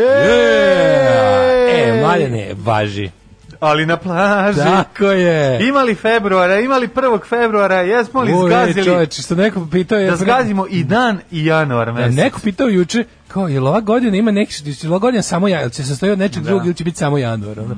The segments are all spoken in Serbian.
E, Maljane, važi. Ali na plaži. Tako je. Imali februara, imali 1. februara, jesmo li Uje, zgazili čoveče, što neko pitao je... da zgazimo i dan i januar Da, mesec? neko pitao juče, kao, je li ova godina ima neki, je li ova godina samo ja, će se sastoji od nečeg drugog ili će biti samo januar? Ono?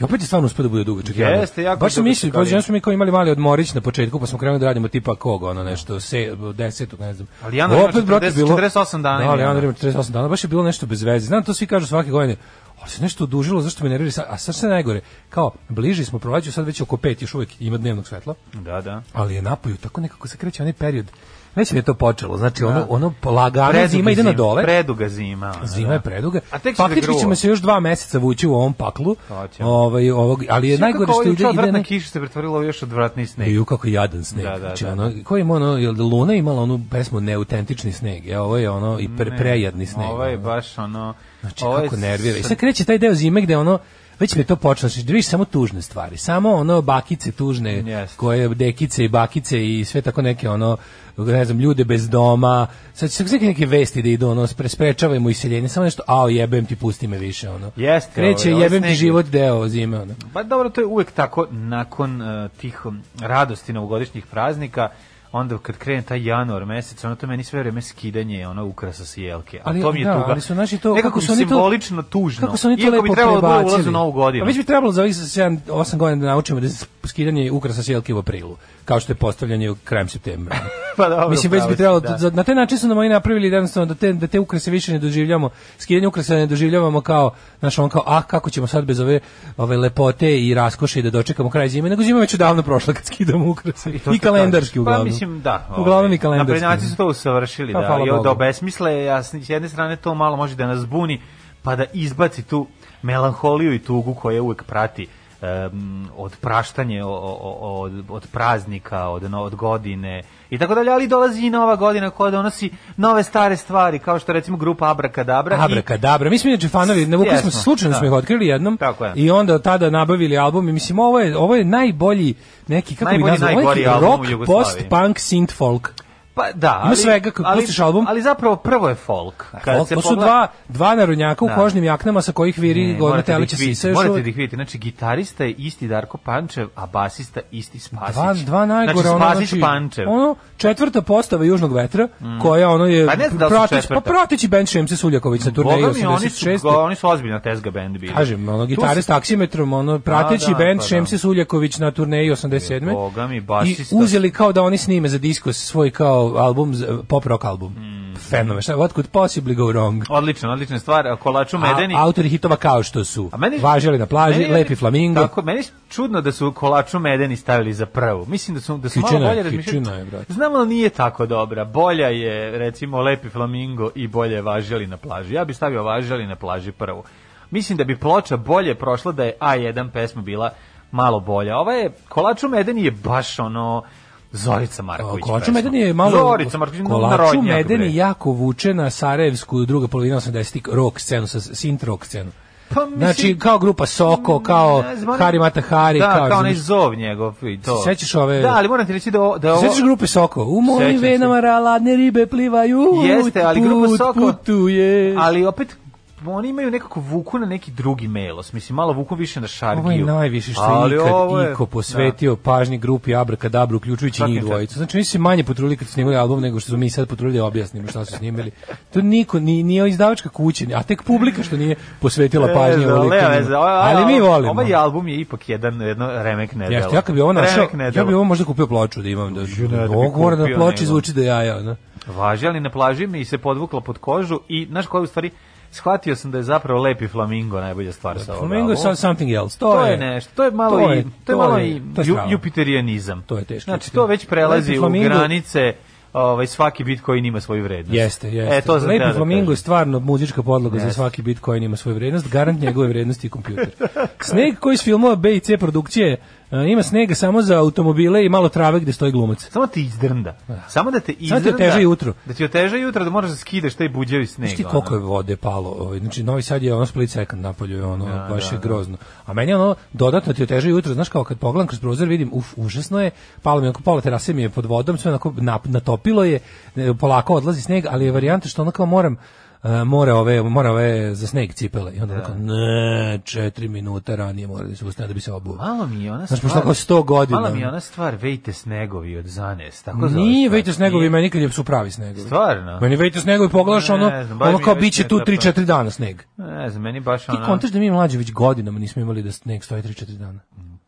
I opet je stvarno uspio da bude dugačak januar. Mm. Jeste, jako Baš sam mislio, pa smo mi kao imali mali odmorić na početku, pa smo krenuli da radimo tipa koga, ono nešto, se, desetog, ne znam. Ali januar ima Opet, brate, 40 bilo- 48 dana Da, ima ali januar januar. ima 48 dana, baš je bilo nešto bez veze. Znam, to svi kažu svake godine, ali se nešto odužilo, zašto me nervira sad, a sad je najgore, kao, bliži smo proleću, sad već oko pet, još uvijek ima dnevnog svetla, Da, da. ali je napolju tako nekako se kreće onaj period, već je to počelo, znači ono, ono lagano Preduga zima ide na dole, Preduga zima. ono, Zima da. je preduga. A tek da Faktički ćemo se još dva meseca vući u ovom paklu. Ovaj, ovog, ali je Sve najgore što ide, ide odvratna ne... kiša se pretvorila u još odvratni sneg. Ju kako jadan sneg. Da, da, znači, da, ono, ko ima ono, jel da Luna imala onu pesmu Neautentični sneg, e, ovo je ono i pre, prejadni sneg. Ovo je baš ono... Znači, ovo kako nervira. I sad kreće taj deo zime gde ono, već mi to počelo, znači, da vidiš samo tužne stvari, samo ono bakice tužne, Jeste. koje dekice i bakice i sve tako neke ono, ne znam, ljude bez doma, sad će sve neke vesti da idu, ono, spre, sprečavajmo iseljenje, samo nešto, ao jebem ti, pusti me više, ono. Jeste, Kreće, ovaj, jebem ti život deo zime, ono. Pa dobro, to je uvek tako nakon uh, tih um, radosti novogodišnjih praznika, onda kad krene taj januar mesec, ono to meni sve vreme skidanje ono ukrasa sa jelke. A Ali, to mi je da, tuga. ali su naši to- nekako kako su oni to- simbolično tužno. Kako su oni to Iako lepo bi trebalo da prebacili. ulaz u novu godinu. A već bi trebalo za ovih 7 8 godina da naučimo da skidanje ukrasa sjelke u aprilu, kao što je postavljanje krajem septembra. Pa dobro, Mislim već bi trebalo da. na taj način su nam oni napravili da jednostavno da te da te ukrase više ne doživljavamo, skidanje ukrasa ne doživljavamo kao naš on kao ah kako ćemo sad bez ove ove lepote i raskoše da dočekamo kraj zime, nego zima već odavno prošla kad skidamo ukrase. I, što kalendarski kažeš. uglavnom. Mislim da. Uglavnom ovaj, i kalendarski. Naprednjaci su to usavršili Pa, da i da obesmisle, a s jedne strane to malo može da nas zbuni, pa da izbaci tu melanholiju i tugu koja uvek prati em, od praštanje od, od praznika, od, no- od godine i tako dalje, ali dolazi i nova godina koja donosi nove stare stvari, kao što recimo grupa Abrakadabra. i- Abrakadabra. Mi smo inače fanovi, ne vukli smo slučajno da. smo ih otkrili jednom Tako je. i onda od tada nabavili album i mislim ovo je, ovo je najbolji neki, kako bi Najbolji, nazvao, neki album u rock, post-punk, synth folk. Pa da, Ima svega, kako pustiš album. Ali zapravo prvo je folk. Kad folk se to su pogleda- dva, dva narodnjaka u Da. kožnim jaknama sa kojih viri gorna da telića sisa morate da ih vidite. Znači, gitarista je isti Darko Pančev, a basista isti Spasić. Dva, dva najgore, znači, ono, Spasić znači, Pančev. Mm. ono, četvrta postava Južnog vetra, koja ono je, Pa ne znam da li su prateći, pa prateći band Šemse Suljaković na turneji Boga mi, oni su, 86. oni su ozbiljna tezga band bili. Kažem, ono, su- taksimetrom, ono, prateći da, band pa da. Šemsi Suljaković na turneji 87. Boga mi, I basista. uzeli kao da oni snime za disko svoj kao album, pop rock album. Mm. Fenomen, šta, what could possibly go wrong? Odlična, odlična stvar. Kolaču Medeni... A, autori hitova kao što su A meni- Važili na plaži, meni Lepi flamingo. Tako, meni je čudno da su Kolaču Medeni stavili za prvu. Mislim da su da su Kičina malo je, bolje razmišljali. kičina je, brate. Znam ali nije tako dobra. Bolja je recimo Lepi flamingo i bolje je Važili na plaži. Ja bih stavio Važili na plaži prvu. Mislim da bi ploča bolje prošla da je A1 pesma bila malo bolja. Ova je Kolaču Medeni je baš ono Zorica Marković. Kolaču. Medeni je malo Zorica Marković, Kolaču Medeni jako vuče na Sarajevsku druga polovina 80-ih rock scenu sa synth rock scenu. Pa, mislim- znači kao grupa Soko, kao Ne znam, Hari Mata Hari, da, kao, kao onaj zov njegov i to. Se sećaš ove- Da, ali moram ti reći da, ovo- da ovo... Sećaš grupe Soko? U mojim venama raladne ribe plivaju. Jeste, ali grupa Soko- Putuje. Ali opet oni imaju nekako vuku na neki drugi melos. Mislim, malo vuku više na šargiju. Ovo je najviše što Ali je ikad je- Iko posvetio pažnji grupi Abrakadabra, uključujući njih dvojicu. Znači, oni su manje potrudili kad su snimali album nego što su mi sad potrudili da objasnimo šta su snimali. To niko, ni, nije izdavačka kuća, a tek publika što nije posvetila pažnje E, veze, ovaj- Ali mi volimo. Ovaj album je ipak jedan jedno remek nedelo. Jeste, ja kad bi ovo našao, ja bi ovo možda kupio ploču da imam. Da, da, da da ploči zvuči da jaja. No? Važi, ali na plaži mi se podvukla pod kožu i, znaš koja je u stvari, shvatio sam da je zapravo Lepi Flamingo najbolja stvar sa ovog Flamingo je something else. To, To je nešto, to je malo to je- i to je malo je- i je jupiterijanizam. To je teško. Znači to već prelazi u granice ovaj, svaki Bitcoin ima svoju vrednost. Jeste, jeste. E, to Lepi da flamingo je stvarno muzička podloga za Jeste. svaki Bitcoin ima svoju vrednost, garant njegove vrednosti i kompjuter. Sneg koji iz filmova B i C produkcije e, ima snega samo za automobile i malo trave gde stoji glumac. Samo ti izdrnda. Samo da te Samo izdrnda. ti oteža jutro. Da ti oteža jutro, da moraš da skidaš taj buđevi sneg. Znaš ti koliko je vode palo? Ovaj, znači, Novi Sad je ono split second napolju, ono, Da, baš da, je da. grozno. A meni ono, dodatno ti oteže jutro, znaš kao kad pogledam kroz prozor vidim, uf, užasno je, palo mi onako pola terase mi je pod vodom, sve onako natopilo je, e, polako odlazi sneg, ali je varijanta što ono kao moram, e, mora ove, mora ove za sneg cipele. I onda onako, ne, četiri minuta ranije mora da se ustane da bi se obuo. Malo mi je ona stvar... pošto kao 100 godina. Malo mi je ona stvar Vejte snegovi od Zanes. Tako Nije vejte snegovi, meni kad je su pravi snegovi. Stvarno? Meni vejte snegovi, pogledaš Ne ono, ono kao biće tu ne treba. 3-4 dana sneg. Ne znam, meni baš Ti ona... kontaš da mi mlađe već godinama nismo imali da sneg stoji 3-4 dana.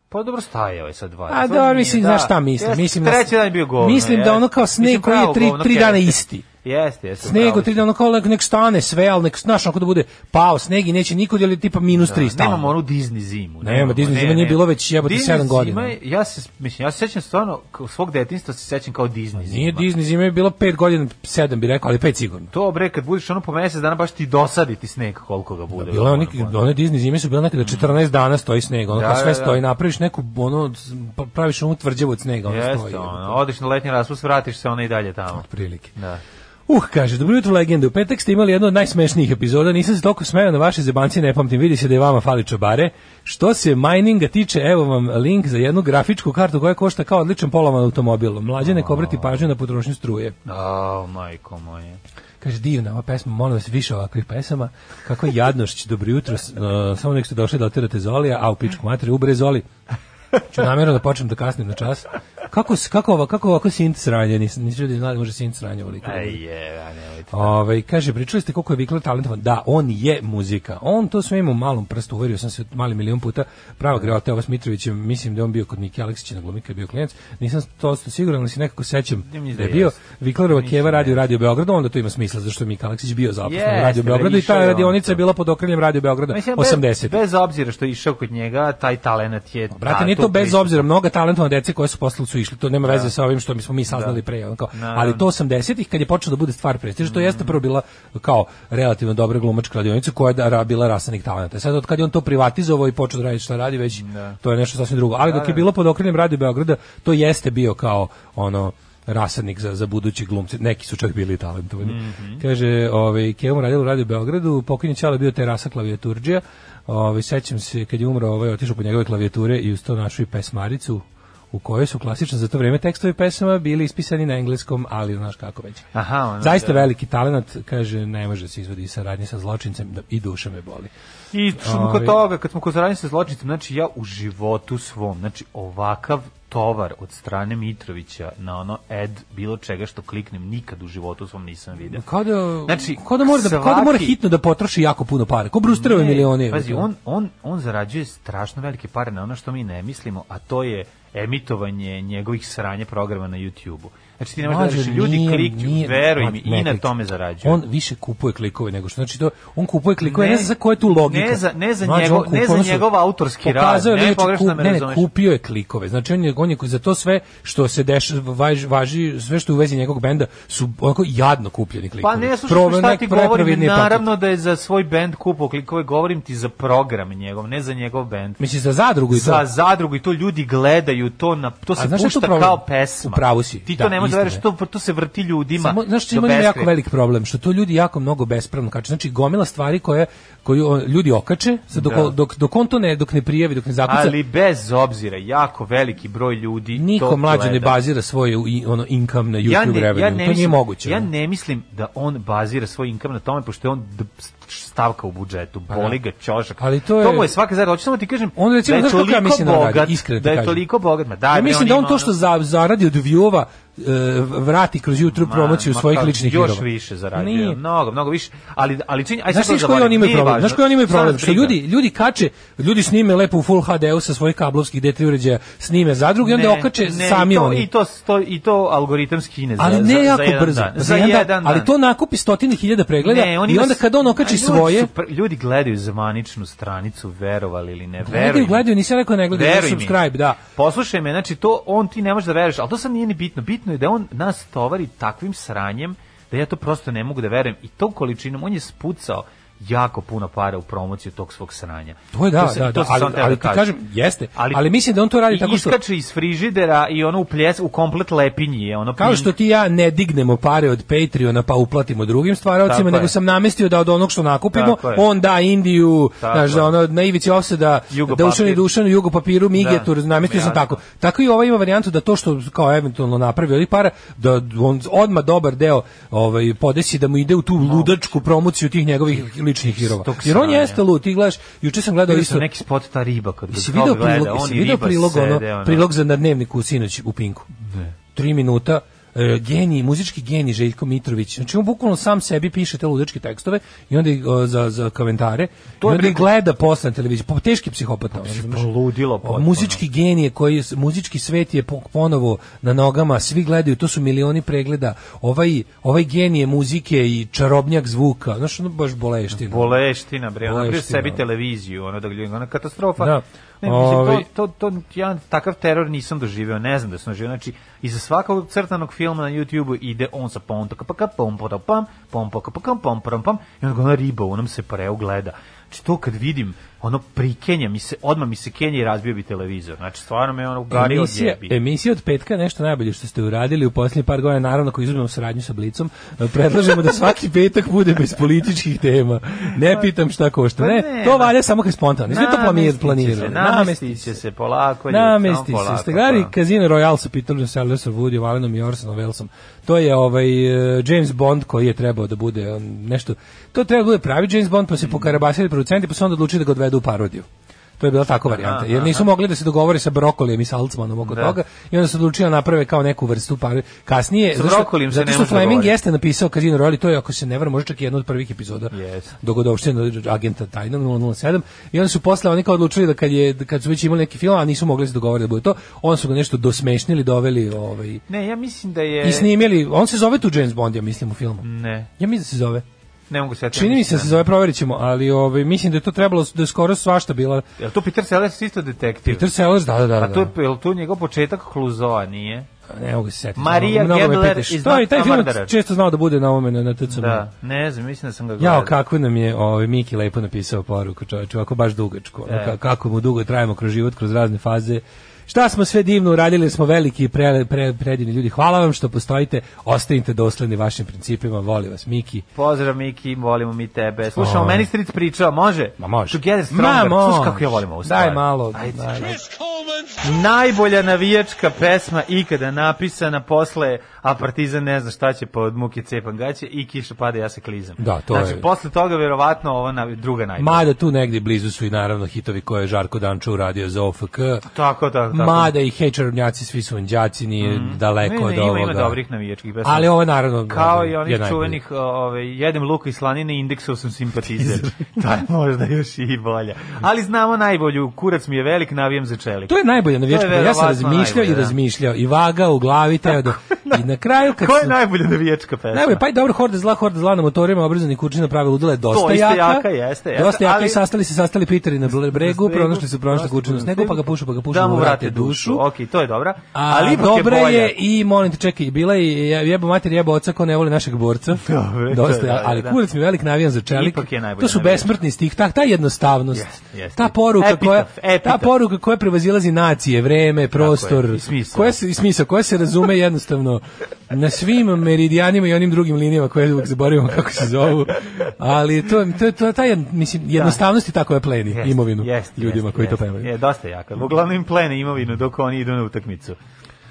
Pa dobro staje ovaj sad dva. A nije, mislim, da. znaš šta mislim? Mislim da- treći dan je bio govno. Mislim da ono kao sneg koji je pravo tri- govno, tri dana jeste. isti. Jeste, jeste. Sneg upravo od tri dana kao nek, stane sve, ali nek, znaš, ako da bude pao sneg i neće nikud, ili tipa minus 3 stalno. Nemamo onu Disney zimu. Nema, nemamo, Disney ne, zima nije ne. bilo već jebote Disney sedam godina. zima je- ja se, mislim, ja se sećam stvarno, svog detinjstva se sećam kao Disney zima. Nije Disney zima je bilo 5 godina, 7 bi rekao, ali 5 sigurno. To bre, kad budeš ono po mesec dana, baš ti dosaditi sneg koliko ga bude. Bilo je ono, neki, one Disney zime su bile nekada 14 dana stoji sneg, ono Da, kao sve da, da. stoji, napraviš neku, ono, pa- praviš onu tvrđavu od snega, ono stoji. Jeste, ono, odeš na letnji raspust, vratiš se ona i dalje tamo. Prilike. Da. Uh, kaže, dobro jutro legende, u petak ste imali jednu od najsmešnijih epizoda, nisam se toliko smeo na vaše zebancije, ne pamtim, vidi se da je vama fali čobare. Što se mininga tiče, evo vam link za jednu grafičku kartu koja košta kao odličan polovan automobil. Mlađe nek obrati pažnju na potrošnju struje. A, majko moje. Kaže, divna ova pesma, molim vas više ovakvih pesama. Kako jadnošć, dobro jutro, uh, samo nek ste došli da otirate Zolija, a u pičku materi, ubre Zoli. Ću namjerno da počnem da kasnim na čas. Kako, kako, ovo, kako ovako sint sranje, nisam, nisam ljudi znali, može sint sranje ovoliko. Aj je, a nemojte. Ove, kaže, pričali ste koliko je Vikler talentovan. Da, on je muzika. On to sve ima u malom prstu, uverio sam se mali milion puta. Prava greota, ova s Mitrovićem, mislim da on bio kod Miki Aleksića na glumi kad je bio klijent. Nisam to siguran, ali se nekako sećam da je bio. Viklerova Keva radio. Radio Beogradu, onda to ima smisla, zašto je Mika Aleksić bio zaposlen Jeste, Radio da, Beogradu i ta radionica je bila pod okriljem Radio Beograda Mislim, 80. Bez, bez obzira što je išao kod njega, taj talenat je... Brate, nije to bez pristup. obzira, mnoga talentovana dece koje su posle su išli, to nema veze sa ovim što mi smo mi saznali pre, ono kao, Naravno. ali to 80-ih kad je počelo da bude stvar prestiža, to jeste prvo bila kao relativno dobra glumačka radionica koja je da, bila rasanik talenata. Sad od kad je on to privatizovao i počeo da radi šta radi, već to je nešto sasvim drugo. Ali dok je bilo pod okriljem Radio Beograda, to jeste bio kao ono rasadnik za, za budući glumci. Neki su čak bili talentovani. Kaže, ovaj, Kevom radila u Radio Beogradu, pokojni Ćale bio terasa klavijaturđija. Ovaj, sećam se kad je umro, ovaj, otišao po njegove klavijature i uz to našao i pesmaricu u kojoj su klasično za to vreme tekstovi pesama bili ispisani na engleskom, ali znaš kako već. Aha, ono, Zaista da. veliki talent, kaže, ne može se izvodi saradnje sa zločincem da, i duša me boli. I što smo Ovaj. kod toga, kad smo kod saradnje sa zločincem, znači ja u životu svom, znači ovakav tovar od strane Mitrovića na ono ed bilo čega što kliknem nikad u životu svom nisam video. Kao da, Znači, kao da, mora da, kao da mora svaki- hitno da potroši jako puno para. Kao Brusterove Ne, milione. Pazi, on, on, on zarađuje strašno velike pare na ono što mi ne mislimo, a to je emitovanje njegovih sranje programa na YouTube-u. Znači ti ne možeš da veriš, ljudi nije- klikću, nije- veruj mi, ne i na tome zarađuje. On više kupuje klikove nego što znači to on kupuje klikove ne, znam za koja je tu logika. Ne za, ne za, Mlađe, njegov, on kup- ne za njegov autorski rad, je ne, znači, pogrešno kup- me ne, ne, kupio je klikove. Znači on je, on je za to sve što se dešava važi, važi sve što u vezi njegovog benda su onako jadno kupljeni klikovi. Pa ne, slušaj, Prover- šta ti govorim, paket. naravno da je za svoj bend kupao klikove, govorim ti za program njegov, ne za njegov bend. Misliš za zadrugu i to? Za zadrugu i to ljudi gledaju, to na to se pušta kao pesma. U pravu si, Ti da, to ne možeš da veriš, to, to se vrti ljudima. Samo, znaš, do ima jako velik problem, što to ljudi jako mnogo bespravno kače. Znači, gomila stvari koje, koju ljudi okače, sad dok, Da. dok, dok on to ne, dok ne prijavi, dok ne zakuca, Ali bez obzira, jako veliki broj ljudi niko to mlađe ne bazira svoj ono income na YouTube ja ne, revenue. ja to ne nije mislim, moguće. Ja ne mislim da on bazira svoj income na tome, pošto je on stavka u budžetu, boli ga ćošak. Pa Ali to je- to mu je svaka zarada. Hoću samo ti kažem On recimo, da je toliko mislim da on radi, bogat, iskreno da je kažem. toliko bogat. Ma daj, Ja mislim da on ima to što za, zaradi od view-ova e, vrati kroz YouTube promociju Ma, svojih ličnih još virova. više. Nije. Mnogo, mnogo više. Ali ali čini, aj Znaš sad to koji oni imaju problem? Znaš koji oni imaju problem? Što ljudi, ljudi kače, ljudi snime lepo u Full HD-u sa svojih kablovskih D3 uređaja, snime zadruge i onda okače sami oni. I to, to, i to algoritam skine za, ali ne jako brzo. Za jedan dan, ali to nakupi stotine hiljada pregleda i onda kad on okači naći ljudi svoje. su ljudi gledaju zvaničnu stranicu, verovali ili ne, Gledaju, veruj mi. gledaju, nisam rekao ne gledaju, Veruj mi. subscribe, da. Poslušaj me, znači to on ti ne možeš da veruješ, ali to sad nije ni bitno. Bitno je da on nas tovari takvim sranjem da ja to prosto ne mogu da verujem i tom količinom on je spucao jako puno para u promociju tog svog sranja. To je da, se- da, da, sam ali, ali da ti kažem, jeste, ali, mislim da on to radi tako što... iskače iz frižidera i ono u pljes, u komplet lepinji je ono Kao pink. što ti ja ne dignemo pare od Patreona pa uplatimo drugim stvaralcima, Tako nego je. sam namestio da od onog što nakupimo, on da Indiju, Tako znaš, da ono, na ivici offseda, Jugo Dušan i papir. Dušanu, Jugo papiru, Migetur, Da. namestio sam tako. Tako i ovaj ima varijantu da to što kao eventualno napravi ovih para, da on odma dobar deo ovaj, podesi da mu ide u tu ludačku promociju tih njegovih ličnih hirova. Jer on jeste lud, ti gledaš, juče sam gledao isto, neki spot ta riba kad ga gleda, on video riba prilog, ono, prilog za na dnevniku sinoć u Pinku? Tri minuta, e, genij, muzički genij Željko Mitrović. Znači on bukvalno sam sebi piše te ludačke tekstove i onda ih, o, za, za komentare. To I je onda ih gleda posle na televiziji. Po, teški psihopata. razumeš? Poludilo O, potpuno. Muzički genije koji muzički svet je po- ponovo na nogama, svi gledaju, to su milioni pregleda. Ovaj ovaj genije muzike i čarobnjak zvuka, znaš, ono baš boleština. Boleština, bre, Boleština. sebi televiziju, ono da gleda, ono katastrofa. Da. Ne, mislim, Ovaj- to, to, to, ja takav teror nisam doživeo, ne znam da sam doživeo, znači, iza svakog crtanog filma na YouTube-u ide on sa pom, taka, paka, pom, pom, pom, pom, pom, pom, pom, pom, pom, i onda ga ona riba u onom se pareu gleda. Znači, to kad vidim, ono prikenja mi se, odmah mi se kenja i razbio bi televizor. Znači, stvarno me ono ugario od Emisija, jebi. emisija od petka je nešto najbolje što ste uradili u posljednjih par godina, naravno ako izuzmemo saradnju sa Blicom, predlažemo da svaki petak bude bez političkih tema. Ne pitam šta košta. Pa Ne, to valja samo kad spontano. Sve to planir, planirano. se, Namestit će se polako. Namesti se. polako, Ste gledali pa. Casino Royale sa Peterom Sellersom, Woody Allenom i Orsonom Wellesom. To je ovaj e, James Bond koji je trebao da bude on, nešto... To treba da bude pravi James Bond, pa se pokarabasili producenti, pa su onda odlučili da ga odvedu u parodiju. To je bila takva varijanta. Jer nisu mogli da se dogovore sa Brokolijem i Salzmanom oko Da. toga i onda su odlučili da naprave kao neku vrstu par kasnije Sa Brokolijem se zato što Fleming jeste napisao Casino Royale to je ako se ne varam možda čak i jedna od prvih epizoda Yes. dogodovština agenta tajnog 007 i onda su posle oni kao odlučili da kad je da kad su već imali neki film a nisu mogli se dogovoriti da bude to onda su ga nešto dosmešnili doveli ovaj Ne, ja mislim da je... i snimili on se zove tu James Bond ja mislim u filmu Ne, ja mislim da se zove ne mogu se... čini mi se da se zove proverit ćemo ali ovaj mislim da je to trebalo da je skoro svašta bila Je li to Peter Sellers isto detektiv? Peter Sellers da da da, A to je, da. je to njegov početak Kluzoa, nije? ne mogu se setiti Marija pitaš. iz to je taj film često znao da bude na ovome na, na TCM. Da, ne znam, mislim da sam ga gledao. Jao, kako nam je ovaj Miki lepo napisao poruku, čoveče, ovako baš dugačko. E. ka- kako mu dugo trajemo kroz život, kroz razne faze. Šta smo sve divno uradili, smo veliki i pre, pre, predivni ljudi. Hvala vam što postojite, ostanite dosledni vašim principima, voli vas Miki. Pozdrav Miki, volimo mi tebe. Slušamo, O. meni Street pričao, može? Ma može. Together Stronger. Ma, Slušaj kako ja volim ovu stvar. Daj malo. Ajde. daj. Najbolja navijačka pesma ikada napisana posle a Partizan ne zna šta će pod muke cepan gaće i kiša pada ja se klizam. Da, to znači, je- posle toga verovatno ova na, druga najbolja. Mada tu negdje blizu su i naravno hitovi koje je Žarko Dančo uradio za OFK. Tako, tako, tako. Mada i hej čarobnjaci, svi su đaci, nije daleko Ne, ne, od ima, ovoga. ima dobrih navijačkih pesama. Ali ovo naravno Kao i onih čuvenih, o, ovaj, jedem luka i slanine, indeksov sam simpatizer. to je možda još i bolja. Ali znamo najbolju, kurac mi je velik, navijam za čelik. To je najbolje navijačka. Ja sam razmišljao i da. razmišljao i vaga u glavi teo da i na kraju kad Ko je najbolja navijačka pesma? Najbolje, pa i dobro, horde zla, horde zla na motorima, obrazani kućina pravi ludila je dosta To jaka. jaka, jeste, jeste, Dosta jaka ali- i sastali se, sastali Piteri na bregu, pronašli su pronašli kućinu snegu, pa ga pušu, pa ga pušu, da mu vrate dušu. Ok, to je dobra. Ali dobra je, i molim te čekaj, bila je je- jebo mater jebo oca ko ne voli našeg borca. Dosta, da, da, ali da. kurac mi velik navijan za čelik. To su besmrtni stih, ta, ta jednostavnost. Ta poruka koja ta poruka koja prevazilazi nacije, vreme, prostor, i koja se i smisao, koja se razume jednostavno na svim meridijanima i onim drugim linijama koje uvek zaboravimo kako se zovu. Ali to to to ta je mislim jednostavnost je tako je pleni Jeste, imovinu jeste, ljudima jeste, koji to pevaju. Je, dosta jaka. Uglavnom plene imovinu dok oni idu na utakmicu.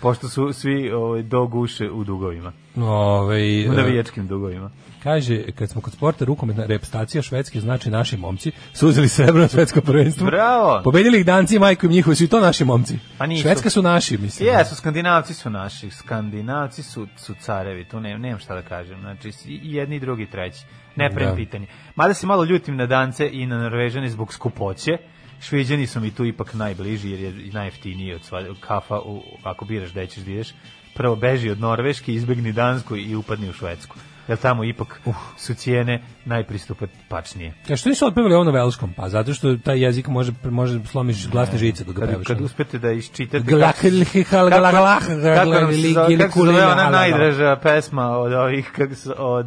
Pošto su svi ovaj, do guše u dugovima. Ovaj U e, navijačkim dugovima. Kaže, kad smo kod sporta, rukometna repstacija Švedske, znači naši momci, su uzeli srebro na svetsko prvenstvo. Bravo! Pobedili ih danci i majko im njihovi, su i to naši momci. Pa nisu. Švedska su naši, mislim. Jesu, skandinavci su naši, skandinavci su, su carevi, tu ne, nemam šta da kažem, znači i jedni, i drugi, i treći, ne prem Da. pitanje. Mada se malo ljutim na dance i na norvežane zbog skupoće, šveđani su mi tu ipak najbliži jer je najjeftiniji od sva, kafa, u, ako biraš gde ćeš da ideš, prvo beži od Norveške, izbegni Dansku i upadni u Švedsku. jer tamo ipak su cijene najpristupačnije. Ja što nisu otpevali ovo na velskom? Pa zato što taj jezik može može slomiš glasne žice dok ga Kad, pevaš. kad uspete da iščitate kako- se zove- ona najdraža pesma od ovih od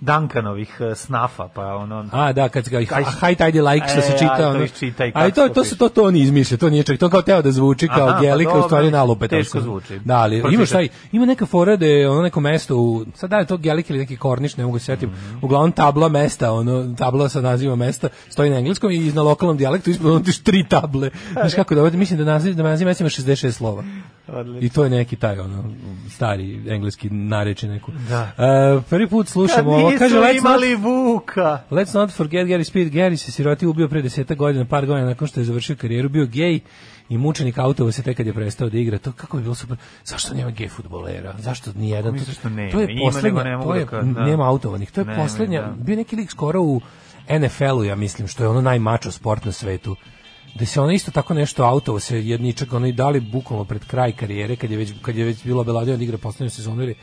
Duncanovih eh, snafa, pa ono... A, da, kad ga high tide like što se e, čita, to ono. i Ali to, to to se to to oni izmišlja, to nije čak, to kao teo da zvuči kao Aha, pa gelika, u stvari nalupe. teško zvuči. Da, ali Pročitaj. imaš taj, ima neka fora da je ono neko mesto u, sad da je to gelik ili neki korniš, ne mogu se setim, Mhm. uglavnom tabla mesta, ono, tabla sa nazivom mesta, stoji na engleskom i na lokalnom dijalektu ispod ono tri table. Znaš kako da, mislim da naziv, da naziv mesta ima 66 slova. I to je neki taj, ono, stari engleski nareči neku. Da. E, prvi put slušamo ovo, kaže, let's not imali vuka. Let's not forget Gary Speed. Gary se siroti ubio pre deseta godina, par godina nakon što je završio karijeru, bio gej i mučenik autova se tek kad je prestao da igra. To kako bi bilo super. Zašto nema gej fudbalera? Zašto ni jedan? Što nema? To je poslednja, nego ne mogu to je, da da. nema autovanih. To je Nema, poslednja, da. bio neki lik skoro u NFL-u, ja mislim, što je ono najmačo sport na svetu da se ono isto tako nešto autovo se jedničak ono i dali bukvalno pred kraj karijere kad je već kad je već bilo Beladija da igra poslednju sezonu ili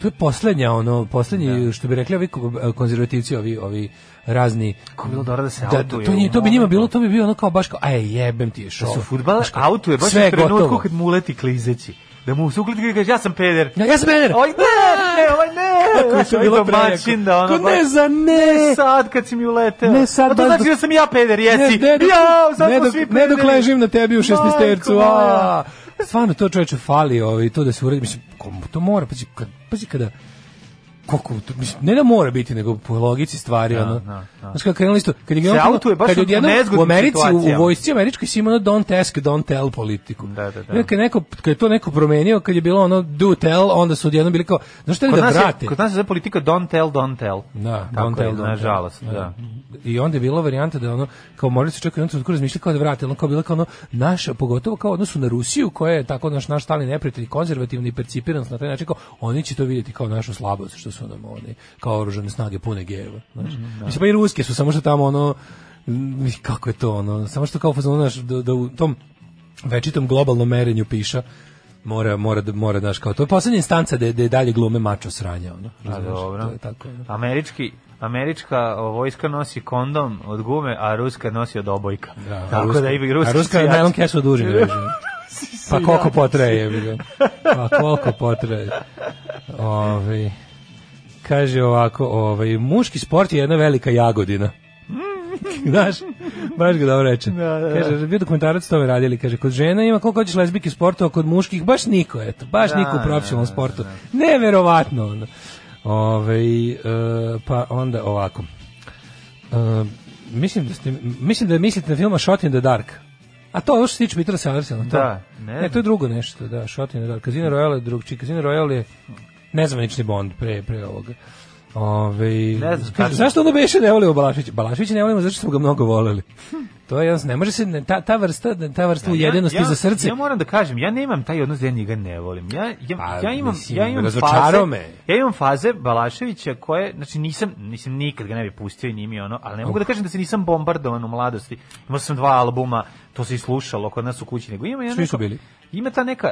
to je poslednja ono poslednji što bi rekli ovi ko- konzervativci ovi ovi razni Kako bi bilo dobro da se da, autuje to, nje- to bi njima bilo to bi bio ono kao baš kao aj jebem ti je šo Da su fudbaler autuje baš sve u je trenutku kad mu uleti klizeći. Da mu se ukliti i kaže ja sam peder. Ja, ja sam peder. Oj ne, ne, ovaj ne. Kako je to bilo domaćin da ono ne za ne. Ne sad kad si mi uleteo. Ne sad A to znači da sam ja peder, jesi. Ne, ne, ja, sad ne, smo dok, ne dok ležim na tebi u šestnestercu. A, stvarno to čoveče fali, ovaj, to da se uredi, mislim, to mora, pazi, kad, pazi kada, koliko, ne da mora biti, nego po logici stvari, ono. da, da. Znaš kako krenuli isto, kad je Se krenulo- autuje baš kad je u odjednom nezgodnim u Americi, u, u vojsci američkoj si ima ono don't ask, don't tell politiku. Da, da, da. Onda kad, je neko, kad je to neko promenio, kad je bilo ono do tell, onda su odjednom bili kao, znaš šta je Kod da je, vrate? kod nas je za politika don't tell, don't tell. Da, Tako don't je, tell, don't nažalost, tell. da. I onda je bila varijanta da ono kao morali su čak u jednom trenutku razmišljati kao da vrate, ono kao bila kao ono naša pogotovo kao odnosu na Rusiju koja je tako naš naš stalni neprijatelj konzervativni percipiran na taj način kao oni će to vidjeti kao našu slabost što su nam oni kao oružane snage pune gejeva, znači. Mislim pa i ruske su samo što tamo ono kako je to ono samo što kao fazon znaš da, da u tom večitom globalnom merenju piša mora mora da mora daš kao to je poslednja instanca da da je dalje glume mačo sranja ono A razumeš? dobro. to je tako ono. Američki Američka vojska nosi kondom od gume, a ruska nosi od obojka. Da, Tako ruska- da i ruski A ruska su je najlon kesu duži veže. Pa koliko potraje. Pa koliko potraje. Ovaj kaže ovako, ovaj muški sport je jedna velika jagodina. Znaš, baš ga dobro reče. Da, da, da. Kaže, bio dokumentarac to radili, kaže, kod žena ima koliko hoćeš lezbijskih sportova, kod muških baš niko, eto, baš Da, niko u da, profesionalnom da, sportu. Neverovatno, ono. Ovaj, e, pa onda ovako. E, mislim da ste, mislim da mislite na filma Shot in the Dark. A to je što se tiče Petra Sellersona. to? Da, ne ne. to je drugo nešto, da, Shot in the Dark. Casino Royale je drugčiji. Casino Royale je nezvanični Bond pre, pre ovoga. Ove, Ne znam, kaže, zašto ono beše ne volimo Balaševića? Balaševića ne volimo zato što smo ga mnogo voleli. To je jasno, ne može se, ta, ta vrsta, ta vrsta ujedinosti za srce. Ja moram da kažem, ja nemam taj odnos da ja njega ne volim. Ja, ja, Pa, ja imam, mislim, ja imam faze, me. ja imam faze Balaševića koje, znači nisam, nisam nikad ga ne bi pustio i nije mi ono, ali ne mogu da kažem da se nisam bombardovan u mladosti. Imao sam dva albuma, to se i slušalo kod nas u kući, nego ima, ja Svi su bili. ima ta neka,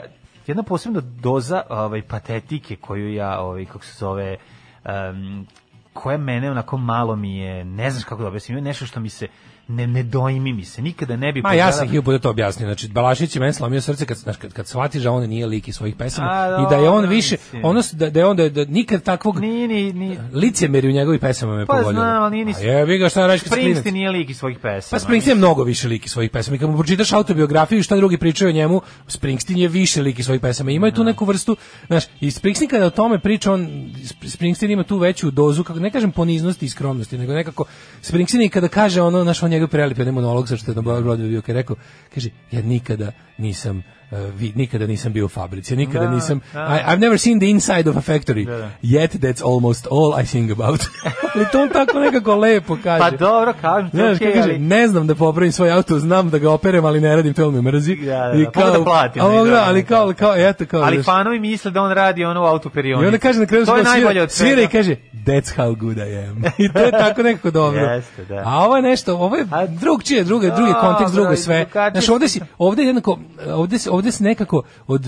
jedna posebna doza ovaj, patetike koju ja, ovaj, kako se zove, um, koja mene onako malo mi je, ne znaš kako da objasnim, nešto što mi se, ne, ne dojmi mi se, nikada ne bi Ma ja sam hiljadu puta to objasnio. Znači Balašić je meni slomio srce kad znaš, kad, kad shvatiš da on nije lik iz svojih pesama A, i da je on više ono da, da je on da, da nikad takvog Nije, ni, ni, licemeri u njegovih pesama me Pa pogodio. znam, ali nije ni- A jebi ga šta radiš kad? Springsteen nije lik iz svojih pesama. Pa Springsteen je mnogo više lik iz svojih pesama. I kad mu pročitaš autobiografiju i šta drugi pričaju o njemu, Springsteen je više lik iz svojih pesama. Ima je tu neku vrstu, znaš, i Springsteen kada o tome priča, on, Sp- Springsteen ima tu veću dozu, kako ne kažem poniznosti i skromnosti, nego nekako, Springsteen i kada kaže ono, znaš, on njega prelipio, ne monolog, sa što je na bio, kad rekao, kaže, ja nikada nisam vi, nikada nisam bio u fabrici, nikada Da, nisam da. I, I've never seen the inside of a factory Da, da. yet that's almost all I sing about ali to on tako nekako lepo kaže Pa dobro, kažem Znaš, kako kaže, ali... ne znam da popravim svoj auto, znam da ga operem, ali ne radim, to me mrzi. Da, da, mogu da platim, A ne, mogu da, ali kao, kao, eto, kao. Ali fanovi misle da on radi ono u autoperioni. I onda kaže na kraju to je svira- svira i kaže, that's how good I am. I to je tako nekako dobro. Jeste, da. A ovo je nešto, ovo je drugčije, drugi Dobro, kontekst, drugo sve. Znaš, ovde si, ovde je jednako, ovde, se- ovde se nekako od,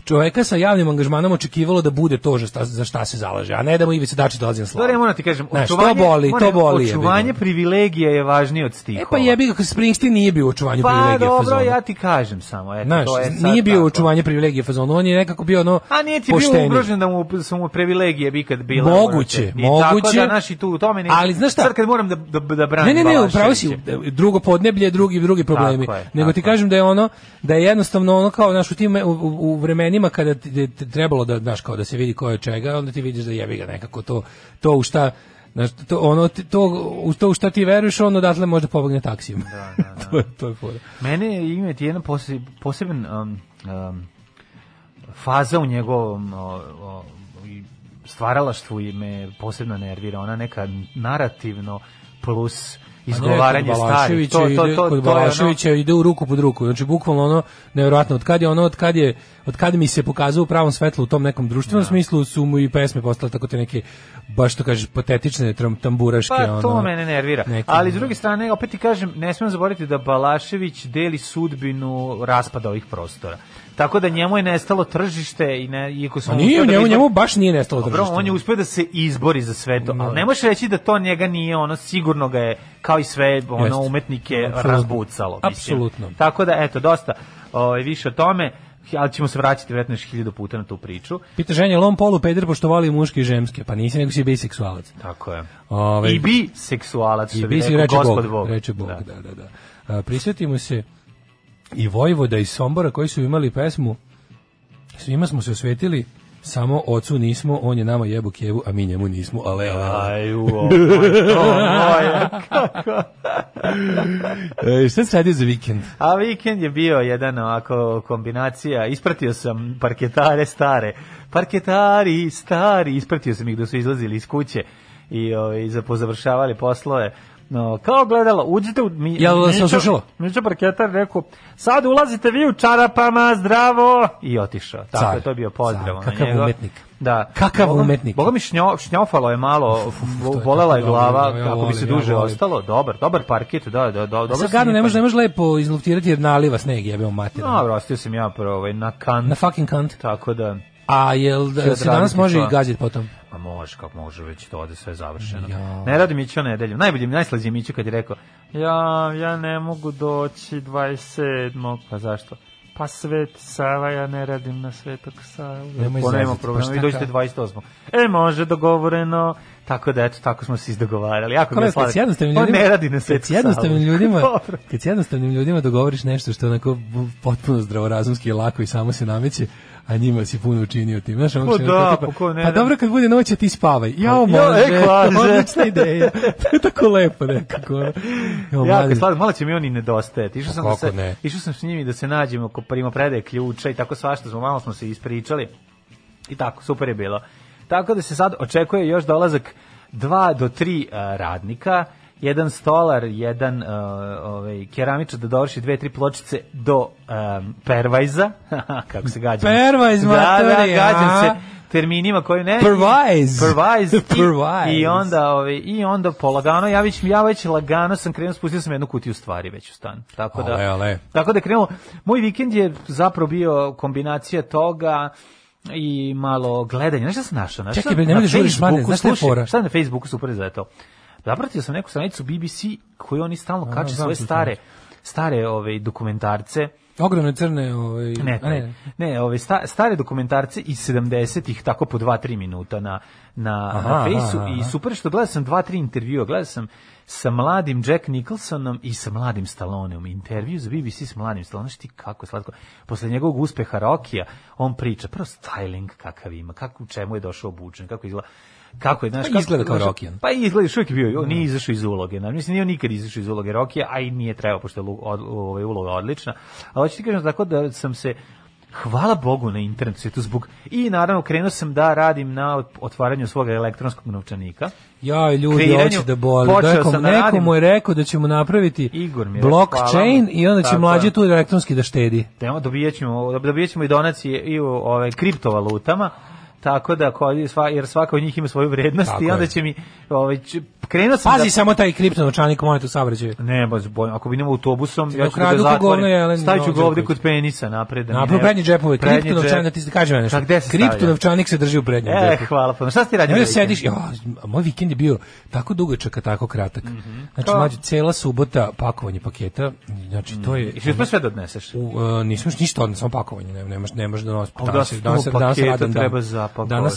čoveka sa javnim angažmanom očekivalo da bude to za šta, za šta se zalaže, a ne da mu Ivica Dačić dolazi na slavu. Dobro, ja moram ti kažem, Znaš, to očuvanje, boli, to boli, jebi ga. Očuvanje privilegija je važnije od stihova. E pa jebi ga, Springsteen nije bio u očuvanju Pa privilegije dobro, fazona. ja ti kažem samo, eto, Znaš, to je sad nije bio tako. očuvanje privilegije fazona, on je nekako bio ono A nije ti pošteniji. bio ugrožen da mu su mu privilegije bi kad bila. Moguće. I tako moguće. da naši tu u tome ne. Ali znaš šta? Sad kad moram da da da branim. Ne, ne, ne, upravo si, drugo podneblje, drugi drugi problemi. Tako je, Nego ti tako kažem da je ono da je jednostavno ono kao znaš u tim u, u, u vremenima kada ti trebalo da znaš kao da se vidi ko je čega, onda ti vidiš da jebi ga nekako to to u šta Znaš, to, ono, to, u to u šta ti veruješ, ono odatle možda pobegne taksijem. Da, da, to, je, to je fora. Mene ima ti jedan pose- poseban um, um, faza u njegovom o, o, i stvaralaštvu i me posebno nervira. Ona neka narativno plus izgovaranje A ne, kod starih. Balaševića To, to, to, kod to je ono, Balaševića ide u ruku pod ruku. Znači bukvalno ono nevjerojatno od kad je ono od kad je od kad mi se pokazao u pravom svetlu u tom nekom društvenom smislu su mu i pesme postale tako te neke baš što kažeš patetične tamburaške Pa to ono. mene nervira. neke, Ali s druge strane, opet ti kažem, ne smemo zaboraviti da Balašević deli sudbinu raspada ovih prostora. Tako da njemu je nestalo tržište i ne, iako smo nije, njemu, njemu baš nije nestalo Dobro, tržište. on je uspio da se izbori za sve to, ali ne možeš reći da to njega nije, ono sigurno ga je, kao i sve ono Jeste. umetnike, Apsolutno. razbucalo. mislim. Apsolutno. Tako da, eto, dosta ovaj, više o tome, ali ćemo se vraćati vjerojatno još hiljadu puta na tu priču. Pita ženja, lom polu peder pošto voli muške i ženske. Pa nisi nego si biseksualac. Tako je. Ovaj, I bi seksualac, I što bi rekao reče gospod Bog, Bog. reče Bog, Da. da, da, da. A, prisjetimo se i Vojvoda iz Sombora koji su imali pesmu Svima smo se osvetili, samo ocu nismo, on je nama jebu kevu, a mi njemu nismo, ale, ale. Aj, u, o, to moje. E, šta se radi za vikend? A vikend je bio jedan ovako kombinacija, ispratio sam parketare stare, parketari stari, ispratio sam ih da su izlazili iz kuće i ovaj, za pozavršavali poslove. No, kao gledalo, uđite u... Mi, Jel se Mićo- osušilo? Mićo parketar rekao, sad ulazite vi u čarapama, zdravo! I otišao. Tako Car. je to bio pozdrav. Car. Kakav njegov. umetnik. Da. Kakav Boga mi- umetnik. Boga mi šnjo, šnjofalo je malo, to je je dobro, glava, ja kako bi se ja duže volim. ostalo. Dobar, dobar parket, da, da, da, dobro. Sad gadno, ne može, ne može lepo izluftirati jer naliva sneg, jebeo mater. Dobro, ostio sam ja prvo ovaj, na kant. Na fucking kant. Tako da, A jel da, se danas može i gaziti potom? A može, kako može, već to ovde sve završeno. Ja. Ne radi Mićo nedelju. Najbolji, najslađi Mićo kad je rekao, ja, ja ne mogu doći 27. Pa zašto? Pa Svet Sava, ja ne radim na Svetog Savu. Nemoj Pa nema zezati, problema, pa vi dođete ka- 28. E, može, dogovoreno. Tako da, eto, tako smo se izdogovarali. Jako mi je lepo, kad s jednostavnim On ljudima, ne radi na kad s jednostavnim ljudima, kad s jednostavnim ljudima dogovoriš nešto što je onako potpuno zdravorazumski i lako i samo se nameće, a njima si puno učinio tim. Znaš, ono Pa da, onako pa ko ne pa dobro kad bude noć, ti spavaj. Jao, Pa, jao, može, e, odlična ideja. to je tako lepo nekako. Jako mladen. slatko, malo će mi on i nedostajati. Išao sam, da se, išao sam s njim i da se nađemo oko prima predaje ključa i tako svašta smo, malo smo se ispričali. I tako, super je bilo. Tako da se sad očekuje još dolazak dva do tri uh, radnika, jedan stolar, jedan uh, ovaj, keramičar da dovrši dve, tri pločice do um, pervajza, kako se gađam. Pervajz, Da, da, gađam se terminima koji ne... Pervajz. Pervajz. I. I onda, ovaj, i onda polagano, ja već, ja već lagano sam krenuo, spustio sam jednu kutiju stvari već u stan. Tako da, Ale, ale. tako da je krenulo. Moj vikend je zapravo bio kombinacija toga i malo gledanja. Znaš šta sam našao? Čekaj, bre, Na da žuriš, mlade, znaš šta je slušaj, fora? Šta na Facebooku super za to? Zapratio sam neku stranicu BBC koju oni stalno kače svoje stare stare ove dokumentarce. Ogromne crne, ovaj, ne, a ne, ne, ove sta, stare dokumentarce iz 70-ih tako po 2-3 minuta na na Aha, na fejsu aha, i aha. super što gledao sam 2-3 intervjua, gledao sam sa mladim Jack Nicholsonom i sa mladim Stalloneom. Intervju za BBC s mladim Stalloneom, znaš ti kako je slatko. Posle njegovog uspeha Rokija, on priča, prvo styling kakav ima, kako u čemu je došao obučen, kako izgleda kako je, znaš, Pa izgleda kao Rocky. Pa izgleda, još uvijek je bio, on nije izašao iz uloge. Na, mislim, nije on nikad izašao iz uloge Rokija, a i nije trebao, pošto je od, ovaj, uloga odlična. Ali hoću ti kažem tako da sam se Hvala Bogu na internetu svijetu zbog i naravno krenuo sam da radim na otvaranju svog elektronskog novčanika. Ja, ljudi, kreiranju, hoće da boli. Nekom, sam da neko radim- mu je rekao da ćemo napraviti Igor mi blockchain i onda će mlađe tu elektronski da štedi. Temo dobijat ćemo, dobijat ćemo i donacije i u ove, kriptovalutama, tako da ko- sva, jer svaka od njih ima svoju vrednost Tako i onda će mi ovaj, Krenuo sam Pazi da- samo taj kriptonovčanik monet u saobraćaju. Ne, baš bojim. Ako idemo autobusom, ja ću da zatvorim. Jelen Stavit ću ga ovde kod penisa napred. Da ne- prednji džepove, prednji kriptonovčanik, da ti se kažem nešto. Gde se? Kriptonovčanik se drži u prednjem E, džepu. hvala puno. Šta si ti radio? Da sediš, ja, moj vikend je bio tako dugačak, a tako kratak. Znači, Kao? mlađe, cela subota pakovanje paketa, znači, to je... I što sve da odneseš? U, uh, nismo još ništa odno, samo pakovanje, ne, nemaš, nemaš da nosi. A Danas, da sto danas, je- danas treba. Danas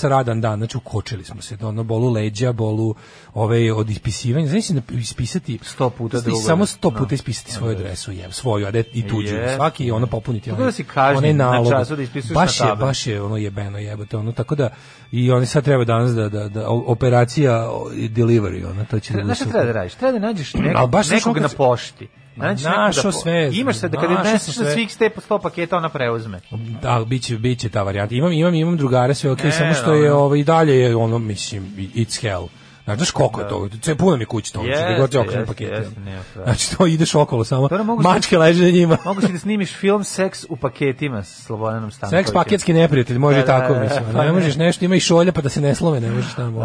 je radan dan, znači ukočili smo se, da ono bolu leđa, bolu ove od ispisivanja, znači da ispisati Sto puta znači, drugo, samo sto da. puta ispisati svoju adresu, je, svoju, a ne i tuđu, Je. svaki ono popuniti Tako da si kažnjen na času da ispisuješ baš na je, baš je ono jebeno jebote, ono, tako da i oni sad treba danas da, da, da operacija delivery, ona, to će da super. treba da radiš? Treba da nađeš nekog, nekog ono na pošti. Nekog Našao da po- sve, Imaš se da kad na sve. svih ste 100 paketa, ona preuzme. Da, biće biće ta varijanta. Imam imam imam drugare sve okej, E, samo što je ovaj dalje je ono mislim it's hell. Znaš, znaš koliko je to? Sve puno mi je kuće to. Znači, Jeste, gde god okrenem jeste, nema pravo. Znači, to ideš okolo samo. Mačke leže na njima. Mogu si da snimiš film Seks u paketima sa Slobodanom Stankovićem. Seks paketski neprijatelj, može i Da, da, tako, da, mislim. da. Ne možeš nešto, ima i šolja pa da se ne slove, ne možeš tamo.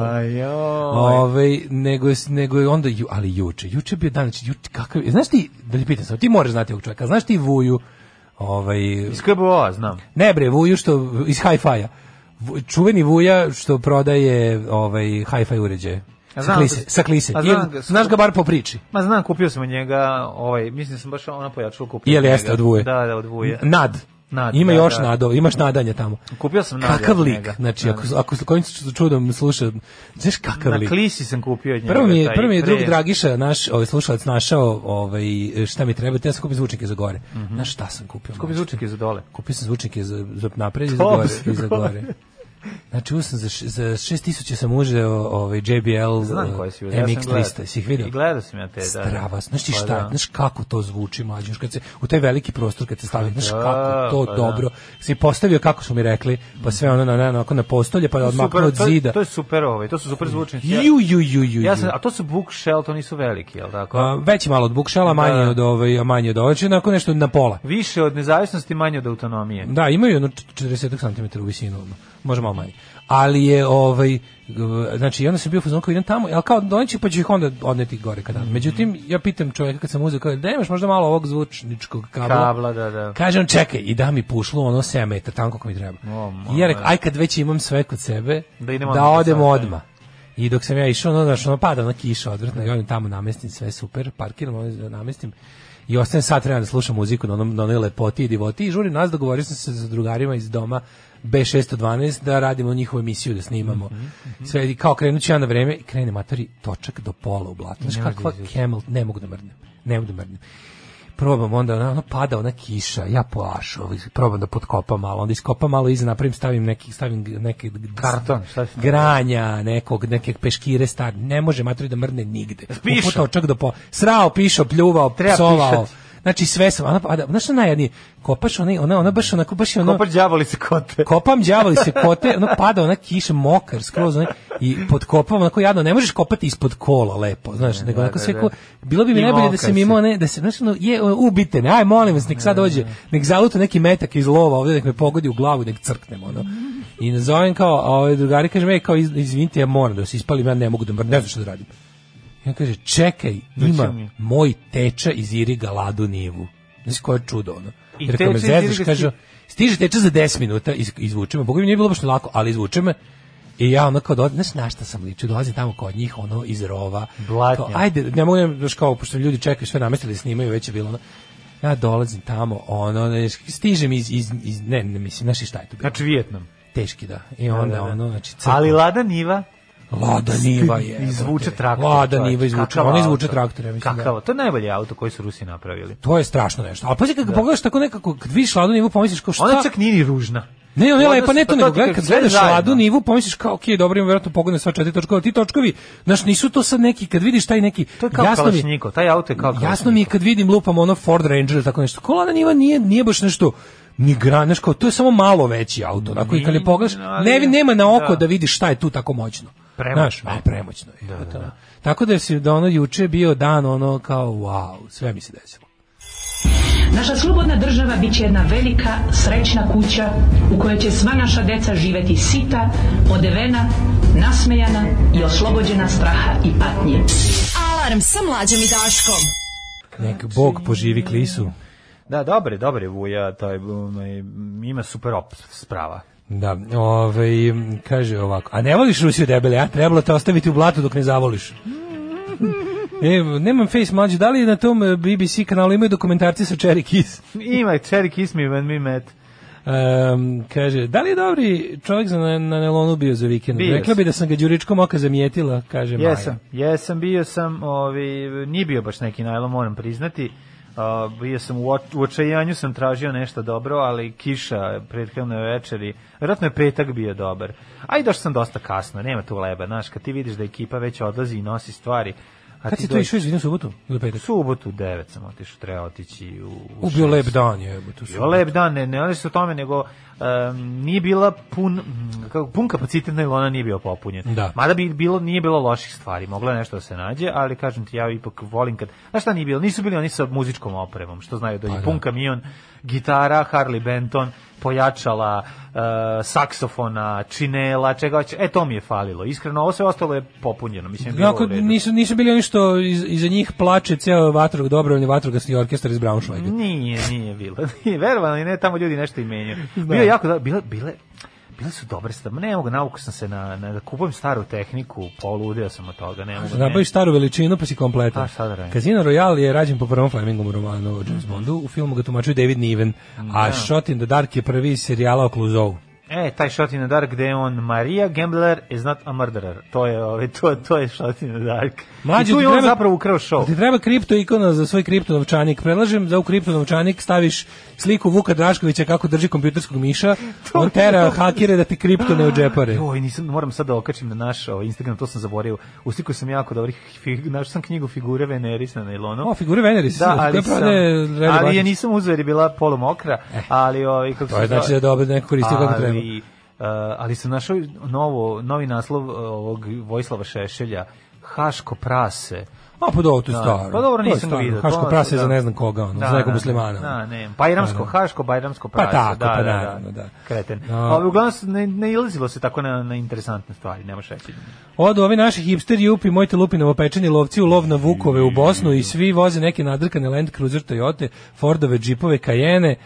Ove, nego, je- nego je onda, ju, ali juče, juče je bio dan, znači, juče, kakav, je- znaš ti, da li pitam sam, ti moraš znati ovog čovjeka, znaš ti Vuju, ovaj, Iz KBO-a, znam. Ne bre, Vuju što iz Hi-Fi-a. Vu- Čuveni Vuja što prodaje ovaj Hi-Fi uređaje. Sa klise, da- sa klise. znam ga- Znaš ga bar po priči. Ma znam, kupio sam od njega, ovaj, mislim da sam baš ono pojačalo kupio. Jel jeste od Vuje? Da, da, od Vuje. Nad. Nad, Ima da, još da. nado, imaš nadanje tamo. Kupio sam Nadja Kakav lik, njega. znači Da, ako ako kojim čudom sluša, znaš kakav Na lik. klisi sam kupio od njega. Prvo mi je, prvo mi je drug Dragiša, naš ovaj slušalac našao, ovaj šta mi treba, te ja sam kupio zvučnike za gore. Znaš šta sam kupio? Kupio zvučnike za dole. Kupio sam zvučnike za, za napred i za gore. I za gore. Znači, uzeo sam za, š- za 6000 sam uzeo ovaj JBL Znam koje si uzeo, ja sam MX gledao. 300, si ih vidio? I gledao sam ja te, da, da. Strava, znaš ti Pa šta, da. znaš kako to zvuči mlađe, kad se u taj veliki prostor kad se stavi, znaš da, kako to pa da. dobro. Si postavio kako su mi rekli, pa sve ono na na onako na postolje, pa odmaknuo Super, od to, zida. to je super ovaj, to su super zvučnici. Ja, Ju ju ju ju. ja sam, a to su bookshelf, to nisu veliki, jel tako? A, veći malo od bukšala, manje Da. od ovaj, a manje od ovaj, onako nešto na pola. Više od nezavisnosti, manje od autonomije. Da, imaju ono 40 cm u visinu, ono, može malo manje. Ali je ovaj znači onda sam bio u fazonu kao idem tamo, al kao doneći pa ću ih onda odneti gore kada. Međutim ja pitam čovjeka kad sam uzeo kao da imaš možda malo ovog zvučničkog kabla. Kabla, da, da. Kaže on čekaj i da mi pušlo ono 7 metara tanko kako mi treba. O, I ja rekao aj kad već imam sve kod sebe Da da, idemo odemo sebe. odmah. I dok sam ja išao, ono, znaš, ono pada ona kiša odvratna i odem tamo namestim sve super, parkiram, ono, namestim i ostajem sat vremena da slušam muziku na, onom, na onoj lepoti i divoti i žurim nas, dogovorio sam se sa drugarima iz doma B612 da radimo njihovu emisiju, da snimamo. Sve, i kao krenut ću ja na vreme i krene matori točak do pola u blatu. Znaš kakva camel, ne mogu da mrdnem, ne mogu da mrdnem probam onda ona, ona pada ona kiša ja poaš ovaj probam da potkopam malo onda iskopam malo iza napravim stavim neki stavim neke Karton, šta si- granja nekog neke peškire star ne može matri da mrdne nigde Pišao. čak do po srao pišao pljuvao Treba psovao pišati. Znači sve sam ona pada znaš šta najjadnije kopaš ona ona ona baš onako baš je ono Kopač đavolice kote. kopam đavoli se kote, ono pada ona kiša mokar skroz ono, i podkopam onako jadno, ne možeš kopati ispod kola lepo, znaš, nego onako sve ko, bilo bi mi najbolje da si. imao ne, da se, znaš, ono, je, ubite ne, aj molim vas, nek sad dođe, nek zaluta neki metak iz lova ovdje, nek me pogodi u glavu, nek crknem, ono. I nazovem kao, a ovaj drugari kaže, ej, kao, iz, izvinite, ja moram da se ispalim, ja ne mogu da ne znam što da radim. I on kaže, čekaj, ima mi. moj teča iz Iriga ladu nivu. Znaš koje čudo, ono. I rekao me Iriga kaže, stiže teča za 10 minuta, iz, izvuče me. Boga mi nije bilo baš lako, ali izvuče me. I ja ono kao, do, znaš na šta sam ličio, dolazim tamo kod njih, ono, iz rova. Blatnja. Kao, ajde, ne mogu, ne, znaš kao, pošto ljudi čekaju sve namestili da snimaju, već je bilo ono. Ja dolazim tamo, ono, ne, stižem iz, iz, iz ne, ne, mislim, znaš šta je to bilo? Znači Vijetnam. Teški, da. I onda, da, da. ono, znači, crkva. Ali Lada Niva Lada Niva je. izvuče traktor. Lada. Niva izvuče, ona izvuče traktor, ja mislim. da. Kakav, to je najbolji auto koji su Rusi napravili. To je strašno nešto. Ali pazi kako pogledaš tako nekako, kad vidiš Ladu Nivu, pomisliš kao šta? Ona čak nije ni ružna. Ne, ona je lepa, ne to pa nego ti gledaj, kažem, kad gledaš. Ladu Nivu, pomisliš kao, ok, dobro, ima vjerojatno pogodne sva četiri točkova, ti točkovi, znaš, nisu to sad neki, kad vidiš taj neki, To je kao jasno mi, taj auto je kao jasno mi je kad vidim lupam ono Ford Ranger tako nešto, ko Lada Niva nije, nije baš nešto, ni gran, znaš, kao, to je samo malo veći auto, onako i kad je pogledaš, ne, nema na oko da. da. vidiš šta je tu tako moćno. Premoćno. Znaš, a, premoćno je. Da, Tako da si da ono juče bio dan ono kao wow, sve mi se desilo. Naša slobodna država bit će jedna velika, srećna kuća u kojoj će sva naša deca živeti sita, odevena, nasmejana i oslobođena straha i patnje. Alarm sa mlađom i Daškom. Nek Bog poživi klisu. Da, dobre, dobre Vuja, taj, onaj, ima super op sprava. Da, ovaj, kaže ovako, a ne voliš Rusiju debele, a trebalo te ostaviti u blatu dok ne zavoliš. E, nemam face mlađe, da li na tom eh, BBC kanalu imaju dokumentarci sa Cherry Kiss? Ima Cherry Kiss Me When We Met. Um, kaže, da li je dobri čovjek za na, na nelonu bio za vikend? Bio Rekla bi da sam ga đuričkom oka zamijetila, kaže Maja. Jesam, jesam, bio sam, ovi, nije bio baš neki najlon, moram priznati. A, bio sam u, oč- u očajanju sam tražio nešto dobro, ali kiša prethodne večeri, vjerojatno je petak bio dobar. A i došao sam dosta kasno, nema tu leba, znaš, kad ti vidiš da ekipa već odlazi i nosi stvari. A Kad ti si to išao izvinim subotu ili petak? Subotu 9 sam otišao, treba otići u... u Ubio lep dan je, to su. Bio lep dan, ne, ne radi se o tome, nego um, nije bila pun, kako, pun kapacitet nailona nije bio popunjen. Da. Mada bi bilo, nije bilo loših stvari, moglo je nešto da se nađe, ali kažem ti, ja ipak volim kad, znaš šta nije bilo, nisu bili oni sa muzičkom opremom, što znaju da je Pa pun da. kamion, gitara, Harley Benton, pojačala, uh, saksofona, činela, čega hoće, e to mi je falilo, iskreno, ovo sve ostalo je popunjeno, mislim, bilo Jako, nisu, nisu bili oni što iz, iza njih plače ceo vatrog, dobrovoljni vatrogasni orkestar iz Braunschweiga. Nije, nije bilo. Nije, verovano i ne, tamo ljudi nešto i menjaju. Bio je jako da, bile, bile, bile su dobre stvari. Ne mogu, nauku sam se na, na da kupujem staru tehniku, poludeo sam od toga, ne mogu. Nabaviš staru veličinu pa si kompletan. Pa, šta da radim? Casino Royale je rađen po prvom Flemingovom romanu o James Bondu. U filmu ga tumačuje David Niven, a Shot in the Dark je prvi serijala o Clouseau. E, taj shot in the dark gde je on Maria Gambler is not a murderer. To je, ovaj, to, to je shot in the dark. Mlađe, I tu je on treba- zapravo ukrao show. Ti treba kripto ikona za svoj kripto novčanik. Predlažem da u kripto novčanik staviš sliku Vuka Draškovića kako drži kompjuterskog miša. On tera hakere da ti kripto ne odžepare. Joj, nisam, moram sad da okačim na naš ovaj, Instagram, to sam zaboravio. Ustikao sam jako dobrih, našao sam knjigu figure Veneris na nailonu. O, figure Veneris. Da, ali, sam, ali je nisam uzeo jer je bila polumokra, ali ovaj kako To je znači da je dobro da neko koristi kako ali. Uh, ali sam našao novo, novi naslov uh, ovog Vojislava Šešelja, Haško prase. A pa dobro, to je Da, staro. Pa dobro, nisam ga vidio. Haško prase da. za ne znam koga, ono, za nekog muslimana. Da, ne, Bajramsko, Da, da. Haško, Bajramsko Pa prase. tako, da, pa da, naravno, da. Kreten. No. Ali uglavnom se ne, ne ilazilo se tako na, na interesantne stvari, nemaš reći. Odu ovi naši hipster jupi, mojte lupinovo pečeni lovci u lov na Vukove u Bosnu i svi voze neke nadrkane Land Cruiser Toyota, Fordove, džipove, Kajene,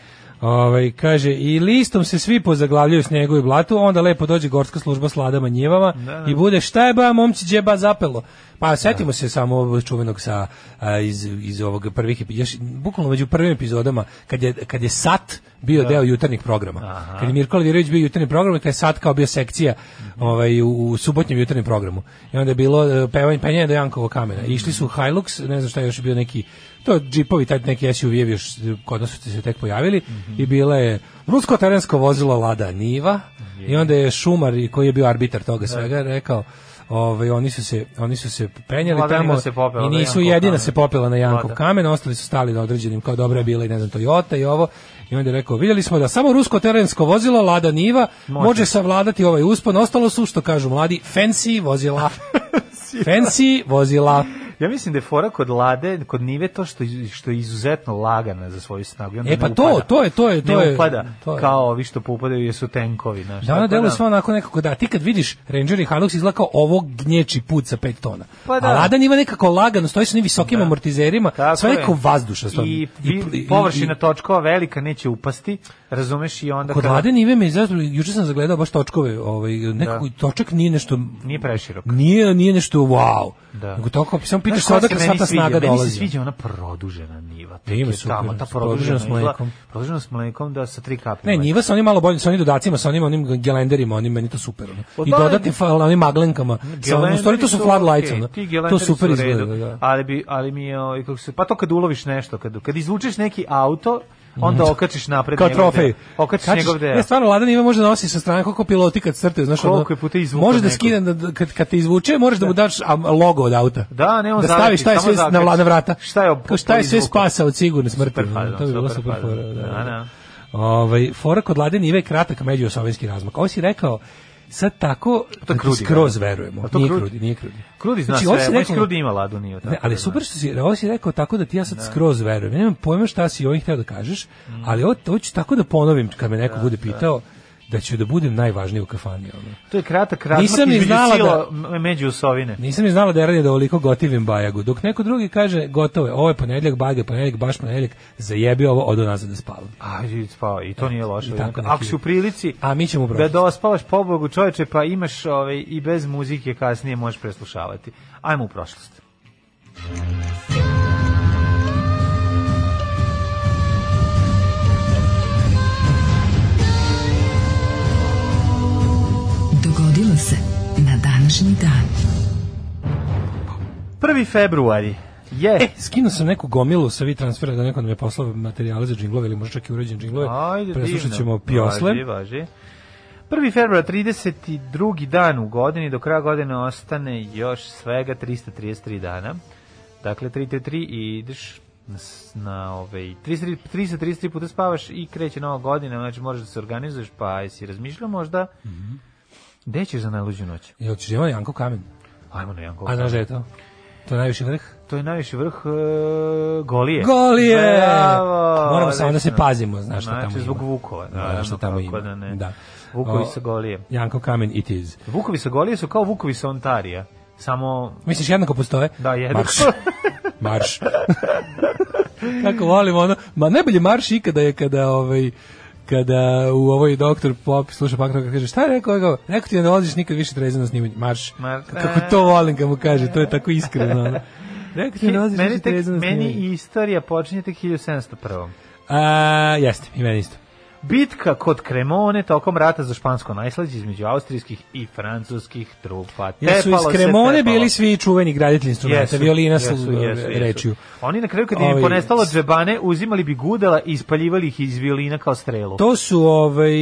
Ovaj kaže i listom se svi pozaglavljaju snegu i blatu, onda lepo dođe gorska služba s ladama njivama Da. i bude šta je ba momci gdje je ba zapelo. Pa setimo se samo ovog čuvenog sa a, iz iz ovog prvih još bukvalno među prvim epizodama kad je kad je sat bio deo jutarnjeg programa. Kad je Mirko Alvirović bio jutarnji program, kad je sat kao bio sekcija ovaj u, u subotnjem jutarnjem programu. I onda je bilo e, pevanje penjanje do Jankovo kamena. I išli su Hilux, ne znam šta je još bio neki to džipovi, taj neki SUV-evi još kod nas su se tek pojavili. I bila je rusko terensko vozilo Lada Niva. I onda je Šumar koji je bio arbitar toga svega rekao Ovaj oni su se oni su se penjali tamo se popela i nisu Jankov jedina kamen. se popela na Jankov Lada. kamen, ostali su stali na određenim kao dobra je bila i ne znam Toyota i ovo i onda je rekao vidjeli smo da samo rusko terensko vozilo Lada Niva može, Može. savladati ovaj uspon, ostalo su što kažu mladi fancy vozila. fancy vozila. Ja mislim da je fora kod Lade, kod Nive to što, što je izuzetno lagana za svoju snagu. I onda E, pa to, upada. to je- to je- to ne je- upada to je. kao ovi što poupadaju jer su tenkovi. Znaš, Da, ona tako deluje sve onako nekako da. Ti kad vidiš Ranger i Hilux izgleda kao ovo gnječi put sa 5 tona. Pa da. A Lada Niva nekako lagano, stoji sa onim visokim Da. amortizerima, Tako sve je. nekako vazdušasto. I, i, površina točkova velika neće upasti, razumeš i onda Kod kada- Lade Nive me izrazilo, juče sam zagledao baš točkove, ovaj, nekako točak nije nešto... Nije preširok. Nije, nije nešto wow. Da. Nego toliko, samo koja odakle se sva meni ta sviđa? snaga Meni dolazi. se sviđa ona produžena niva. Da, ima super, Tamo, ta produžena s mlekom. Produžena s mlekom da sa tri kapi. Ne, njiva sa onim malo boljim, sa onim dodacima, sa onim onim gelenderima, onim meni to super. Ono. Pa I da, dodatnim fa- onim maglenkama. Sa onim, stvari to su floodlights, To super su u redu, izgleda, da. Ali, bi, ali mi je, ovaj, kako se, pa to kad uloviš nešto, kad, kad izvučeš neki auto, onda okačiš napred. Kao trofej. Okačiš Kačiš- njegov deo. Ne, stvarno, Lada Niva može da nosi sa strane koliko piloti kad crtaju, znaš, ono, Koliko je puta izvukao Može da skine, da, da- kad, kad te izvuče, možeš da, mu daš a, logo od auta. Da, ne, on da staviš šta je sve na, zakači. vla- na vrata. Šta je Kao šta je sve izvukao? spasa od sigurne smrti. Super to bi bilo super super. Da, Da, da. da. Ovaj, fora kod Lade Nive kratak međuosovijski razmak. Ovo si rekao, sad tako To da krudi, skroz da. verujemo. To Nije krudi? krudi, nije krudi. Krudi zna Znači, sve, rekao- Krudi ima ladu, nije tako. Ne, ali da super što si, ovo si rekao tako da ti ja sad skroz verujem. Ja nemam pojma šta si ovih hteo da kažeš, ali ovo, ovo ću tako da ponovim kad me neko bude pitao da ću da budem najvažniji u kafani. Ono. To je kratak razmak Nisam ni između znala m- među osovine. Nisam ni znala da je radi da ovoliko gotivim bajagu. Dok neko drugi kaže gotovo je, ovo je ponedjeljak, baga je ponedjeljak, baš ponedjeljak, zajebi ovo, odo nazad da spavam. A, i spava, i to nije loše. Ako si u prilici A mi ćemo da dospavaš pobogu čoveče, pa imaš ovaj, i bez muzike kasnije možeš preslušavati. Ajmo u prošlost. Današnji dan. 1. februari je... E, skinuo sam neku gomilu sa vi transfera da neko nam je poslao materijale za džinglove ili možda čak i urađen džinglove. Ajde, Preslušat divno. ćemo Pjosle. Važi, važi. 1. februar, 32. dan u godini, do kraja godine ostane još svega 333 dana. Dakle, 333 i ideš na, ovaj, 333, 333 puta spavaš i kreće nova godina, znači možeš da se organizuješ, pa jesi razmišljao možda gde ćeš za najluđu noć? Jel ćeš imati Janko Kamen? Ajmo na Janko. A znaš da je to? To je najviši vrh? To je najviši vrh uh, Golije. Golije! Bravo! Moramo samo da se pazimo, znaš šta znači, tamo ima. zbog Vukova. Da, naravno, šta tamo ima. Da, ne. Da. Vukovi sa Golije. Janko Kamen it is. Vukovi sa Golije su kao Vukovi sa Ontarija. Samo Misliš jednako postoje? Da, jednako. Marš. Marš. Kako volim ono, ma najbolji marš ikada je kada ovaj kada u ovoj doktor Pop sluša pak kad kaže šta je rekao, rekao, rekao ti da ne dolaziš nikad više trezan na snimanje, marš. Mar- Kako to volim kad mu kaže, to je tako iskreno. Ono. Rekao ti da ne dolaziš meni, više na meni istorija počinje tek 1701. A, jeste, i meni isto. Bitka kod Kremone tokom rata za špansko najslađe između austrijskih i francuskih trupa. Jesu iz Tepalo se, Kremone bili svi čuveni graditelji instrumenta, Jesu, violina jesu, su jesu, jesu. rečju. Oni na kraju kad im je ponestalo džebane, uzimali bi gudela i ispaljivali ih iz violina kao strelu. To su ovaj,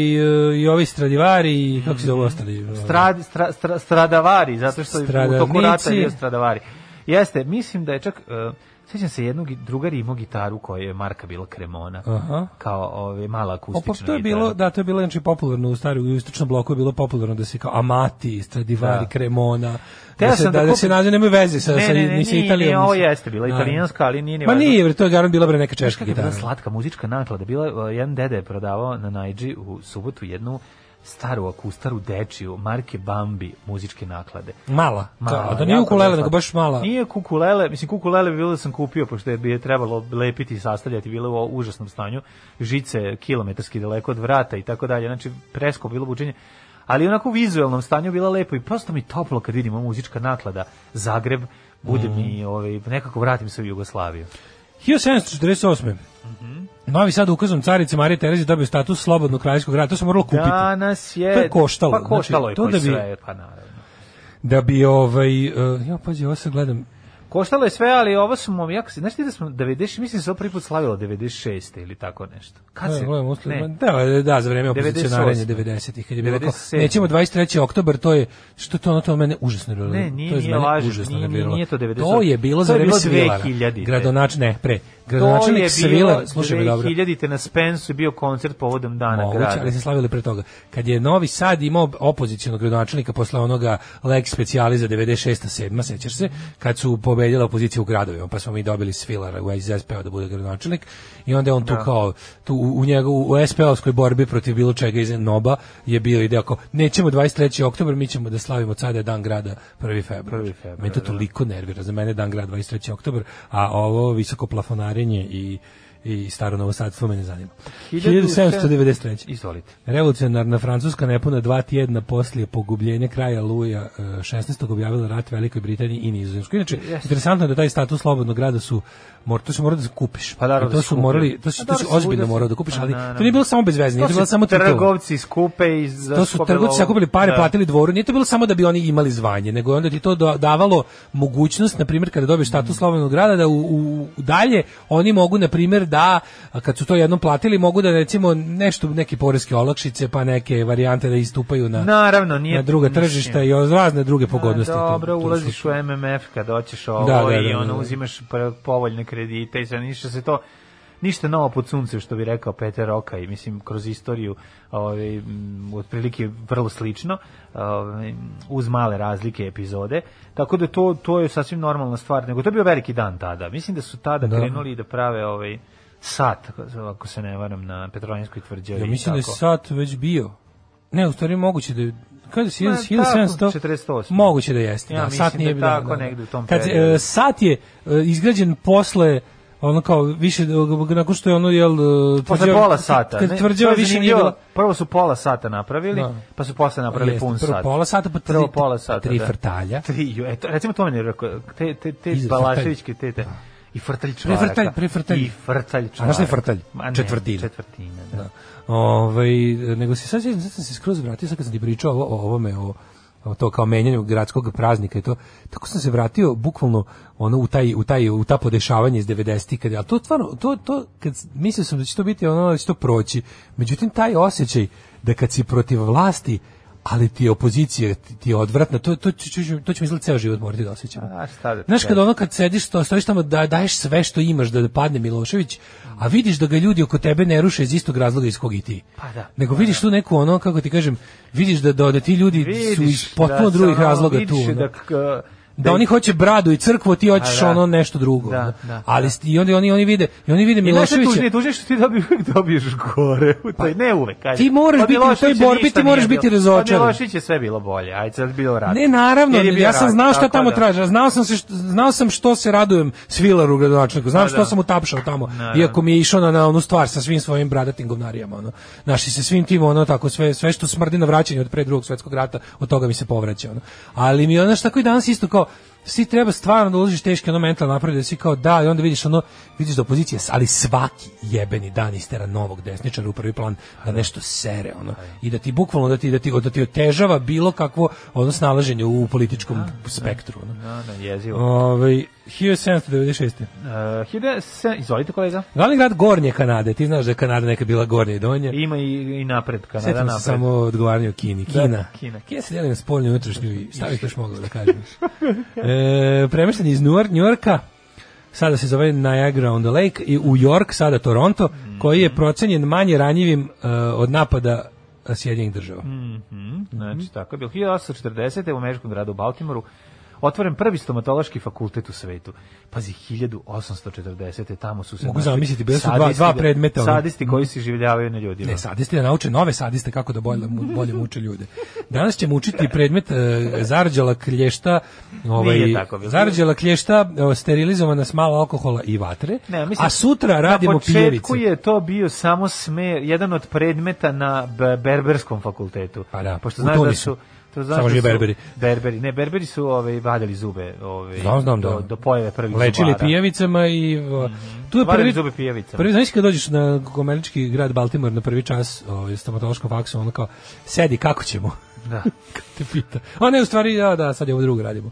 i ovi stradivari i kako se zove ostali? ovaj, Strad, stra, stra, stradavari, zato što je u toku rata bio stradavari. Jeste, mislim da je čak, uh, sjećam se jednog gi- drugar imao gitaru koja je marka bila Cremona, Aha. kao ove, mala O, akustična pa to je gitara. bilo, da, to je bilo znači popularno u stari u istočnom bloku je bilo popularno da se kao Amati, Stradivari, Da. Cremona, Teo da se da, da da se nađe nemaju veze sa Ne, sa ne, ne, ni sa Italijom. ni ovo jeste bila Da. italijanska, ali nije ni Ma nije, bre, to je garant bila bre neka češka je bila gitara. slatka muzička naklada. Bila, jedan dede je prodavao na Najdži u subotu jednu staru akustaru dečiju, marke Bambi, muzičke naklade. Mala. Mala, da, da nije ukulele, nego baš mala. Nije kukulele, mislim kukulele bi bilo da sam kupio, pošto je bi je trebalo lepiti i sastavljati, bilo u užasnom stanju, žice kilometarski daleko od vrata i tako dalje, znači presko bilo bučenje, ali onako u vizualnom stanju bila lepo i prosto mi toplo kad vidim muzička naklada Zagreb, bude Mhm. mi, ovaj, nekako vratim se u Jugoslaviju. 1748. Mhm. Novi Sad ukazom carice Marije Terezije dobio status slobodnog kraljevskog grada. To se moralo kupiti. Danas je... To je koštalo. Pa koštalo Znači, je to da bi- sve, pa naravno. Da bi ovaj uh, ja pađi, ovo sad gledam. Koštalo je sve, ali ovo su mom, jak se, znaš ti da smo 90, mislim da se ovo prvi put slavilo 96. ili tako nešto. Kad se? Gledam, usled- Ne. Da, da, za vreme opozicionarenja 98. 90-ih, kad je bilo 97. nećemo 23. oktobar, to je, što to ono to mene užasno nerviralo. Ne, nije- to je nije mene laž, užasno nije- nerviralo. nije to 98. To je bilo To za vreme bilo Svilara. 2000. Gradonač, ne, pre. Gradonačelnik Svilar, slušaj me dobro. 2000-te na Spensu je bio koncert povodom dana Moguće, grada. ali se slavili pre toga. Kad je Novi Sad imao opozicionog gradonačelnika posle onoga lex specijaliza 96. 7. sećaš se, kad su pobedila opozicija u gradovima, pa smo mi dobili Svilara u SPO da bude gradonačelnik i onda je on tu Da. kao tu u, u njegu u SPO-skoj borbi protiv bilo čega iz Noba je bio ideja kao nećemo 23. oktobar, mi ćemo da slavimo od sada je dan grada 1. februar. 1. februar, Mene to da. toliko nervira, za mene je dan grada 23. oktobar, a ovo visoko plafonarenje i i staro novosadstvo me ne zanima. 1793. Izvolite. Revolucionarna Francuska nepuna dva tjedna poslije pogubljenja kraja Luja e, 16. objavila rat Velikoj Britaniji i Nizozemskoj. Inače, interesantno je da taj status slobodnog grada su mor, to su morali da kupiš. Pa I to da su morali, to su, Pa to dobro, ozbiljno morao se- da kupiš, Pa ali to nije bilo samo bez veze, nije to To bilo se samo trgovci skupe i To su trgovci sakupili pare, Da. platili dvoru. Nije to bilo samo da bi oni imali zvanje, nego je onda ti to do- davalo mogućnost, na primjer, kada dobiješ status slobodnog grada, da u, u dalje oni mogu, na primjer, da, kad su to jednom platili, mogu da, recimo, nešto, neke poreske olakšice, pa neke varijante da istupaju na, Naravno, nije na druga tržišta i razne druge pogodnosti. A, To- dobro, to su- ulaziš u MMF kad hoćeš ovo Da, da, da, i da, ono da. uzimaš pre- povoljne kredite i sve ništa se to ništa novo pod suncem što bi rekao Peter Roka i mislim kroz istoriju ovaj otprilike vrlo slično ovaj, uz male razlike epizode tako da to to je sasvim normalna stvar nego to je bio veliki dan tada mislim da su tada Da. krenuli da prave ovaj sat ako se ne varam na Petrovaradinskoj tvrđavi Ja mislim da je sat već bio. Ne, u stvari moguće da je Kada je Ma, 1700 tako, 48. Moguće da jeste. Ja da, sat nije da da, tako da, negde u tom Kad, periodu. e, sat je e, izgrađen posle ono kao više nakon što je ono jel e, Posle tvrđava- pola sata. Kad tvrđava više nije bila Prvo su pola sata napravili, Da. pa su posle napravili Jeste, pun prvo sat. pola sata, pa tri- Prvo pola sata, tri da. frtalja. Tri, eto, recimo to meni rekao, te, te, te Balaševićke tete. I frtalj čvaraka. frtalj, pre frtalj. I frtalj čvaraka. A znaš je frtalj? Ma ne, Četvrtina. Četvrtina, da. Da. Ovaj nego se sad, sad sam se skroz vratio sad kad sam ti pričao o, o ovome o o to kao menjanju gradskog praznika i to tako sam se vratio bukvalno ono u taj u taj u ta podešavanje iz 90-ih kad al to stvarno to to kad mislio sam da će to biti ono da će to proći međutim taj osjećaj da kad si protiv vlasti ali ti je opozicija ti, je odvratna to to to, ću misliti ceo život morati da A šta da Znaš kad ono kad sediš to stojiš tamo da daješ sve što imaš da padne Milošević, a vidiš da ga ljudi oko tebe ne ruše iz istog razloga iz kog i ti. Pa da, Nego pa vidiš tu neku ono kako ti kažem, vidiš da da, da ti ljudi su iz Vidiš potpuno da drugih ono- razloga tu. vidiš ono. Da, Da oni hoće bradu i crkvu, ti hoćeš da. ono nešto drugo. Da, da, Ali da. i onda oni oni vide, i oni vide šta Miloševića. tužnije, tužnije što ti dobi, uvijek dobiješ gore. U toj, ne uvek. ajde. Ti moraš Od biti u toj borbi, ti moraš biti bilo. razočaran. Od Miloševića je sve bilo bolje. Ajde, sad bilo rat. Ne, naravno, ja sam znao šta tamo da. traže, znao sam se znao sam što se radujem Svilaru gradonačelniku, znam Pa što da. sam mu tapšao tamo. Da, da. Iako mi je išao na, na onu stvar sa svim svojim bradatim govnarijama, ono. Naši se svim tim ono tako sve sve što smrdi na vraćanje od pre drugog svetskog rata, od toga mi se povraća ono. Ali mi je ono što tako i danas isto kao svi treba stvarno da uložiš teški ono mentalno napred da si kao da i onda vidiš ono vidiš da opozicija ali svaki jebeni dan istera novog desničara u prvi plan da nešto sere ono i da ti bukvalno da ti da ti da ti otežava bilo kakvo ono snalaženje u političkom spektru ono. Da, da, jezivo. Ovaj 1796. Uh, hide se, izvolite kolega. Glavni grad Gornje Kanade, ti znaš da je Kanada nekad bila Gornje i Donje. Ima i, i napred, Kanada Setim napred. se samo odgovaranje o Kini. Da, Kina. Kina. Kina se deli na spoljnu i unutrašnju i šta bih još mogao da kažem. e, premešten iz New Yorka, sada se zove Niagara on the Lake, i u York, sada Toronto, koji je procenjen manje ranjivim e, od napada Sjedinjenih država. Mhm, Znači, tako je bilo. 1840. u američkom gradu Baltimoru otvoren prvi stomatološki fakultet u svetu. Pazi, 1840. tamo su se... Mogu zamisliti, bili su dva- dva predmeta. Sadisti koji se življavaju na ljudima. Ne, sadisti da nauče nove sadiste kako da bolje, bolje muče ljude. Danas ćemo učiti predmet e, zarđala klješta, ovaj, Nije tako bilo. zarđala klješta e, sterilizovana s malo alkohola i vatre, Ne, mislim, a sutra radimo Na pijevice. početku je to bio samo smer, jedan od predmeta na Be- Berberskom fakultetu. Pa da, Pošto znaš da su to znaš Samo da su- Berberi. Berberi, ne, Berberi su ovaj vadili zube, ovaj Znam, znam, do, da. do pojave prvih Lečili zubara. pijavicama i o, tu je prvi zube pijavicama. Prvi znaš kad dođeš na američki grad Baltimore na prvi čas, ovaj stomatološkom faksu, ono kao sedi kako ćemo. Da. Kad te pita. A ne, u stvari, da, da, sad je ovo drugo radimo.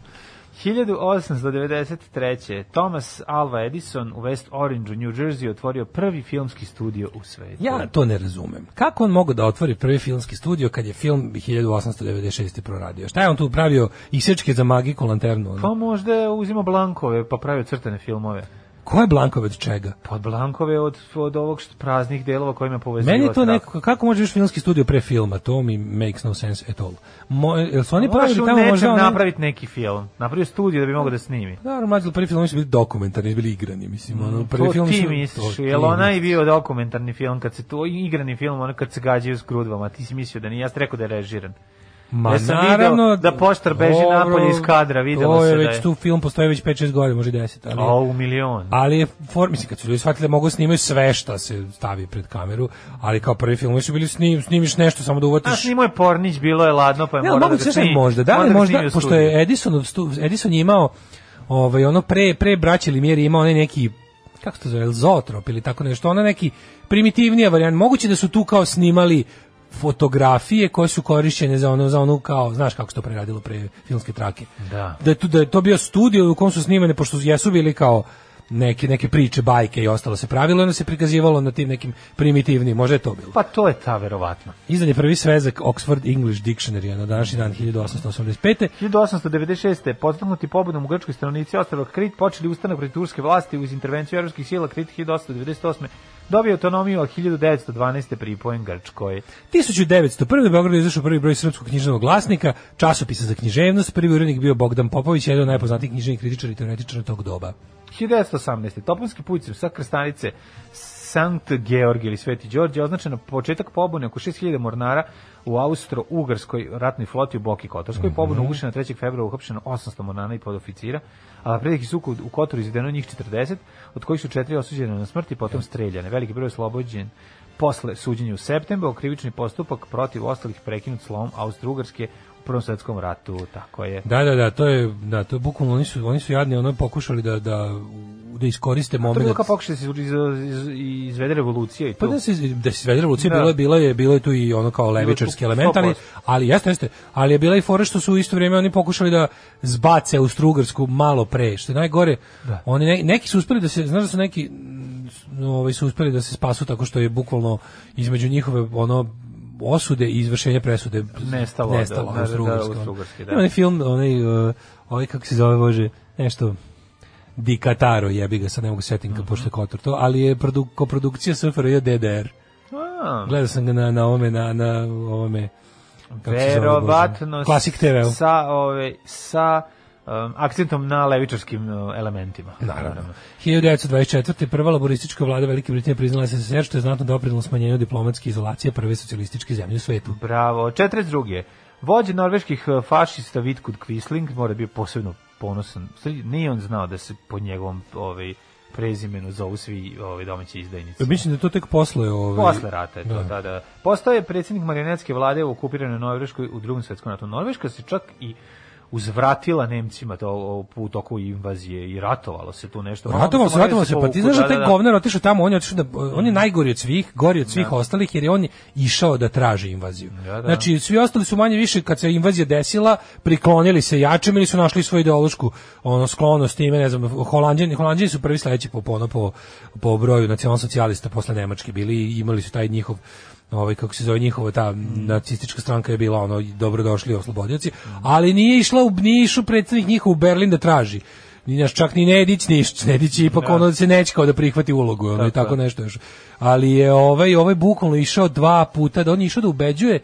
1893. Thomas Alva Edison u West Orange u New Jersey otvorio prvi filmski studio u svetu. Ja to ne razumem. Kako on mogao da otvori prvi filmski studio kad je film 1896. proradio? Šta je on tu pravio isečke za magiku lanternu? ono? Pa možda je uzimao blankove pa pravio crtane filmove. Ko je Blankove od čega? Pa blankove od, od ovog praznih delova kojima povezivao Meni je to nekako, kako može još filmski studio pre filma? To mi makes no sense at all. Mo, jel su oni Moraš pravili tamo možda... one- napraviti neki film. Napravio studio da bi mogao da snimi. Da, mlađi prvi filmovi su bili dokumentarni, bili igrani, mislim. Ono, prvi to film ti su- misliš, to jel onaj misliš. bio dokumentarni film, kad se to igrani film, ono kad se gađaju s grudvama, ti si mislio da nije, ja rekao da je režiran. Ma Ja sam naravno video da poštar beži dobro, napolje iz kadra, videlo se da već je. tu film postoji već 5-6 godina, može 10, ali A u milion. ali je for, mislim kad su ljudi shvatili da mogu snimaju sve šta se stavi pred kameru, ali kao prvi filmovi su bili snim, snimiš nešto samo da A uvatiš. snimao je Pornić, bilo je ladno, pa je Ne, morao da da ga snimi. možda, da li ga možda, u pošto je Edison, Edison je imao ovaj, ono pre, pre braće Limijeri imao onaj neki kako se to zove, zotrop ili tako nešto, ona neki primitivnija varijant. Moguće da su tu kao snimali fotografije koje su korišćene za ono za onu kao znaš kako se to preradilo pre filmske trake. Da. Da je tu da je to bio studio u kom su snimane pošto jesu bili kao neke neke priče, bajke i ostalo se pravilo, onda se prikazivalo na tim nekim primitivnim, možda je to bilo. Pa to je ta, verovatno. Izdan je prvi svezak Oxford English Dictionary na današnji dan 1885. 1896. podstaknuti pobudom u Grčkoj stanovnici ostrava Krit počeli ustanak protiv turske vlasti uz intervenciju evropskih sila Krit 1898. dobio autonomiju, a 1912. pripojen Grčkoj. 1901. u Beogradu je izašao prvi broj srpskog književnog glasnika, časopisa za književnost, prvi urednik bio Bogdan Popović, jedan od najpoznatijih književnih kritičara i teoretičara tog doba. 1918. Toponski put sa krstanice Sankt Georg ili Sveti Đorđe označeno početak pobune oko 6000 mornara u Austro-Ugarskoj ratnoj floti u Boki Kotorskoj. Pobuna ugušena 3. februara uhapšeno 800 mornara i podoficira, a prediki suku u Kotoru izvedeno njih 40, od kojih su četiri osuđene na smrt i potom streljane. Veliki broj je oslobođen posle suđenja u septembru, krivični postupak protiv ostalih prekinut slovom Austro-Ugarske Prvom svetskom ratu, tako je. Da, da, da, to je, da, to je bukvalno, oni su, oni su jadni, ono pokušali da, da, da iskoriste To je moment. bilo kao pokušaj da se iz, iz, izvede revolucija i Pa to. da se da se svede revolucija Da. bilo je bilo je bilo je tu i ono kao levičarski element, ali 100%. ali jeste jeste, ali je bila i fora što su u isto vrijeme oni pokušali da zbace u Strugarsku malo pre, što je najgore. Oni ne- neki su uspeli da se znaš da su neki mm, ovaj su uspeli da se spasu tako što je bukvalno između njihove ono osude i izvršenja presude Nestalo, da, nestalo da, da. Austro-Ugarske, da. Ima onaj film, onaj, uh, ovaj kako se zove, bože, nešto Di Kataro, jebi ga, sad ne mogu setim Mhm. mm pošto je Kotor to, ali je produ, koprodukcija SFRJ DDR. A, Gledao sam ga na, na ovome, na, na ovome, kako se zove, verovatno? Classic TV-u. sa ove sa um, akcentom na levičarskim uh, elementima. Naravno. 1924. prva laboristička vlada Velike Britanije priznala SSSR, što je znatno doprinalo smanjenju diplomatske izolacije prve socijalističke zemlje u svetu. Bravo. 42. Vođa norveških uh, fašista Vitkud Quisling mora bio posebno ponosan. Nije on znao da se po njegovom ovaj, prezimenu zovu svi ovaj, domaći izdajnici. Mislim da je to tek posle... Ovaj, Posle rata je to, Da. da, da. Postao je predsjednik marionetske vlade u okupiranoj Norveškoj u drugom svetskom ratu. Norveška se čak i uzvratila Nemcima to u toku invazije i ratovalo se tu nešto. Ratovalo se, ratovalo se, pa ti znaš da da, taj da. govnar otišao tamo, on je otišao da, on je najgori od svih, gori od svih ostalih, jer je on išao da traži invaziju. Da, da. Znači, svi ostali su manje više, kad se invazija desila, priklonili se jačem ili su našli svoju ideološku ono, sklonost time, ne znam, Holandjani, Holandjani su prvi sledeći po, po, po, po broju nacionalsocijalista posle Nemačke bili i imali su taj njihov ovaj kako se zove njihova ta nacistička stranka je bila ono dobrodošli oslobodioci, ali nije išla u nije išao predsednik njihov u Berlin da traži. Ni naš čak ni Nedić ništa. Nedić je ipak ono da se neće kao da prihvati ulogu, ono i Tako nešto još. Ali je ovaj ovaj bukvalno išao dva puta, da on je išao da ubeđuje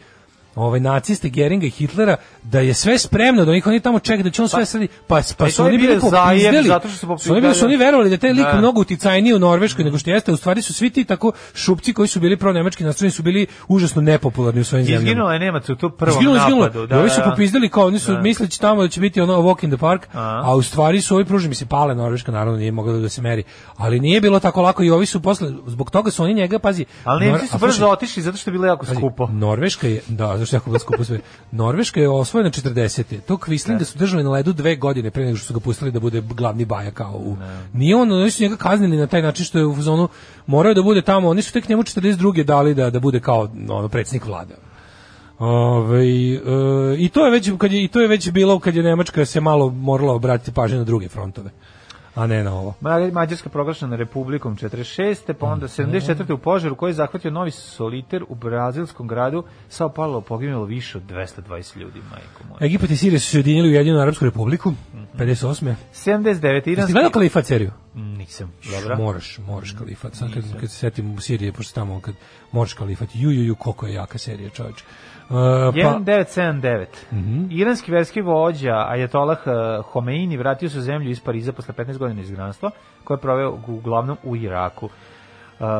ovaj naciste Geringa i Hitlera da je sve spremno da oni oni tamo čekaju da će on sve sredi pa pa i su to oni bili popizdeli zato što su popi- su oni, bili, da, su oni da. verovali da taj lik Da. mnogo uticajniji u Norveškoj nego što jeste u stvari su svi ti tako šupci koji su bili pro nemački nastrojeni su bili užasno nepopularni u svojim zemljama Izginulo je Nemac u tu prvom Izginulo, izginulo. napadu. Ovi su da. popizdali kao oni su Da. misleći tamo da će biti ono walk in the park, A. a u stvari su ovi pružili mi se pale Norveška naravno nije mogla da se meri. Ali nije bilo tako lako i ovi su posle zbog toga su oni njega pazi. Ali Nemci su brzo otišli zato što je bilo jako skupo. Norveška je, da, zašto je jako bilo skupo sve. Norveška je osvojena 40. To Quislinga su držali na ledu dve godine pre nego što su ga pustili da bude glavni baja kao u... Nije on, oni su njega kaznili na taj način što je u zonu morao da bude tamo, oni su tek njemu 42. dali da, da bude kao ono, predsjednik vlade. Ove, I to je već kad je i to je već bilo kad je Nemačka se malo morala obratiti pažnju na druge frontove a ne na ovo. Ma- Mađarska proglašena republikom 46. pa onda 74. u požaru koji je zahvatio novi soliter u brazilskom gradu Sao Paulo poginulo više od 220 ljudi, majko moja. Egipat i Sirija su se ujedinili u Jedinu Arapsku republiku, 58. 79. Jeste iranski... gledao kalifat seriju? Nisam, dobro. Moraš, moraš kalifat. Sad kad, kad se setim u Siriji, pošto tamo, kad moraš kalifat, ju, ju, ju, koliko je jaka serija, čovječ. Uh, pa, 1979. Iranski verski vođa Ajatolah eh, Homeini vratio se u zemlju iz Pariza posle 15 godina izgnanstva, koje je proveo uglavnom u Iraku. Uh,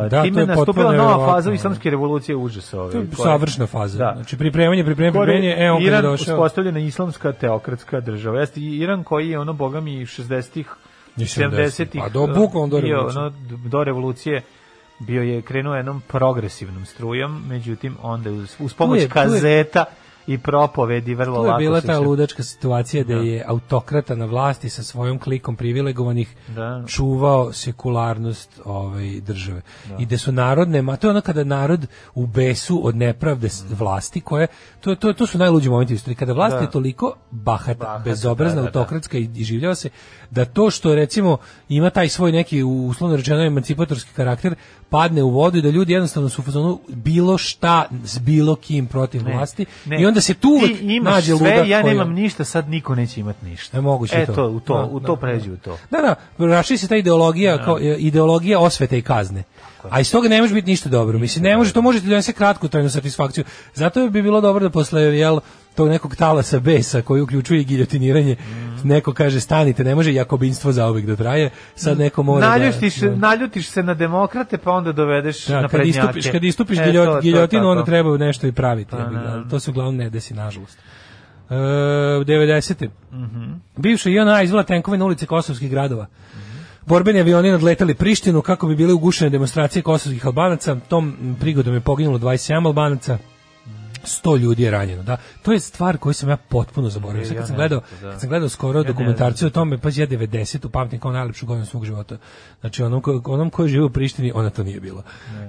to time je nastupila nova faza islamske revolucije užasa. Ove, to je savršena faza. Da. Znači, pripremanje, pripremanje, pripremanje, e, on Iran došao... uspostavljena islamska teokratska država. Jeste Iran koji je ono bogami 60-ih, I 70-ih. Pa do- bukvalno do revolucije. ono, do revolucije bio je krenuo jednom progresivnom strujom, međutim onda uz, uz pomoć je- kazeta i propovedi vrlo Tu je lako bila ta ludačka situacija da je autokrata na vlasti sa svojom klikom privilegovanih Da. čuvao sekularnost ovaj države. I da su narodne, ma to je ono kada narod u besu od nepravde s- vlasti koje to to to su najluđi momenti u istoriji kada vlast Da. je toliko bahata, Bahata, bezobrazna, da, da, da. autokratska i, i življava se da to što recimo ima taj svoj neki uslovno rečeno emancipatorski karakter padne u vodu i da ljudi jednostavno su fazonu bilo šta s bilo kim protiv Ne, vlasti ne. i onda se tu uvek nađe sve, ludak ja koji- nemam ništa, sad niko neće imati ništa. E, moguće e, to. to. u to, Da, u da, to da. pređi u to. Da, da, raši se ta ideologija kao e, ideologija osvete i kazne. A iz toga ne može biti ništa dobro. Mislim, ne može, to može ti donese kratku trajnu satisfakciju. Zato bi bilo dobro da posle, jel, tog nekog talasa besa koji uključuje i giljotiniranje, Mm. neko kaže stanite, ne može jakobinstvo zauvek da traje, sad neko mora Naljutiš, da... naljutiš se na demokrate, pa onda dovedeš Da, na kad istupiš, kad istupiš E, giljo- to- to je giljotinu, onda treba nešto i praviti. Pa, ga, da. ali to se uglavnom ne desi, nažalost. E, 90. Mhm. Bivša JNA izvela tenkove na ulice kosovskih gradova. Borbeni avioni nadletali Prištinu kako bi bile ugušene demonstracije kosovskih albanaca. Tom prigodom je poginulo 27 albanaca. 100 ljudi je ranjeno, da. To je stvar koju sam ja potpuno zaboravio. Ne, Sad ja kad sam ne gledao, da. kad sam gledao skoro ne dokumentarciju o tome, pa ja 90 pamtim kao najlepšu godinu svog života. Znači onom ko, onom ko je živio u Prištini, ona to nije bilo.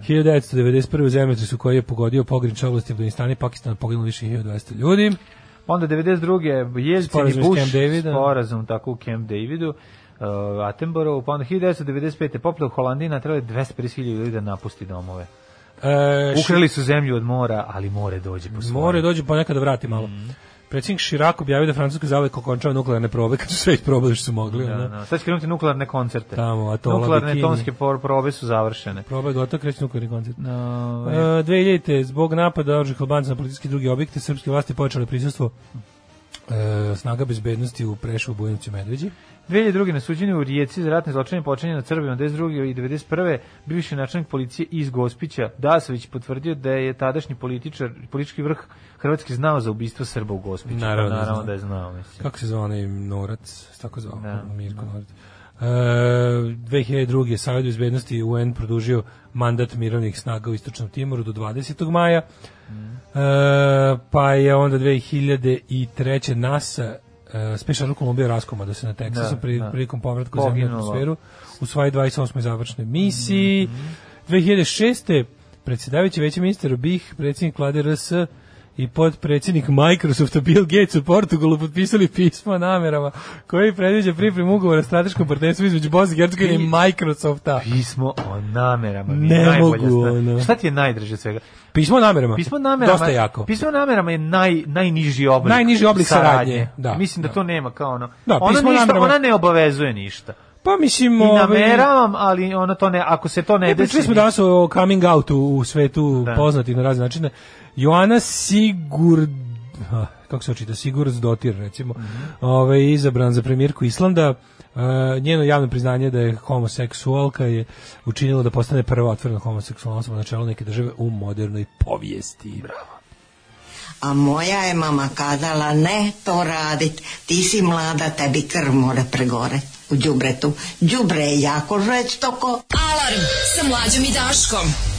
1991. u zemljotresu koji je pogodio pogranične oblasti Afganistana i Pakistana poginulo više 1200 ljudi. Onda 92. Jelcin i Bush, sporazum tako u Camp Davidu, uh, Attenborough, pa onda 1995. poplava u Holandiji natrali 250.000 ljudi da napusti domove. E, Ukrali su zemlju od mora, ali more dođe po svoje. More dođe pa nekada vrati malo. Mhm. Predsjednik Širak objavio da Francuska zauvek okončava nuklearne probe kad su sve isprobali što su mogli. Da, da. Sad će krenuti nuklearne koncerte. Tamo, Atola, Nuklearne Bikini. tonske probe su završene. Proba je gotova, kreće nuklearni koncert. No, E, 2000. zbog napada oružnih Albanca na politički drugi objekte, srpske vlasti počele prisustvo e, snaga bezbednosti u Prešovu, Bujanovcu i Medveđi. 2002. na suđenju u Rijeci za ratne zločine počinje na Srbima 92. i 91. bivši načelnik policije iz Gospića Dasović potvrdio da je tadašnji političar, politički vrh Hrvatski znao za ubistvo Srba u Gospiću. Naravno Pa da naravno zna. da je znao. Mislim. Kako se zvao onaj Norac, tako zvao, Da. Mirko Norac. E, 2002. Savjet bezbednosti UN produžio mandat mirovnih snaga u Istočnom Timoru do 20. maja. E, pa je onda 2003. NASA e, specijalno Kolumbija raskoma da se na Teksasu Da, pri, da. prilikom povratka u zemlju atmosferu u svojoj 28. završnoj misiji. 2006. predsjedavajući veći ministar BiH, predsjednik vlade RS i podpredsjednik Microsofta Bill Gates u Portugalu potpisali pismo o namerama koji predviđa pripremu ugovora o strateškom partnerstvu između Bosne i Hercegovine i Microsofta. Pismo o namerama. Ne mogu, ono. Šta ti je najdraže svega? Pismo o namerama. Pismo o namerama. Dosta jako. Pismo o namerama je naj, najniži oblik. Najniži oblik saradnje, da, Mislim da, da. to nema kao ono. Da, ona, ništa, ona ne obavezuje ništa. Pa mislim, I ovaj, nameravam, ali ona to ne, ako se to ne Ne, desi... pričali smo danas o coming outu u svetu Da. poznatim na razne načine. Joana Sigurd ah, kako se očita, Sigurdsdottir recimo, ovaj, izabran za premijerku Islanda, Uh, njeno javno priznanje da je homoseksualka je učinilo da postane prva otvorena homoseksualna osoba na čelu neke države u modernoj povijesti. Bravo. A moja je mama kazala ne to radit, ti si mlada, tebi krv mora pregore u đubretu. Đubre je jako žestoko. Alarm sa mlađom i Daškom.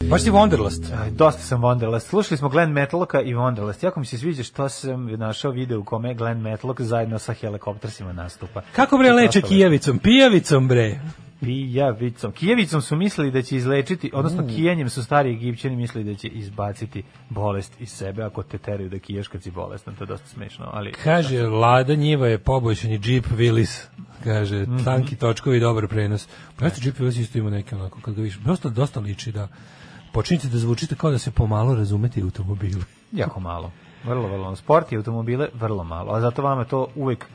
Baš ti Wonderlust. Aj, Dosta sam Wonderlust. Slušali smo Glenn Metalka i Wonderlust. Jako mi se sviđa što sam našao video u kome Glenn Metalok zajedno sa helikoptersima nastupa. Kako bre leče dosta kijevicom? Pijavicom bre. Lepo. Pijavicom. Kijevicom su mislili da će izlečiti, odnosno kijenjem su stari Egipćani mislili da će izbaciti bolest iz sebe ako te teraju da kiješ kad si bolestan. To je dosta smešno, ali... Kaže, Lada Njiva je poboljšani Jeep Willis. Kaže, Mhm. tanki točkovi, dobar prenos. Jeste Jeep Willis isto ima neke onako, kad ga viš, dosta, dosta liči da počinite da zvučite kao da se pomalo razumete u automobilu. Jako malo. Vrlo, vrlo. Sport i automobile vrlo malo. A zato vama je to uvek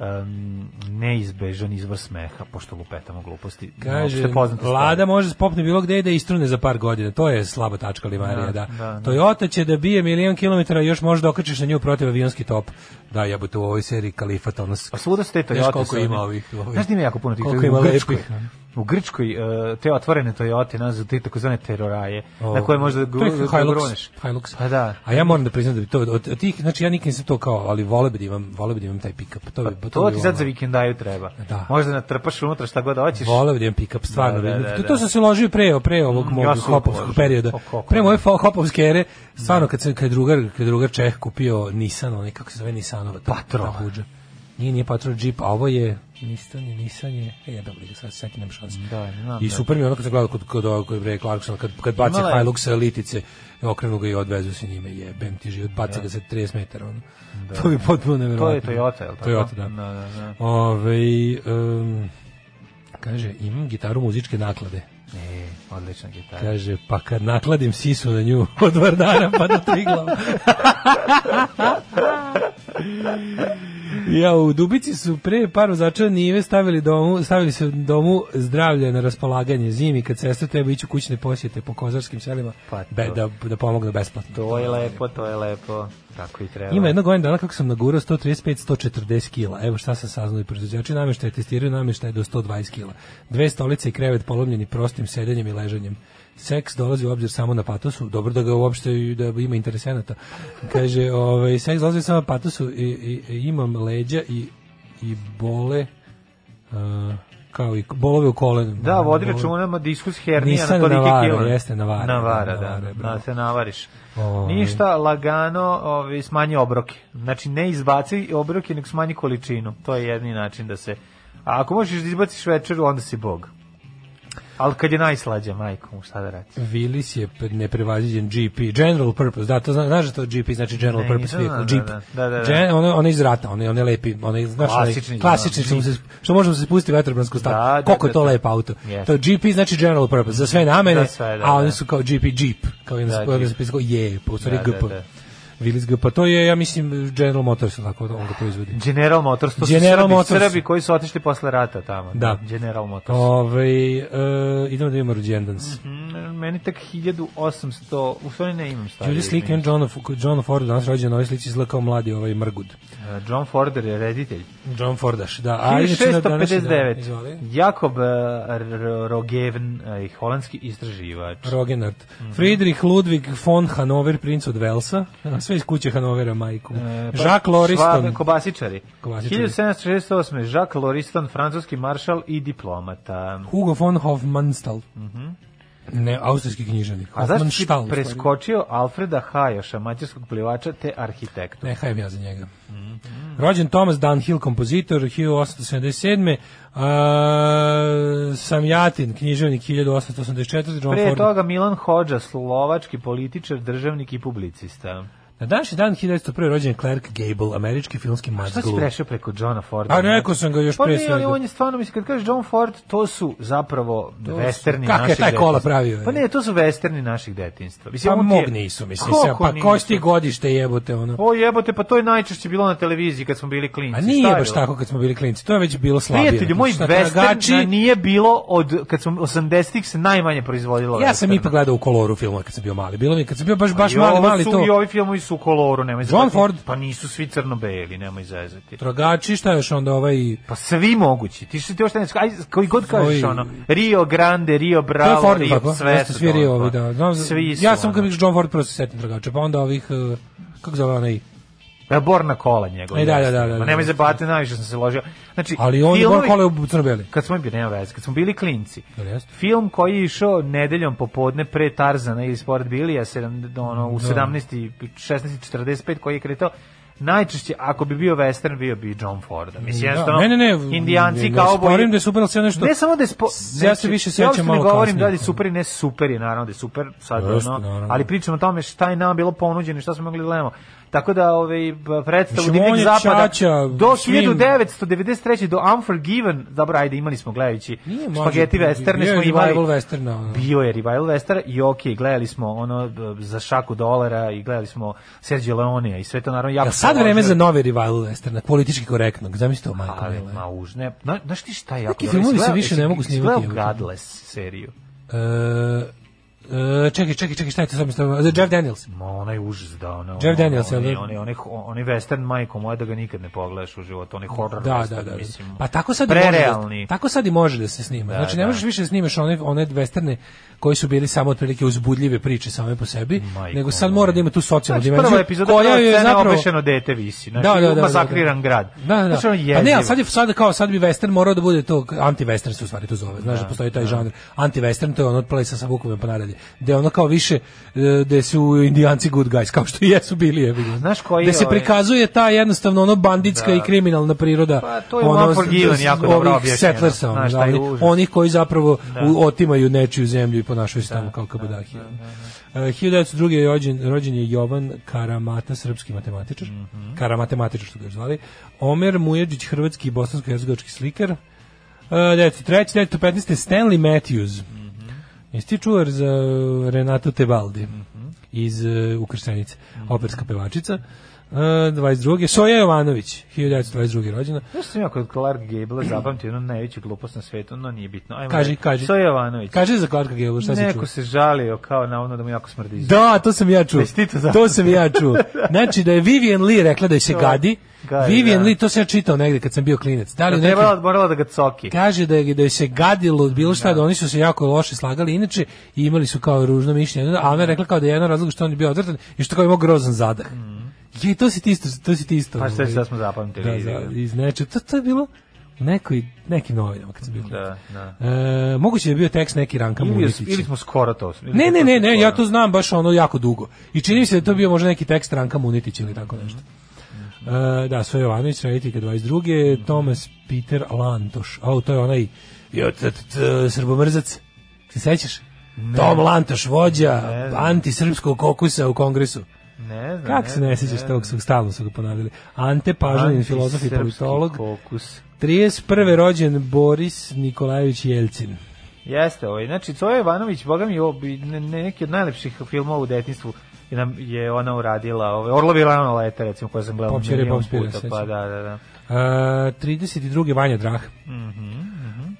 um, neizbežan izvor smeha, pošto lupetamo gluposti. Kaže, Opšte poznata stvar. Lada može popne bilo gde i da istrune za par godina. To je slaba tačka Limarija, da. Da, da, da. Toyota će da bije milion kilometara, još možda okačiš na nju protiv avionski top. Da, jebote u ovoj seriji Kalifat, ono... Pa svuda su te Znaš Toyota. koliko ima ovih- ovih- Znaš da ima jako puno tih koliko u ima lepih, U Grčkoj uh, te otvorene Toyote nazvu te takozvane teroraje, O, na koje možda gru- Hilux, gruneš. Hilux. Pa da. A ja moram da priznam da bi to od, tih znači ja nikad nisam to kao, ali vole bi da imam, vole bi da imam taj pick-up. To bi To bi ti sad volao. za vikendaju treba. Da. Možda natrpaš unutra šta god hoćeš. Voleo da pick-up, stvarno. Da, da, da, to, da. to sam se ložio pre, pre ovog Mm, mog ja hopovskog perioda. Pre moje hopovske ere, stvarno kad, sam, kad, drugar, kad drugar Čeh kupio Nissan, onaj kako se zove Nissanova. huđa. Nije, nije Patrol Jeep, a ovo je Nissan je, Nissan je, e, jebam li ga sad, sad nema šanse. Da, znam, I da. super mi je ono kad sam gledao kod, kod, kod, kod Ray Clarkson, kad, kad je- Hilux litice, okrenu ga i odvezu se njime, jebem ti život, baca ga se 30 metara, ono. To bi potpuno nevjerovatno. To je Toyota, je li tako? Toyota, da. Da, da, da. Ove, um, kaže, imam gitaru muzičke naklade. E, odlična gitara. Kaže, pa kad nakladim sisu na nju od Vardara pa do Triglava. ja, u Dubici su pre par vozača Nive stavili, domu, stavili se domu zdravlja na raspolaganje zimi kad sestra treba ići u kućne posjete po kozarskim selima Pa be, da, da pomogne besplatno. To je lepo, to je lepo. Tako i treba. Ima jednog godina dana kako sam nagurao 135-140 kila. Evo šta sam saznao i proizvođači namještaje testiraju namještaje do 120 kila. Dve stolice i krevet polomljeni prostim sedenjem i ležanjem. Seks dolazi u obzir samo na patosu. Dobro da ga uopšte da ima interesenata. Kaže, ovaj, seks dolazi samo na patosu i, i, i imam leđa i, i bole uh, kao i bolove u kolenu. Da, vodi računama diskus hernija Nisam na tolike navara, kile. jeste, navara, Navara, da, da, navara, da, da se navariš. Ovaj. Ništa, lagano ovaj, smanji obroke. Znači, ne izbaci obroke, nego smanji količinu. To je jedni način da se... A ako možeš da izbaciš večeru, onda si bog. Ali kad je najslađa, majko, mu šta da radi? Willis je pre- neprevaziđen GP, General Purpose, da, to zna, znaš da to GP znači General Ne, Purpose vehicle, Jeep. da, da, da, da. Gen- ono, ono iz rata, ono, ono je lepi, ono je, znaš, Klasični, klasični, da. što, mu se, što možemo se spustiti vetrobransku stavu. Da, da, Koliko je da, to da. lep auto. Jeste. To GP znači General Purpose, za sve namene, Za sve, da, a oni da. su kao GP Jeep, kao jedan Da, da, je, u stvari Da, da, GP. Willis GP, to je, ja mislim, General Motors, tako on ga proizvodi. General Motors, to General su Srbi, Motors. Srbi koji su otišli posle rata tamo. Da. General Motors. Ove, e, idemo da imamo rođendans. Mm, Meni tek 1800, u stvari ne imam stvari. Judy Slick and John, John Ford danas rođen na ovoj slici izgleda kao mladi ovaj Mrgud. John Forder je reditelj. John Fordaš, da. A inače na današnji dan, 1659. izvoli. Jakob eh, R- Rogevn, eh, holandski istraživač. Rogenart. Mhm. Friedrich Ludwig von Hanover, princ od Velsa. Sve iz kuće Hanovera, majku. E, pa, Jacques Loriston. Švabe, Kobasičari. Kobasičari. 1768. Jacques Loriston, francuski maršal i diplomata. Hugo von Hofmannsthal. Ne, austrijski književnik. A zašto si preskočio Alfreda Hajoša, mađarskog plivača te arhitektu? Ne, hajem ja za njega. Mhm. Rođen Thomas Dunhill, kompozitor, 1877. A, Samjatin, književnik, 1884. John Pre Ford. toga Milan Hođa, slovački političar, državnik i publicista. Na današnji dan 1901. rođen Clark Gable, američki filmski Šta si prešao preko Johna Forda? A rekao sam ga još pa pre ali svega. on je stvarno, mislim, kad kažeš John Ford, to su zapravo To westerni su- naših taj kola pravio, je? Pa ne, to su westerni naših detinjstva. Mislim, Pa je- mog nisu, mislim. Sve, pa nisu? ko si ti godište jebote, ono? O jebote, pa to je najčešće bilo na televiziji kad smo bili klinci. A nije je baš tako kad smo bili klinci, to je već bilo slabije. Prijatelji, moj western nije bilo od, kad smo 80-ih se najmanje proizvodilo Ja sam ipak gledao u koloru filmova kad sam bio mali. Bilo mi kad sam bio baš baš mali, mali to. I ovi filmovi su u koloru, nemoj John zezati. Ford. Pa nisu svi crno-beli, nemoj zezati. Tragači, šta još onda ovaj Pa svi mogući. Ti što ti još ne, aj, koji god kažeš Svoj- ono, Rio Grande, Rio Bravo, Ford, Rio, tako? sve Jeste su svi Rio, pa. ovi, da. Znam, Svi su, ja sam kad bih John Ford prvo se setim tragača, pa onda ovih, uh, kako zove onaj, E, Borna kola njegov. E, da, da, da, da, Ma da. nemoj zabati, najviše sam se ložio. Znači, ali on je Bon Kole u crno-beli. Kad smo bili, nema veze, kad smo bili klinci. Jeste? Film koji je išao nedeljom popodne pre Tarzana ili Sport Bilija, ono, u Da. 17. i 16.45 koji je kretao, najčešće, ako bi bio western, bio bi John Forda. Mislim, Da, jednostavno, ne, ne, ne, indijanci ne, kao ne sporim da je super, ali sve nešto... Ne samo da je spo... Ja se više sećam malo ne govorim da je super i ne super je, naravno da je super, sad Jeste, ono, naravno. ali pričamo o tome šta je nam bilo ponuđeno i šta smo mogli da gledamo. Tako da ovaj predstavu Mislim, on Divljeg je zapada ćaća do svim- 1993. do Unforgiven, dobro, ajde, imali smo gledajući Nije, spaghetti westerne smo imali. westerna. Bio je revival western i ok, gledali smo ono za šaku dolara i gledali smo Sergio Leonea i sve to naravno jako Jel sad vreme za novi revival westerna, politički korektnog, zamisli to, majko Ali, ma už, ne, na, znaš ti šta je jako Neki filmovi se više ne mogu snimati, gledao. Godless seriju? E, E, čekaj, čekaj, čekaj, šta je to sad mi stavio? Jeff Daniels. Ma onaj užas da ono. Jeff Daniels, jel da? onaj, onaj, onaj western majko moja da ga nikad ne pogledaš u životu, onaj horror Da, western, da, da. mislim. Pa tako sad može da, tako sad i može da se snima. Da, znači ne da. možeš više da snimaš one one westerne koji su bili samo otprilike uzbudljive priče same po sebi, Majko nego sad mora da ima tu socijalnu Znači, dimenziju prva epizoda koja je zapravo obešeno dete visi, znači, da, da, da, masakriran da, da. grad. Da, da, Znači, ono Pa ne, ali sad je sad kao sad bi western morao da bude to anti-western se u stvari to zove. Znaš da, postoji taj žanr. Anti-western to je ono od plesa sa vukovima pa naredi. Da ono kao više e, da su indijanci good guys kao što i jesu bili je. Znaš koji Da se ovaj- prikazuje ta jednostavno ono banditska Da. i kriminalna priroda. Pa, to je u Unforgiven jako dobro objašnjeno. Znaš, da, oni- koji zapravo Da. u- otimaju nečiju zemlju i ponašaju se tamo kao kabudahi. Uh, 1902. je rođen, rođen je Jovan Karamata, srpski matematičar. Mhm. Karamatematičar, što ga je zvali. Omer Mujeđić, hrvatski i bosansko-hercegovački slikar. Uh, 1903. 1915. Stanley Matthews. Jesi ti čuvar za Renatu Tebaldi iz uh, Ukrštenice, operska pevačica. Uh, 22. Soja Jovanović, 1922. rođena. Znaš sam ja kod Clark Gable zapamtio jednu najveću glupost na svetu, no nije bitno. Ajmo Kaži, reći. kaži. Soja Jovanović. Kaže za Clarka Gable, šta si čuo? Neko se žalio kao navodno da mu jako smrdi Da, to sam ja čuo. To? To sam ja čuo. Znači da je Vivian Lee rekla da je se gadi. Gadi, Vivian da. Lee, to sam ja čitao negde kad sam bio klinec. Da li Da trebala, morala da ga coki. kaže da je da je se gadilo bilo šta da. oni su se jako loše slagali inače i imali su kao ružno mišljenje a ona je rekla kao da je jedan razlog što on je bio odvratan i što kao imao grozan zadah. Je to si ti isto to si ti isto. Pa šta ovaj, sad smo zapamtili. Da, da, iz neče, to, to je bilo u nekoj, nekim novinama kad sam bio. Da, da. E, moguće da je bio tekst neki Ranka Ili, ili smo skoro to. Ne, ne, ne, ne, ja to znam baš ono jako dugo. I čini mi se da je to bio možda neki tekst Ranka Munitić ili tako nešto. E, da, Svoje Jovanović, Reditika 22. Tomas Peter Lantoš. O, to je onaj jo, t, t, t, srbomrzac. Se sećaš? Tom Lantoš, vođa antisrpskog kokusa u kongresu. Ne znam. Kako se ne sećaš tog, su, stalno su ga ponavljali. Ante Pažanin, filozof i politolog. Fokus. 31. rođen Boris Nikolajević Jelcin. Jeste, ovaj. Znači, Coja Ivanović, boga mi, ovo bi- ne, ne, neki od najlepših filmova u detinjstvu je, nam, je ona uradila, ovaj, Orlovi rano lete, recimo, koje sam gledao Pop Ćere, milion Pop Spira, puta, sećam. pa da, da, da. Uh, 32. Vanja Drah.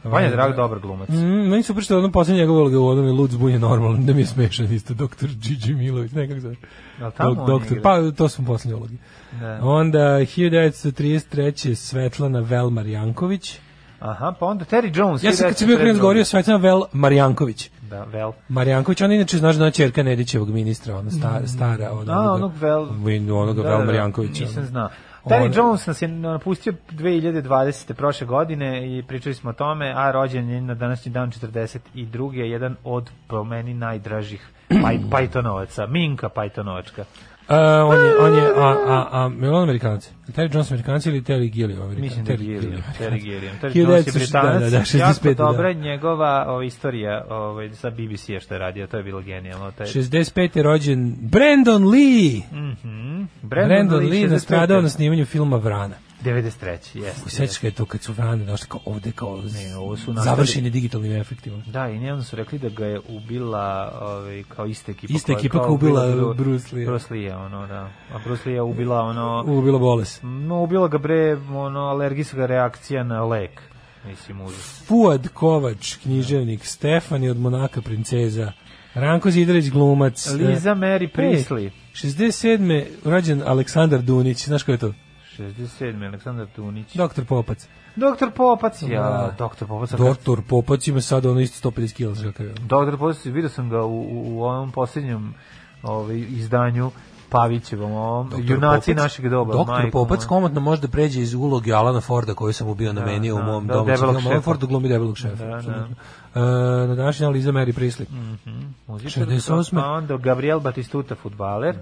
Vanja Drag, dobar glumac. Mm, meni su pričali ono posljednja njegova uloga u onome Lud zbunje normalno, da mi je smešan isto, doktor Gigi Milović, nekako zove. Dok- doktor, igra? pa to su posljednje uloge. Da. Onda 1933. Svetlana Vel Marjanković. Aha, pa onda Terry Jones. Ja sam kad sam bio klinac govorio Svetlana Vel Marjanković. Da, vel. Marjanković, ona inače znaš da je čerka Nedićevog ministra, ona sta, stara, ona, A, onog Vel. Onoga Da, Vel da, da, Marjankovića. Nisam znao. On- Terry Jones nas je napustio 2020. prošle godine i pričali smo o tome, a rođen je na današnji dan 42. je jedan od po meni najdražih paj, Pythonovaca, Minka Pythonovačka. Uh, on je, on je, a, a, a, je on Amerikanac? Terry Jones Amerikanac ili Terry Gilliam Amerikanac? Mislim da je Terry Gilliam, Terry Gilliam. Terry 1900 Jones je Britanac, da, da, da, 65, jako da. dobra je njegova ova, istorija ovaj, sa BBC-a što je radio, to je bilo genijalno. Taj, 65. je rođen Brandon Lee. Mhm. Brandon, Lee 65. nastradao na snimanju filma Vrana. 93. Jeste. Sećaš je to kad su Vrane došli kao ovde kao Ne, ovo su nastali- završeni digitalnim efektima. Da, i njemu su rekli da ga je ubila ovaj, kao ista ekipa. Koja- ekipa kao koja ubila Bru- Bruce Lee. Bruce Lee, ono, da. A Bruce Lee je ubila, ono... Ubilo boles. No, ubila ga bre, ono, alergijska reakcija na lek. Mislim, užas. Fuad Kovač, književnik, Stefani od Monaka princeza, Ranko Zidarić glumac. Liza e, Mary Priestley. 67. rođen Aleksandar Dunić, znaš ko je to? 67. Aleksandar Tunić. Doktor Popac. Doktor Popac, ja, Da. doktor Popac. Doktor Popac ima sad ono isto 150 kg. Doktor Popac, vidio sam ga u, u, u ovom posljednjem ovaj, izdanju Pavićevom, ovom, Doktor junaci Popac- našeg doba. Doktor majko Popac komotno može da pređe iz uloge Alana Forda koju sam mu bio namenio da, u mom da, domu. debelog Alan šefa. Ford glumi debelog šefa. Da, da. E, na današnji dan Liza Mary Priestley. Muzičar, 68.. Pa onda Gabriel Batistuta, futbaler.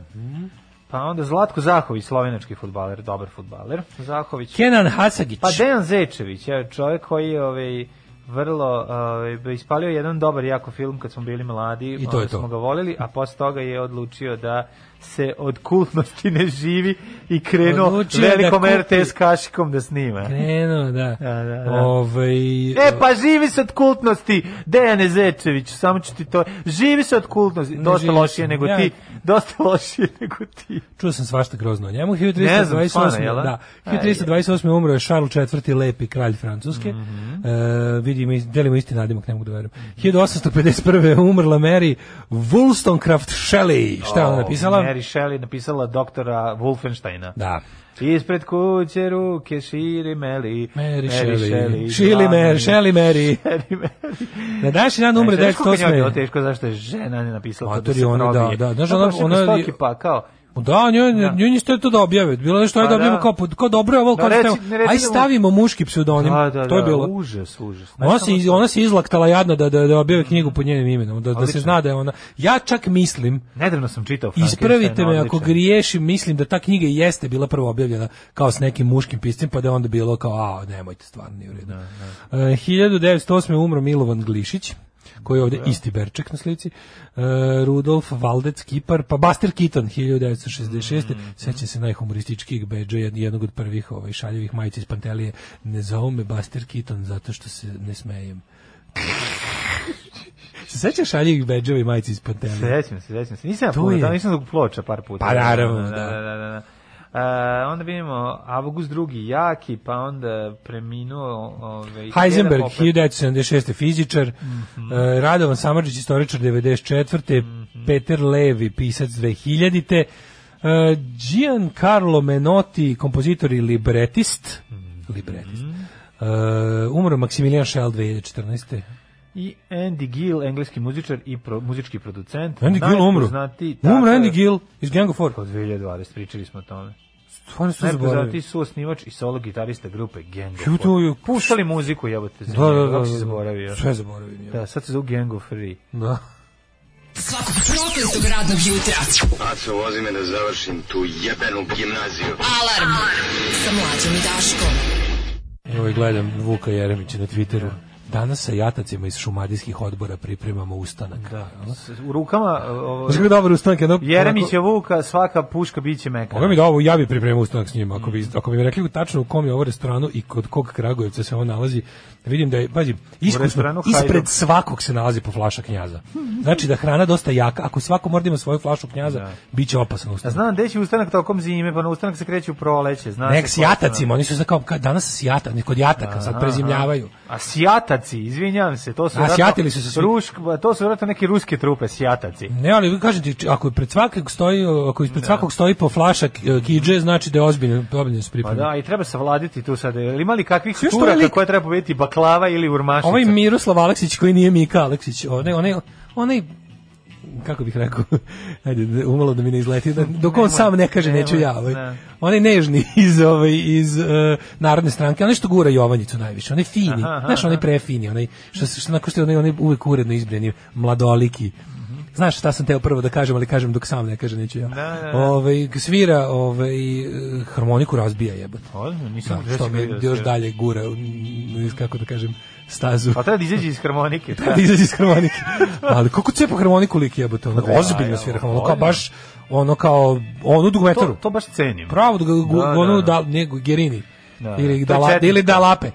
Pa onda Zlatko Zahović, slovenački futbaler, dobar futbaler. Zahović. Kenan Hasagić. Pa Dejan Zečević, je čovjek koji je ovaj, vrlo ovaj, ispalio jedan dobar jako film kad smo bili mladi. I to je to. smo ga volili, a posle toga je odlučio da se od kultnosti ne živi i krenuo Odlučio da velikom kupi- RTS kašikom da snima. Krenuo, da. Da, da, da. Ovaj, E, pa živi se od kultnosti, Dejane Zečević, samo ću ti to, živi se od kultnosti, Ne dosta lošije nego Ja- ti, dosta lošije nego ti. Čuo sam svašta grozno o njemu. Ne znam, 1328. stvarno, jel da? da, 1328. umro je Charles IV. lepi kralj Francuske. Mhm. e, vidi vidimo, delimo isti nadimak, ne mogu da verujem. 1851. umrla Mary Wollstonecraft Shelley. Šta je ona napisala? Mary Shelley napisala doktora Wolfensteina. Da. Ispred kuće ruke širi Meli. Mary Shelley. Shelley Mary. Shelley Mary. Na današnji dan umre je bilo 1908. teško zašto je žena ne napisala da se ona, da, da. Znaš, Pa ona- prošli ona- kroz stoki, pa kao, Da, njoj, Da. njoj niste to da objave. Bilo nešto, ajde Pa da objavimo da. kao, kao dobro je ovo, Da, kao ne reci aj da stavimo muški pseudonim. da, da, to je da, bilo. Užas, užas. Ona se, ona se izlaktala jadno da, da, da objave knjigu pod njenim imenom, da, da se zna da je ona... Ja čak mislim, Nedavno sam čitao ispravite me ako griješim, mislim da ta knjiga jeste bila prvo objavljena kao s nekim muškim piscem, pa da je onda bilo kao, a, nemojte, stvarno nije u redu. E, 1908. umro Milovan Glišić, koji je ovdje isti Berček na slici, e, Rudolf Valdec Kipar, pa Buster Keaton 1966. Mm, Seća se najhumorističkijeg bedža, jed- jednog od prvih ovaj, šaljevih majica iz Pantelije. Ne zovu me Buster Keaton zato što se ne smejem. se sećaš šaljevih bedževa i majica iz Pantelije? Sećam se, sećam se. Nisam ja puno, je. da nisam zbog ploča par puta. Pa naravno, da. da. da, da, da, da. E, onda vidimo Avgust drugi jaki, pa onda preminuo ovaj, Heisenberg, jedan opet- 1976. fizičar, Mhm. e, Radovan Samardžić, istoričar 94. Mhm. Peter Levi, pisac 2000. E, Giancarlo Menotti, kompozitor i libretist. Mhm. Libretist. E, umro Maximilian Schell 2014. I Andy Gill, engleski muzičar i pro, muzički producent. Andy Gill umro. Umro Andy Gill iz Gang of Four. Od 2020, pričali smo o tome. Stvarno su zaboravili. Su osnivač i solo gitarista grupe Gang of Ju, to Four. je- Puštali muziku, jebote. Da, da, da, kako si da, da. zaboravio? Sve zaboravim. ja. Da, sad se zove Gang of Free. Da. Svakog prokletog radnog jutra. Aco, vozi me da završim tu jebenu gimnaziju. Alarm. Sa mlađom i Daškom. Evo i gledam Vuka Jeremića na Twitteru. Danas sa jatacima iz šumadijskih odbora pripremamo ustanak. Da. S- U rukama ovo, Znaš je dobar ustanak? Jedno, Jeremića Vuka, svaka puška biće meka. Ovo mi da ovo, ja bi pripremio ustanak s njima. Ako bi, ako bi mi rekli tačno u kom je ovo restoranu i kod kog Kragujevca se on nalazi, vidim da je, pazi, iskusno, ispred svakog se nalazi po flaša knjaza. Znači da hrana dosta jaka. Ako svako mora da ima svoju flašu knjaza, Da. bit će opasan Ja ustanak. znam gde će ustanak tokom zime, pa na ustanak se kreće u proleće. Zna Nek s je jatacima, oni su sad kao, ka- danas s jata, kod jataka, sad prezimljavaju. A sjataci, izvinjavam se, to su A, sjatili su se. Rušk, to su vjerojatno neke ruske trupe, sjataci. Ne, ali ti, či- ako je pred svakog stoji, ako ispred svakog stoji po flaša k- kidže, znači da je ozbiljno, ozbiljno se Pa priprema. da, i treba savladiti tu sad. Jel ima li kakvih turaka lik- koje treba pobediti baklava ili urmašica? Ovaj Miroslav Aleksić koji nije Mika Aleksić, onaj, onaj, onaj kako bih rekao, ajde, da- umalo da mi ne izleti, da, dok on Nemoj, sam ne kaže neću ja, ovaj, ne. onaj nežni iz, ovaj, iz uh, Narodne stranke, onaj što gura Jovanjicu najviše, onaj fini, Aha, aha, znaš, onaj aha. prefini, onaj, što, što, što je onaj, onaj uvek uredno izbrani, mladoliki, Znaš šta sam teo prvo da kažem, ali kažem dok sam ne kaže, neću ja. Da, da, da. Ovaj, svira, ovaj, harmoniku razbija jebote. Nisam Da, što me još dalje gura, kako da kažem, stazu. Pa treba da izađe iz harmonike. Treba da izađe iz harmonike. Ali kako cepa harmoniku lik jebote, ono, Da, ozbiljno svira harmoniku, kao baš ono kao onu dugmetaru. To, to baš cenim. Pravo da Da, onu da. da, ne, Gerini. Da, Ili da ili da lape.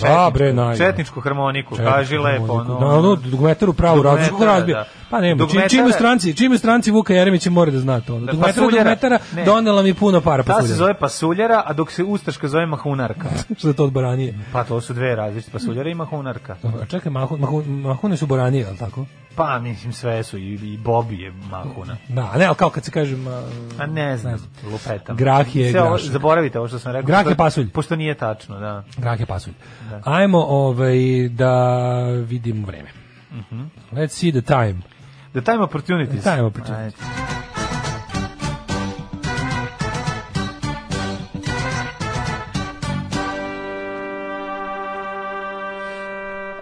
Da, bre, naj. Četničku harmoniku, kaži lepo. Ono, Na onu dugmetaru pravu razliku razbija. da. Pa nema, čim, čim stranci, čim stranci Vuka Jeremića mora da zna to. Ono. Da, Ne. donela mi puno para Ta se zove pasuljara, a dok se ustaška zove mahunarka. Što je to od Baranije. Pa to su dve različite, pasuljara i mahunarka. A čekaj, mahun, mahun, mahune su Boranije, al tako? Pa, mislim, sve su, i, i Bobi je mahuna. Da, ne, ali kao kad se kaže ma, A ne znam, Ne znam. lupetam. Grah je Sve. Zaboravite ovo što sam rekao. Grah je pasulj. Pošto nije tačno, da. Grah je pasulj. Ajmo ovaj, da vidimo vreme. Let's see the time. The time opportunities. The time opportunities.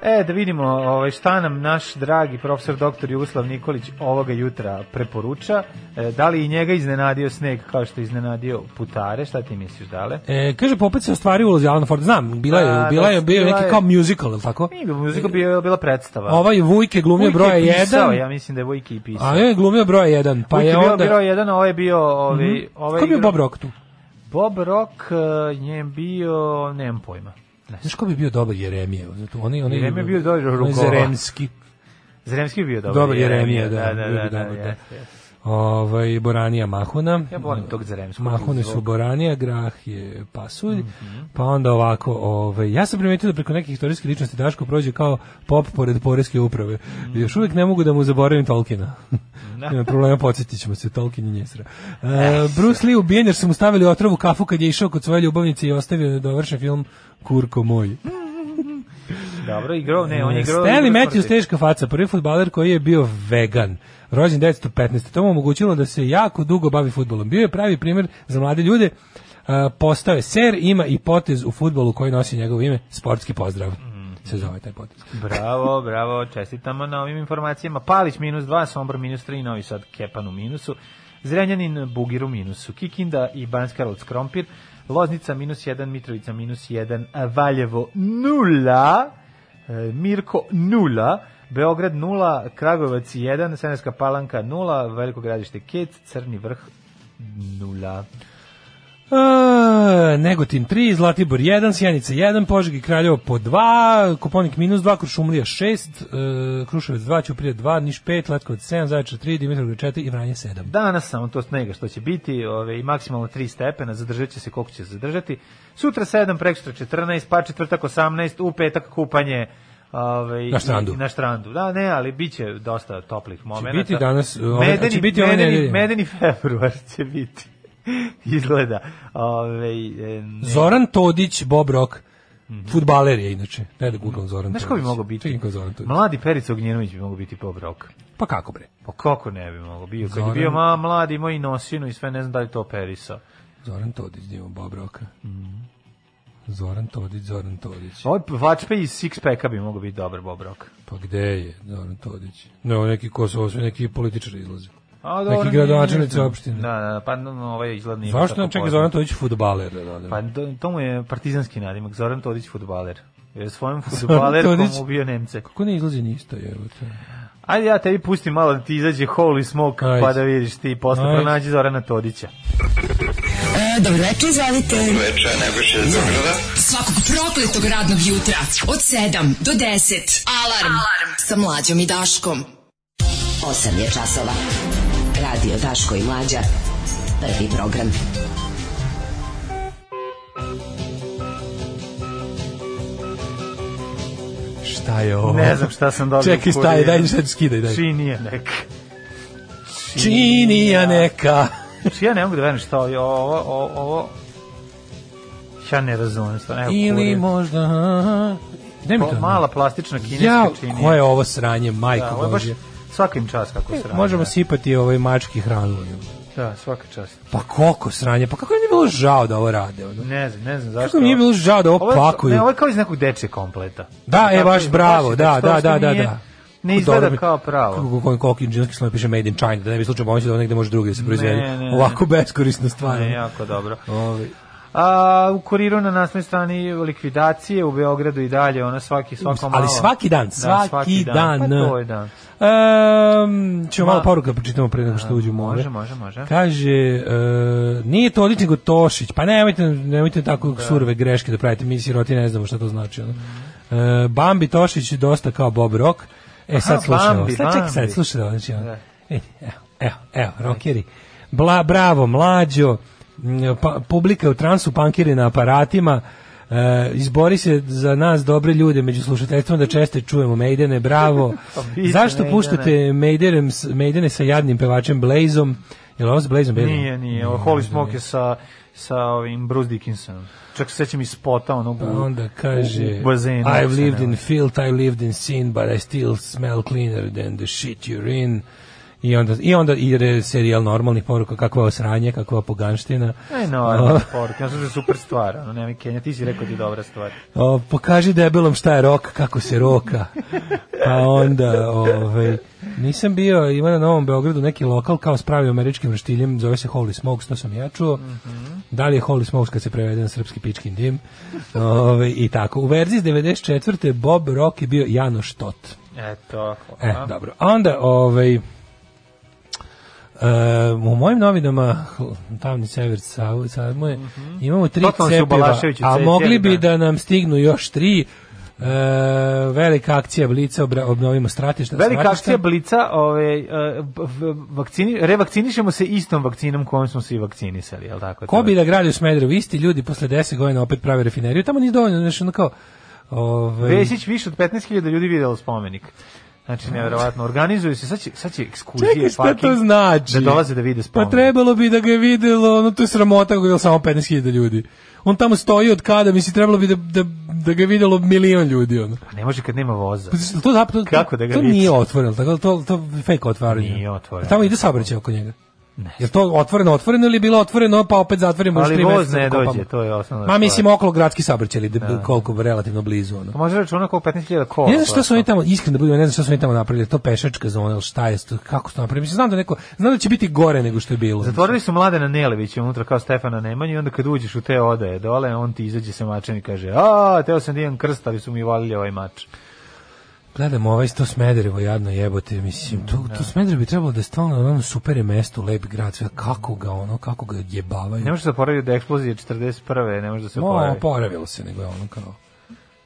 E, da vidimo ovaj, šta nam naš dragi profesor doktor Jugoslav Nikolić ovoga jutra preporuča. E, da li i njega iznenadio sneg kao što je iznenadio putare? Šta ti misliš, dale? E, kaže, popet se ostvario ulozi Alana Forda. Znam, bila je, Da, bila je, da, bio je bila neki kao musical, je li tako? Nije bio muzika, bio, bila predstava. Ovaj Vujke glumio Vujke broja je pisao, 1, Ja mislim da je Vujke i pisao. a je glumio broja 1, pa Vujke je bio onda... broj jedan, a ovaj je bio... Ovaj, ovaj Ko je bio Bob Rock tu? Bob Rock uh, je bio, nemam pojma. Znaš ko bi bio dobar Jeremijev? Zato oni, oni, Jeremija je bio dobar onaj Rugova. Zeremski. Zremski bi bio dobar. Dobar Jeremija, da, da, da, bio da, bi da, dobar, da. jeste, jeste. Ovaj Boranija Mahuna. Ja volim tog Zremskog Mahune su. Boranija, Grah je Pasulj. Mhm. Pa onda ovako, ovaj ja sam primetio da preko nekih istorijskih ličnosti Daško prođe kao pop pored poreske uprave. Mhm. Još uvijek ne mogu da mu zaboravim Tolkiena. Nema problema, podsjetit ćemo se, Tolkien je njesra. E, Bruce Lee ubijen jer su mu stavili otrovu kafu kad je išao kod svoje ljubavnice i ostavio nedovršen film Kurko moj. Dobro, igrao, ne, on je igrao... Stanley Matthews, teška faca, prvi futbaler koji je bio vegan, rođen 1915. To mu omogućilo da se jako dugo bavi futbolom. Bio je pravi primjer za mlade ljude, a, postao je ser, ima i potez u futbolu koji nosi njegovo ime, sportski pozdrav. Mhm. Se zove taj potez. Bravo, bravo, čestitamo na ovim informacijama. Palić minus 2, Sombor minus 3, Novi Sad Kepan u minusu, Zrenjanin Bugir u minusu, Kikinda i Banjska Karlovac Krompir, Loznica minus 1, Mitrovica minus 1, Valjevo nula, e, Mirko nula, Beograd 0, Kragovac 1, Seneska Palanka 0, Veliko gradište Kec, Crni vrh 0. A, Negotin 3, Zlatibor 1, Sjenica 1, Požeg i Kraljevo po 2, Kuponik minus 2, Krušumlija 6, e, Kruševac 2, Ćuprije 2, Niš 5, Letkovac 7, Zaječar 3, Dimitrovgrad 4 i Vranje 7. Danas samo to snega što će biti ove, i maksimalno 3 stepena, zadržat će se koliko će se zadržati. Sutra 7, prekstra 14, pa četvrtak 18, u petak kupanje Ove, Na štrandu. i- Na štrandu. Da, ne, ali bit će dosta toplih momenta. biti danas, ove- medeni, će biti ove medeni, nedelje. medeni februar će biti. Izgleda. Ove, e, ne. Zoran Todić, Bob Rock, futbaler je inače. Ne da googlam Zoran Znaš ko bi mogao biti? Zoran Todić. Mladi Perica Ognjenović bi mogao biti Bob Rock. Pa kako bre? Pa kako ne bi mogao bio? Kad je bio ma, mladi, i nosinu i sve, ne znam da li to Perisa. Zoran Todić, da imamo Bob Rocka. Mhm. Zoran Todić, Zoran Todić. Ovaj Vačpe iz Sixpacka bi mogao biti dobar Bob Rock. Pa gde je Zoran Todić? Ne, ovo neki ko su, ovo su neki političari izlaze. A, Neki nije- gradonačelnici opštine. Da, da, pa no, no, ovaj izgled nije. Zašto nam čeka. Zoran Todić futbaler? Da, da, da. Pa to, to mu je partizanski nadimak, Zoran Todić futbaler. Jer svojim futbalerkom Todić. ubio Nemce. Kako ne izlazi ni isto, je. Ajde ja tebi pustim malo da ti izađe Holy Smoke, Ajde. pa da vidiš ti posle Ajde. pronađi Zorana Todića. E, dobro večer, izvolite. Svakog prokletog radnog jutra od 7 do 10. Alarm, Alarm. sa mlađom i Daškom. 8 je časova. Radio Daško i Mlađa. Prvi program. Šta je ovo? Ne znam šta sam dobio. Čekaj, staj, daj, sad skidaj, daj. Činija neka. Činija neka. Znači, ja ne mogu da verujem šta je ovo, ovo, ovo, ja ne razumem stvarno. Evo, Ili kurir. možda... Daj mi to. Mala plastična kineska Ja, činija. koje je ovo sranje, majko Da, Božje. svakim čas kako sranje. Možemo sipati ovaj mački hranu. Da, svaka čast. Pa koliko sranje, pa kako mi je bilo žao da ovo rade? Ono? Ne znam, ne znam zašto. Kako mi je bilo žao da ovo je- pakuju? Ne, ovo je kao iz nekog dečje kompleta. Da, e, baš bravo, da, da, što da, da, nije- da. Ne izgleda kao pravo. Kako koji koliki džinski sloj piše made in China, da ne bi slučajno pomoći da ovo negde može drugi da se proizvede. Ovako beskorisna stvar. Ne, jako dobro. Ovaj. A, u kuriru na nasnoj strani likvidacije u Beogradu i dalje, ona svaki, svako malo. Ali svaki dan, Da, svaki dan. Pa to je dan. Um, ćemo Ma- malo poruka da pročitamo pre nego što uđemo. može, može, može. Kaže, e, nije Todić nego Tošić. Pa nemojte, nemojte tako surove greške da pravite. Mi siroti ne znamo šta to znači. Ono. E, Bambi Tošić je dosta kao Bob Rock. E sad Aha, slušaj ovo. Bambi, Sad čekaj sad, slušaj. Znači, ono. Da. E, evo, evo, evo, rockeri. Bla, bravo, mlađo. Pa, publika u transu, pankiri na aparatima. E, izbori se za nas dobre ljude među slušateljstvom da često čujemo Maidene, bravo. Pa Zašto puštate Maidene, Maidene sa jadnim pevačem Blazom? Je li ovo s Blazom? Nije, nije. Ovo Holy Smoke je sa, sa ovim Bruce Dickinsonom. Čak se sećam iz spota onog Pa u, onda kaže u bazenu. I've lived in filth, I've lived in sin, but I still smell cleaner than the shit you're in. I onda, i onda ide serijal normalnih poruka, kakva osranje, kakva poganština. Ne, normalno, poruka. Sam da je super stvar. Ono, nema Kenja, ti si rekao da je dobra stvar. O, pokaži debelom šta je rok, kako se roka. Pa onda, ovaj, nisam bio, ima na Novom Beogradu neki lokal kao s pravim američkim roštiljem, zove se Holy Smokes, to sam ja čuo. Da li je Holy Smokes kad se prevede na srpski pičkin dim? Ovaj, I tako. U verziji iz 94. Bob Rock je bio Janoš Tot. Eto. E, dobro. A onda, ovaj, e, u mojim novinama tamni sever Savu, sad moje, imamo tri cepiva, a mogli bi da. da nam stignu još tri velika akcija Blica, obnovimo stratišta. Velika stratišta. akcija Blica, ovaj, e, v- vakcini, revakcinišemo se istom vakcinom kojom smo se i vakcinisali, je tako? Ko bi da gradi u Smederevu? Isti ljudi posle 10 godina opet prave rafineriju. Tamo nije dovoljno, znači ono kao... Ovaj, Vesić više od 15.000 ljudi videlo spomenik. Znači, nevjerovatno, organizuju se, sad će, sad će ekskurzije, Čekaj, šta parking, to znači? Da dolaze da vide Pa spomenik. trebalo bi da ga je videlo, ono to je sramota kako je samo 15.000 ljudi. On tamo stoji od kada, misli, trebalo bi da, da, da ga je videlo milion ljudi. Ono. Pa ne može kad nema voza. Pa to, to, to, Kako da ga to vidi? nije otvoreno, tako, to, to fake otvaranje. Nije otvoreno. Tamo ide saobraćaj oko njega. Je to otvoreno, otvoreno ili je bilo otvoreno, pa opet zatvoreno, možeš Ali tri voz ne da kopamo. dođe, to je osnovna Ma mislim okolo gradski saobraćaj, ili da. koliko relativno blizu. Ono. Pa može računa koliko 15.000 kola. Ne znam šta su oni tamo, iskreno da budem, ne znam šta su oni tamo napravili, to pešačka zona, šta je to, kako su to napravili. Mislim, znam da neko, znam da će biti gore nego što je bilo. Zatvorili su Mladena Nelevića unutra kao Stefana Nemanju i onda kad uđeš u te odaje dole, on ti izađe sa mačem i kaže a, teo sam da imam krst, ali su mi valili ovaj mač. Gledamo ovaj to Smederevo jadno jebote, mislim, to, to Smederevo bi trebalo da je stvarno ono super je mesto, lep grad, sve, kako ga ono, kako ga jebavaju. Ne može se zaporaviti da je eksplozija 41. Ne može da se No, oporavi. oporavilo se, nego je ono kao...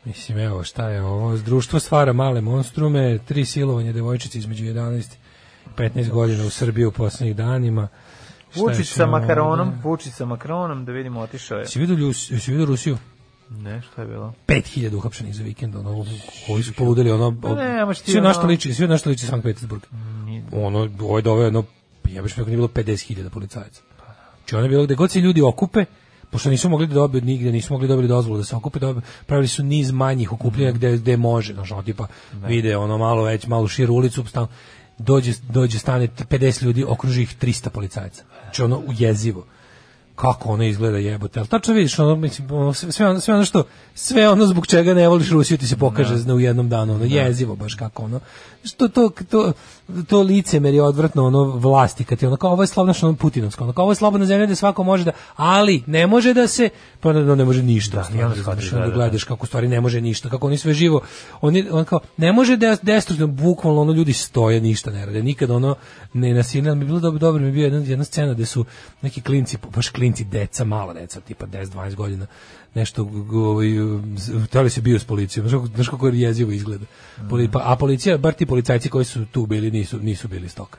Mislim, evo, šta je ovo? Društvo stvara male monstrume, tri silovanja devojčice između 11 i 15 godina u Srbiji u poslednjih danima. Vučić sa Makaronom, da? Vučić sa Makaronom, da vidimo, otišao je. Si vidio, si vidio Rusiju? Ne, šta je bilo? 5000 uhapšenih za vikend, ono, koji su poludeli, ono, Pa ne, ti sve na ono- što liči, sve na što liči Sankt Petersburg. Ono, ovo je doveo jedno, ja bih rekao nije bilo 50.000 policajaca. Znači ono je bilo gde god se ljudi okupe, pošto nisu mogli da dobiju nigde, nisu mogli dobiti dozvolu da se okupe, dobi, pravili su niz manjih okupljanja gde, gde može, znači ono, tipa vide ono malo već, malo širu ulicu, stan, dođe, dođe stane 50 ljudi, okruži ih 300 policajaca. Znači ono ujezivo kako ono izgleda jebote. Al tačno vidiš ono mislim ono, sve ono, sve ono što sve ono zbog čega ne voliš Rusiju ti se pokaže Da. zna u jednom danu ono jezivo baš kako ono što to to to licemerje odvratno ono vlasti kad je ono kao ovo je što ono putinovsko ono kao ovo je slobodna zemlja gde svako može da ali ne može da se pa ne, ne može ništa Da, i onda da, da, da, da, da. gledaš kako stvari ne može ništa kako oni sve živo oni on kao ne može da destruktivno bukvalno ono ljudi stoje ništa ne rade nikad ono ne nasilno mi bilo dobro dobro mi bio jedna, jedna scena gde su neki klinci baš klinci deca mala deca tipa 10 12 godina nešto ovaj hteli se bio s policijom. Znaš kako, kako jezivo izgleda. Poli, pa, a policija bar ti policajci koji su tu bili nisu nisu bili stoka.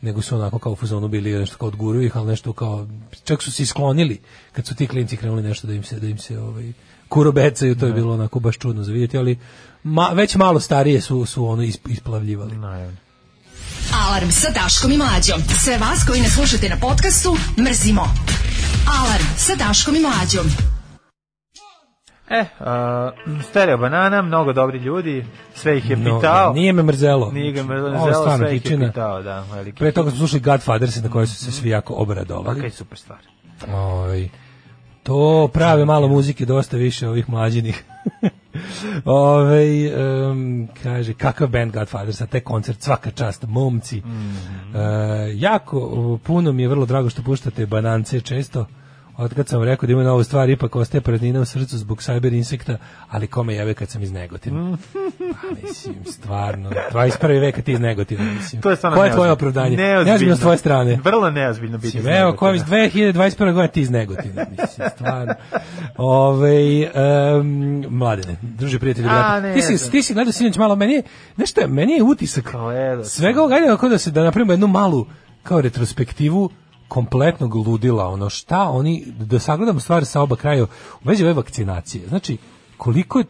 Nego su onako kao u fazonu bili nešto kao odguruju ih, ali nešto kao čak su se isklonili kad su ti klinci krenuli nešto da im se da im se ovaj kurobecaju, to je bilo onako baš čudno za vidjeti, ali ma, već malo starije su su ono isp- isplavljivali. Naravno. Alarm sa Daškom i Mlađom. Sve vas koji ne slušate na podcastu, mrzimo. Alarm sa Daškom i Mlađom. E, uh, stereo banana, mnogo dobri ljudi, sve ih je No, pitao. nije me mrzelo. Nije ga mrzelo, stvarno sve ih je pitao, da. Veliki Pre toga smo slušali Godfathers na koje su se svi jako obradovali. Kakva je super stvar. Ovaj to prave malo muzike, dosta više ovih mlađinih. Ove, um, kaže, kakav band Godfather, sa te koncert, svaka čast, momci. E, jako, uh, puno mi je vrlo drago što puštate banance često. Od kad sam rekao da ima novu stvar, ipak ostaje praznina u srcu zbog cyber insekta, ali kome jebe kad sam iz Negotina. Mhm. Pa, mislim, stvarno, 21. veka ti iz Negotina, mislim. To je stvarno Koje je tvoje opravdanje? Neozbiljno. Neozbiljno s tvoje strane. Vrlo neozbiljno biti. Mislim, evo, ko je iz 2021. godine ti iz Negotina, mislim, stvarno. Ove, um, mladene, druže prijatelji, A, brate. Ti si, ti si gledao sinoć malo, meni je, nešto je, meni je utisak svega ovoga, ajde da se, da napravimo jednu malu, kao retrospektivu kompletnog ludila, ono šta oni, da sagledamo stvari sa oba kraja u vezi ove vakcinacije. Znači, koliko je,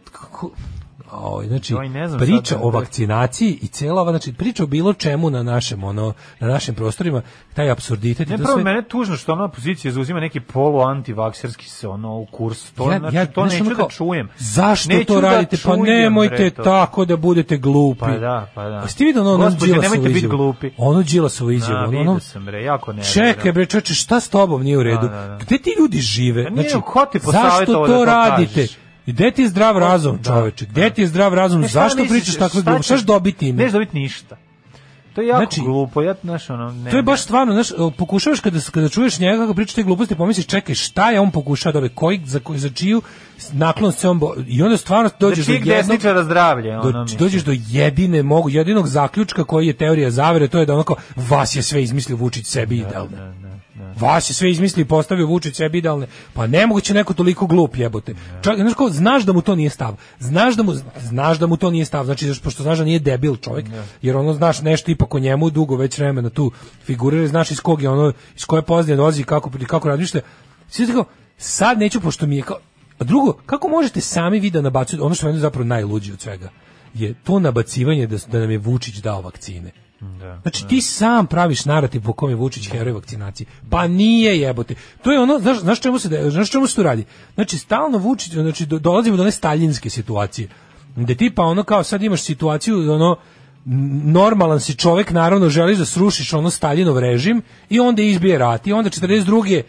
Oj, znači znam priča da- o vakcinaciji i cela ova znači priča o bilo čemu na našem ono na našim prostorima taj apsurditet i Ne, to prvo sve- mene tužno što ona pozicija zauzima neki polu antivakserski se ono u kurs. To, Ja- znači, ja- to neću ono da čujem. Zašto Neću to da radite? pa čujem, nemojte to. tako da budete glupi. Pa da, pa da. A ste vidio ono, ono Đilasovo nemojte biti glupi. Ono Đilasovo izjavu. Da, ono, ono, sam, bre, jako ne. Čekaj bre, čoveče, šta s tobom nije u redu? Da, da, da. Gde ti ljudi žive? Pa nije, Znači, ko ti zašto to da to radite? kažeš? I Gde ti je zdrav razum, da, čoveče? Gde ti je zdrav razum? E, šta Zašto misliš, pričaš takve šta gluposti? Šta ćeš- dobiti ime? Neš dobiti ništa. To je jako Znači, glupo, ja, znaš, ono, ne. To je baš stvarno, znaš, pokušavaš kada kada čuješ njega kako priča te gluposti, pomisliš, čekaj, šta je on pokušao da koji za koji za čiju naklonost se on bo- i onda stvarno dođeš da do jednog desničara zdravlje, do, ono, mislim. dođeš do jedine mogu jedinog zaključka koji je teorija zavere, to je da onako vas je sve izmislio Vučić sebi i da, da, da, da. Vas je sve izmislio i postavio Vučić sebi idealne. Pa nemoguće neko toliko glup jebote. Čak, znaš, kao, znaš da mu to nije stav. Znaš da mu znaš da mu to nije stav. Znači pošto znaš da nije debil čovjek, jer ono znaš nešto ipak o njemu dugo već vremena tu figurira, znaš iz kog je ono iz koje pozadine dolazi i kako kako razmišlja. Sve tako sad neću pošto mi je kao a drugo, kako možete sami vi da nabacujete ono što je zapravo najluđe od svega je to nabacivanje da, da nam je Vučić dao vakcine. Da, Znači ti sam praviš narativ po kome Vučić heroj vakcinacije. Pa nije jebote. To je ono, znaš, znaš čemu se da- znaš čemu se tu radi? Znači stalno Vučić, znači do- dolazimo do one staljinske situacije. Gde ti pa ono kao sad imaš situaciju ono normalan si čovjek, naravno želiš da srušiš ono Staljinov režim i onda izbije rat i onda 42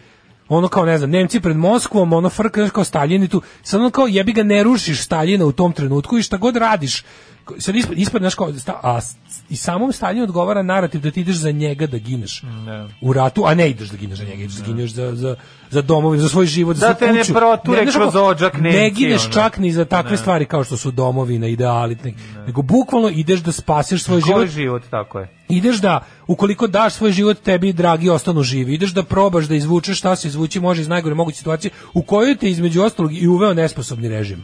ono kao ne znam, Nemci pred Moskvom, ono frka kao Staljin i tu, sad ono kao jebi ga ne rušiš Staljina u tom trenutku i šta god radiš, sad ispred, ispred sta- a i samom Staljinu odgovara narativ da ti ideš za njega da gineš. U ratu, a ne ideš da gineš za njega, ideš da gineš za, za, za domovinu, za svoj život, za Da svoju te ne kuću. proture znaš kroz odžak Ne Nemci, gineš čak ni za takve Ne. stvari kao što su domovina, ideali, ne, nego bukvalno ideš da spasiš svoj Koji život. život, tako je. ideš da ukoliko daš svoj život tebi dragi ostanu živi. Ideš da probaš da izvučeš šta se izvući može iz najgore moguće situacije u kojoj te između ostalog i uveo nesposobni režim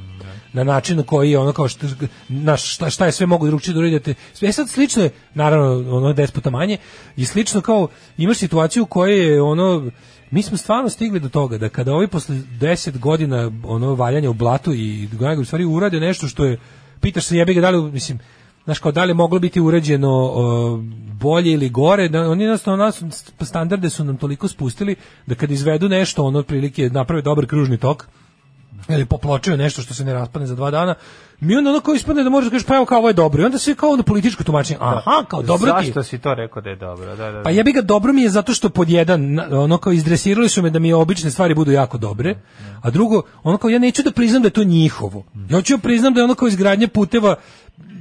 na način na koji je ono kao što, na šta, šta je sve mogu drugčije da uradite. Sve sad slično je, naravno, ono desputa manje, i slično kao imaš situaciju u kojoj je ono, mi smo stvarno stigli do toga da kada ovi posle 10 godina ono valjanja u blatu i u stvari urade nešto što je, pitaš se jebi ga da li, mislim, znaš kao da li moglo biti urađeno o, bolje ili gore, da oni jednostavno nas standarde su nam toliko spustili da kad izvedu nešto, ono otprilike naprave dobar kružni tok, ili popločaju nešto što se ne raspadne za dva dana, mi onda ono kao ispadne da možeš da kažeš pa evo kao ovo je dobro i onda sve kao ono političko tumačenje, aha, kao dobro ti je. Zašto si to rekao da je dobro? Da, da, da. Pa jebi ga dobro mi je zato što pod jedan ono kao izdresirali su me da mi obične stvari budu jako dobre, a drugo ono kao ja neću da priznam da je to njihovo. Ja hoću da priznam da je ono kao izgradnja puteva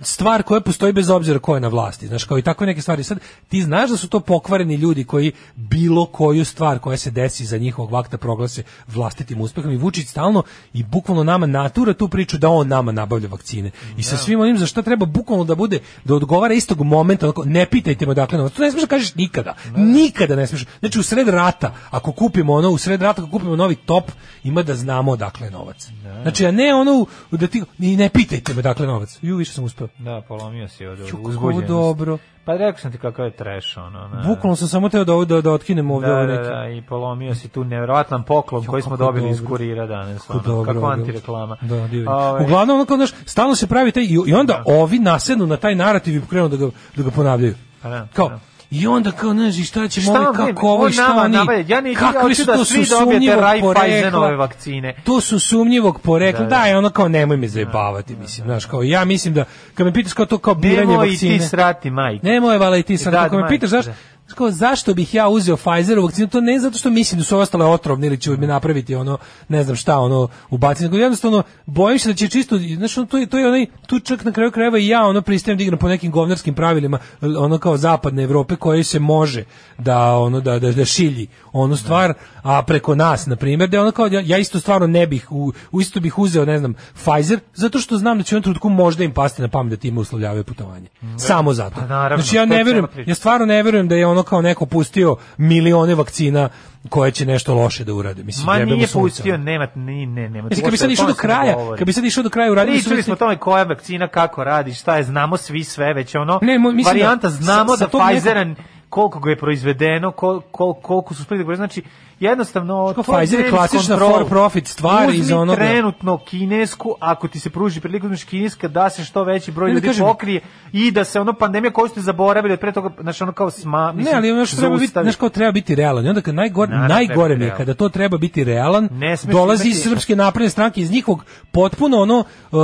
stvar koja postoji bez obzira ko je na vlasti. Znaš, kao i takve neke stvari. Sad, ti znaš da su to pokvareni ljudi koji bilo koju stvar koja se desi za njihovog vakta proglase vlastitim uspehom i Vučić stalno i bukvalno nama natura tu priču da on nama nabavlja vakcine. I sa svim onim za šta treba bukvalno da bude, da odgovara istog momenta, onako, ne pitajte me dakle. To ne smiješ da kažeš nikada. Nikada ne smiješ. Znači u sred rata, ako kupimo ono, u sred rata ako kupimo novi top, ima da znamo odakle je novac. Znači, a ne ono, da ti, ne pitajte me dakle novac. Ju, više sam uspeo. Da, polomio si od uzbuđenosti. dobro. Pa rekao sam ti kakav je trash, ono. Da. Bukvalno sam samo teo da, ovo- da, da otkinem ovde Da, ove da, neke. da, i polomio si tu nevjerojatan poklon koji smo dobili iz dobro. kurira danas. Kako Ono, dobro, kako ovo. antireklama. Da, divno. Ovaj, Uglavnom, ono kao, znaš, stalno se pravi taj, i, i onda ovi nasednu na taj narativ i krenu da ga, da ga ponavljaju. Pa da, kao, da. I onda kao, ne znaš, šta ćemo ovi, kako ovo šta nama oni, nabavlja? Ja ja kakvi su da to su sumnjivog porekla. vakcine. To su sumnjivog porekla, Da, da, da. je ono kao, nemoj me zajebavati, mislim, znaš, kao, ja mislim da, kad me pitaš kao to, kao biranje Nemoj i vakcine. ti srati, majke. Nemoj vala i ti Da, kako me pitaš, da. Znaš kao, zašto bih ja uzeo Pfizerovu vakcinu? To ne zato što mislim da su ostale otrovne ili će mi napraviti ono, ne znam šta, ono, ubaciti, nego jednostavno bojim se da će čisto, znaš, ono, to je, to je onaj, tu čak na kraju krajeva i ja ono pristajem da igram po nekim govnarskim pravilima, ono kao zapadne Evrope koje se može da ono da da, da šilji onu stvar, a preko nas na primjer, da ono kao ja, isto stvarno ne bih u, u isto bih uzeo, ne znam, Pfizer zato što znam da će u jednom trenutku možda im pasti na pamet da time uslovljavaju putovanje. Samo zato. Pa naravno, znači ja ne verujem, ja stvarno ne verujem da je ono kao neko pustio milione vakcina koje će nešto loše da urade. Mislim, Ma nije pustio, ono. nema, ni, ne, nema. Mislim, kad bi sad išao do kraja, kad bi sad išao do kraja, uradili Pričali smo o tome koja vakcina kako radi, šta je, znamo svi sve, već ono, Ne, mislim da varijanta, znamo sa- sa da tog nekog- Pfizer koliko ga je proizvedeno, kol, kol, koliko su spili, znači, jednostavno, to Pfizer je klasična for profit stvar Uzmi iz onoga- trenutno kinesku, ako ti se pruži priliku uzmeš kineska, da se što veći broj Ne, da ljudi kažem- pokrije i da se ono pandemija koju ste zaboravili od pre toga, znači ono kao sma, mislim, Ne, ali ono što treba biti, znaš kao treba biti realan. I onda kad najgore, Naravno, najgore mi je kada to treba biti realan, dolazi iz srpske napredne stranke iz njihovog potpuno ono uh,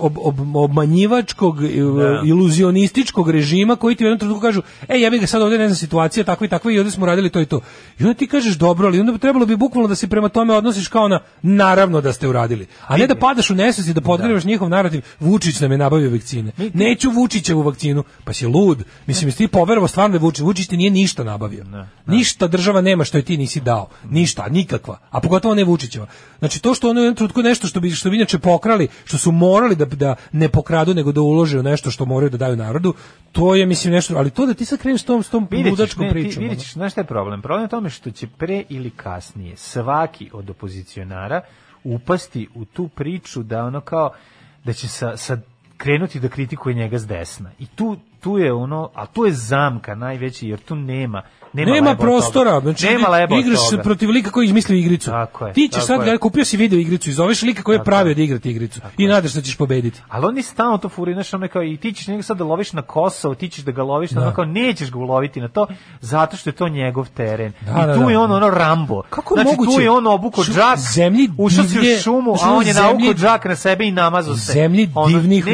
ob, ob, obmanjivačkog uh, Da. iluzionističkog režima koji ti u jednom trenutku kažu: "Ej, ja bih ga sad ovdje ne znam situacija takva i takva i ovdje smo radili to i to." I onda ti kažeš: "Dobro, ali onda bi trebalo bi bukvalno da se prema tome odnosiš kao na naravno da ste uradili." A ne da padaš u nesvest i da podgrevaš njihov narativ. Vučić nam je nabavio vakcine. Neću Vučićevu vakcinu. Pa si lud. Mislim, jesi ti poverovao stvarno da je Vučić, Vučić ti nije ništa nabavio. Ništa država nema što je ti nisi dao. Ništa, nikakva. A pogotovo ne Vučićeva. Znači to što ono u jednom trenutku nešto što bi što bi inače pokrali, što su morali da da ne pokradu nego da ulože u nešto što moraju da daju narodu, to je mislim nešto, ali to da ti sad kreneš s tom s tom ludačkom ne, pričom. ćeš, znaš šta je problem? Problem je u tome što će pre ili kasnije svaki od opozicionara upasti u tu priču da ono kao da će sa, sa krenuti da kritikuje njega s desna. I tu tu je ono, a tu je zamka najveći jer tu nema nema, Nema, prostora, znači nema leba od igraš toga. protiv lika koji izmislio igricu. Tako je, Ti ćeš tako sad, je. kupio si video igricu i zoveš lika koji je Tako pravio je. da igrati igricu i nadaš da ćeš pobediti. Ali oni stalno to furaju, znaš, ono kao, i ti ćeš njega sad da loviš na Kosovo, ti ćeš da ga loviš, Da. kao, nećeš ga uloviti na to, zato što je to njegov teren. Da, I da, tu da. je on ono Rambo. Kako znači, moguće? tu je on obuko džak, zemlji ušao si u šumu, znači, a on je zemlji- naukao džak na sebe i namazao se. zemlji divnih,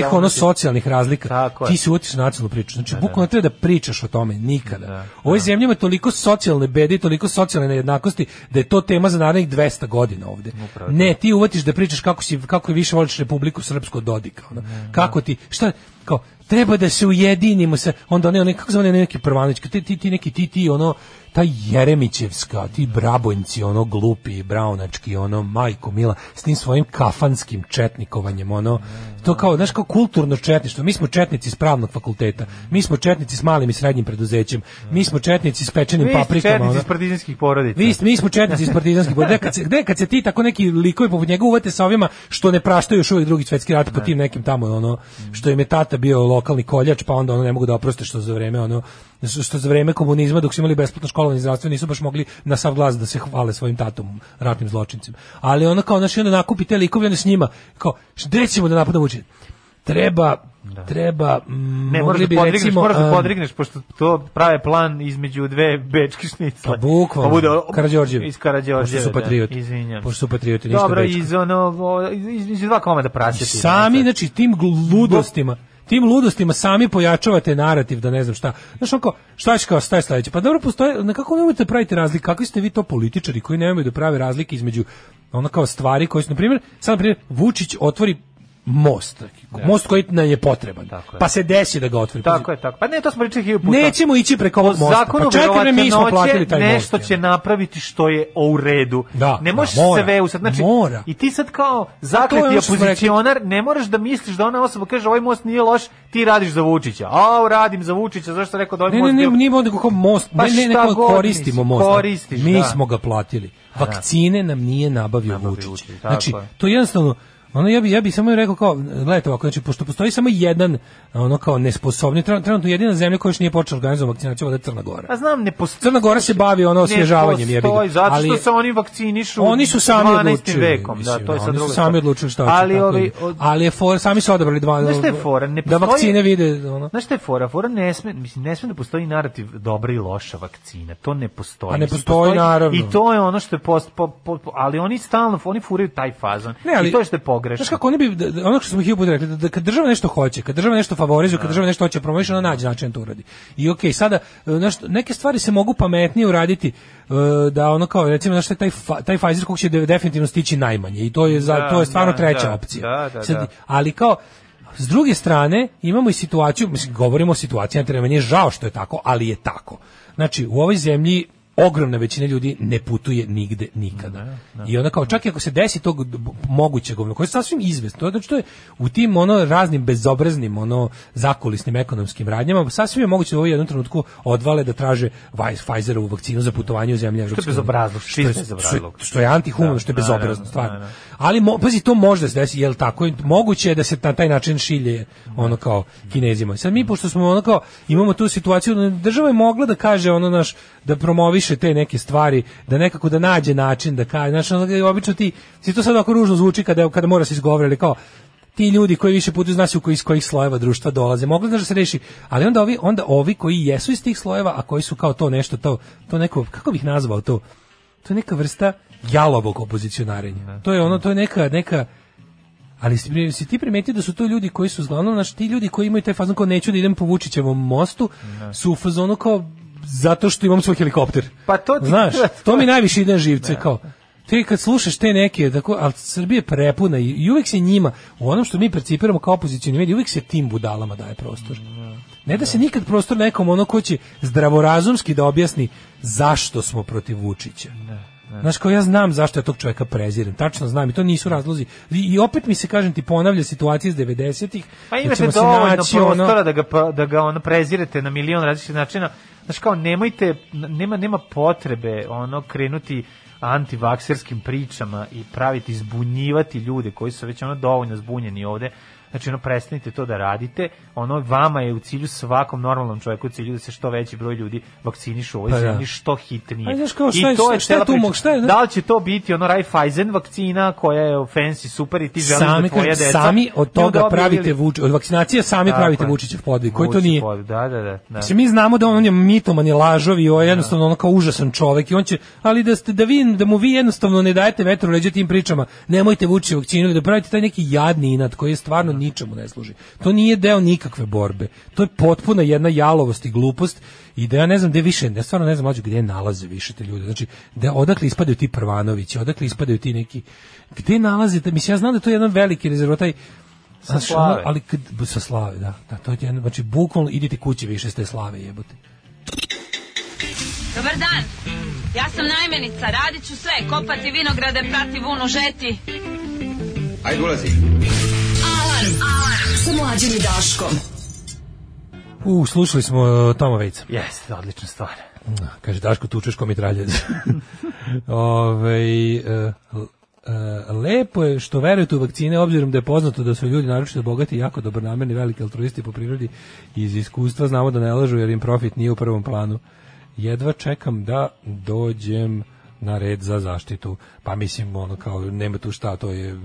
ga ono socijalnih razlika. Tako. Ti se uvatiš na nacionalnu priču. Znači, bukvalno treba da pričaš o tome, nikada. Da, U ovoj zemlji ima toliko socijalne bede i toliko socijalne nejednakosti da je to tema za narednih 200 godina ovde. Ne, ti uvatiš da pričaš kako si kako je više voliš Republiku Srpsku od Dodika. Ono. Kako ti, šta, kao, treba da se ujedinimo se, onda one, one kako zove neki Prvanović, ti, ti, ti neki, ti, ti, ono, ta Jeremićevska, ti brabojnci, ono glupi, braunački, ono majko mila, s tim svojim kafanskim četnikovanjem, ono, to kao, znaš, kao kulturno četništvo, mi smo četnici s pravnog fakulteta, mi smo četnici s malim i srednjim preduzećem, mi smo četnici s pečenim Vi ste paprikama, četnici ono. iz partizanskih porodica. Vi mi smo četnici iz partizanskih borda. Kad se, gde kad se ti tako neki likovi poput njega uvate sa ovima što ne praštaju još uvijek drugi svetski rat po tim nekim tamo ono što im je tata bio lokalni koljač, pa onda ono ne mogu da oproste što za vreme ono što za vreme komunizma dok su imali besplatno i zdravstvo nisu baš mogli na sav glas da se hvale svojim tatom ratnim zločincima. Ali ono kao znači onda nakupi te likove onda s njima kao gde ćemo da napadamo Vučića? Treba treba mm, Ne, moraš da podrigneš, recimo moraš da um, podrigneš, pošto to prave plan između dve bečke šnicle. Pa bukvalno. bude Karađorđevi. Iz Karađorđeve, Pošto su patrioti. Da, izvinjam. Pošto su patrioti, ništa Dobro, bečka. iz ono, iz, iz dva komada prasjeti. sami znači tim ludostima tim ludostima sami pojačavate narativ da ne znam šta. Znaš onako, šta će kao staje sledeće? Pa dobro, postoje, nekako nemojte praviti razlike. Kakvi ste vi to političari koji nemaju da prave razlike između ono kao stvari koje su, na primjer, sad na primjer, Vučić otvori most, most koji nam je potreban, Tako je. pa se desi da ga otvori. Tako je, tako. Pa ne, to smo pričali hiljadu puta. Nećemo ići preko ovog mosta. zakonu Pa čekaj, mi smo platili taj most. nešto će napraviti što je u redu. Da, ne da, možeš mora. sve usad. Znači, Mora. I ti sad kao je zakleti opozicionar, ne moraš da misliš da ona osoba kaže ovaj most nije loš, ti radiš za Vučića. A, radim za Vučića, zašto rekao da ovaj Ne, ne, most ne, nije nego kao most, Pa ne, ne, ne, koristimo most. koristiš, mi da. smo ga platili. Vakcine nam nije nabavio Vučić. Znači, to je jednostavno Ono ja bi ja bi samo rekao kao gledajte ovako znači pošto postoji samo jedan ono kao nesposobni trenutno jedina zemlja koja još nije počela organizovati vakcinaciju je Crna Gora. Pa znam, ne postoji. Crna Gora se bavi ono osvježavanjem jebi postoji, ga. zato što se oni vakcinišu oni su sami 12. odlučili vekom, mislim, da, to je sad druga su sami odlučili šta hoće. Ali ovi, je. od- ali je for, sami su odabrali dva Znaš šta je fora? Ne da postoji- vakcine vide ono. Znaš šta je fora? Fora ne sme, mislim, ne sme da postoji narativ dobra i loša vakcina. To ne postoji. A ne postoji, naravno. I to je ono što je post, po, po, po- ali oni stalno, oni furaju taj fazon. Ne, ali, I to je što je pogrešno. Znaš kako oni bi, da- da- ono što smo hiljadu puta rekli, da, da kad država nešto hoće, kad država nešto favorizuje, kad država nešto hoće promoviše, ona nađe način da to uradi. I okej, sada, e, znaš, neke stvari se mogu pametnije uraditi, e, da ono kao, recimo, znaš, taj, taj Pfizer kog će de- definitivno stići najmanje i to je, za, Da, to je stvarno da, treća da, opcija. da, da, Sad, da. ali kao, s druge strane, imamo i situaciju, mislim, govorimo o situaciji, na terenu, meni je žao što je tako, ali je tako. Znači, u ovoj zemlji ogromna većina ljudi ne putuje nigde nikada. I onda kao čak i ako se desi tog mogućeg ono, koje je sasvim izvesno, to je znači to je u tim ono raznim bezobraznim ono zakulisnim ekonomskim radnjama sasvim je moguće da u ovom jednom trenutku odvale da traže Pfizerovu vakcinu za putovanje u zemlje Evropske unije. bezobrazluk, Što je, bezobrazluk. što je, što je antihumano, Da, što je bezobrazno, stvarno. Ali mo, pazi, to može da se desi, jel tako? Moguće je da se na taj način šilje ono kao kinezima. Sad mi, pošto smo ono kao, imamo tu situaciju, da država je mogla da kaže ono naš, da promoviše te neke stvari, da nekako da nađe način da kaže, znači, ono, obično ti, si to sad ovako ružno zvuči kada, kada mora se izgovoriti, ali kao, ti ljudi koji više u koji, iz kojih slojeva društva dolaze. Mogli da se reši, ali onda ovi, onda ovi koji jesu iz tih slojeva, a koji su kao to nešto, to, to neko, kako bih nazvao to, to je neka vrsta jalovog opozicionarenja. To je ono, to je neka, neka, ali si, si ti primetio da su to ljudi koji su uglavnom, znači ti ljudi koji imaju taj fazon kao neću da idem po Vučićevom mostu, su u fazonu kao zato što imam svoj helikopter. Pa to ti- Znaš, to mi najviše ide živce, kao ti kad slušaš te neke, tako, ali Srbija je prepuna i, i uvek se njima, u onom što mi percipiramo kao opozicioni mediji, uvek se tim budalama daje prostor. Ne da se nikad prostor nekom ono ko će zdravorazumski da objasni zašto smo protiv Vučića. Znaš, kao ja znam zašto ja tog čovjeka prezirem, tačno znam i to nisu razlozi. I, i opet mi se, kažem ti, ponavlja situacija iz 90-ih. Pa da imate dovoljno naći, ono- prostora da ga da ga ono prezirete na milion različitih načina. Znači kao nemojte nema nema potrebe ono krenuti antivakserskim pričama i praviti zbunjivati ljude koji su već ono dovoljno zbunjeni ovde. Znači ono prestanite to da radite. Ono vama je u cilju svakom normalnom čovjeku u cilju da se što veći broj ljudi vakcinišu u ovoj Pa da. zemlji što hitnije. Znaš kao, šta I to je šta je cela tu priča. mo- šta je- Da li će to biti ono Raiffeisen vakcina koja je fancy super i ti želiš sami, da tvoja kažem, deca sami od toga pravite vuč, od vakcinacije sami Tako pravite. Vučićev podvig, koji to nije. podvig, Da, da, da. da. Mislim, mi znamo da on je mitoman je lažov i on je jednostavno ono kao užasan čovek i on će, ali da ste da vi da mu vi jednostavno ne dajete vetru leđa tim pričama. Nemojte vući vakcinu i da pravite taj neki jadni inat koji je stvarno ničemu ne služi. To nije deo nikakve borbe. To je potpuna jedna jalovost i glupost i da ja ne znam gde više, ja stvarno ne znam mlađe gde nalaze više te ljude. Znači, da odakle ispadaju ti Prvanovići, odakle ispadaju ti neki gde nalaze, te- mislim ja znam da je to jedan veliki rezervat taj Sa Znaš, Slave. ono, ali kad, sa slave, da, da, to je jedan, znači, bukvalno idite kući više s te slave, jebote. Dobar dan. Ja sam najmenica, radit ću sve, kopati vinograde, prati vunu, žeti. Ajde ulazi. Alarm. Alarm. Sa mlađim i Daškom. U, slušali smo uh, Toma Vejca. Jeste, odlična stvar. Da, Kaže, Daško, tučeš ko mitraljez. Ove, uh, lepo je što verujete u vakcine, obzirom da je poznato da su ljudi naročito bogati, jako dobronamerni, veliki altruisti po prirodi. Iz iskustva znamo da ne lažu jer im profit nije u prvom planu. Jedva čekam da dođem na red za zaštitu. Pa mislim, ono kao, nema tu šta, to je,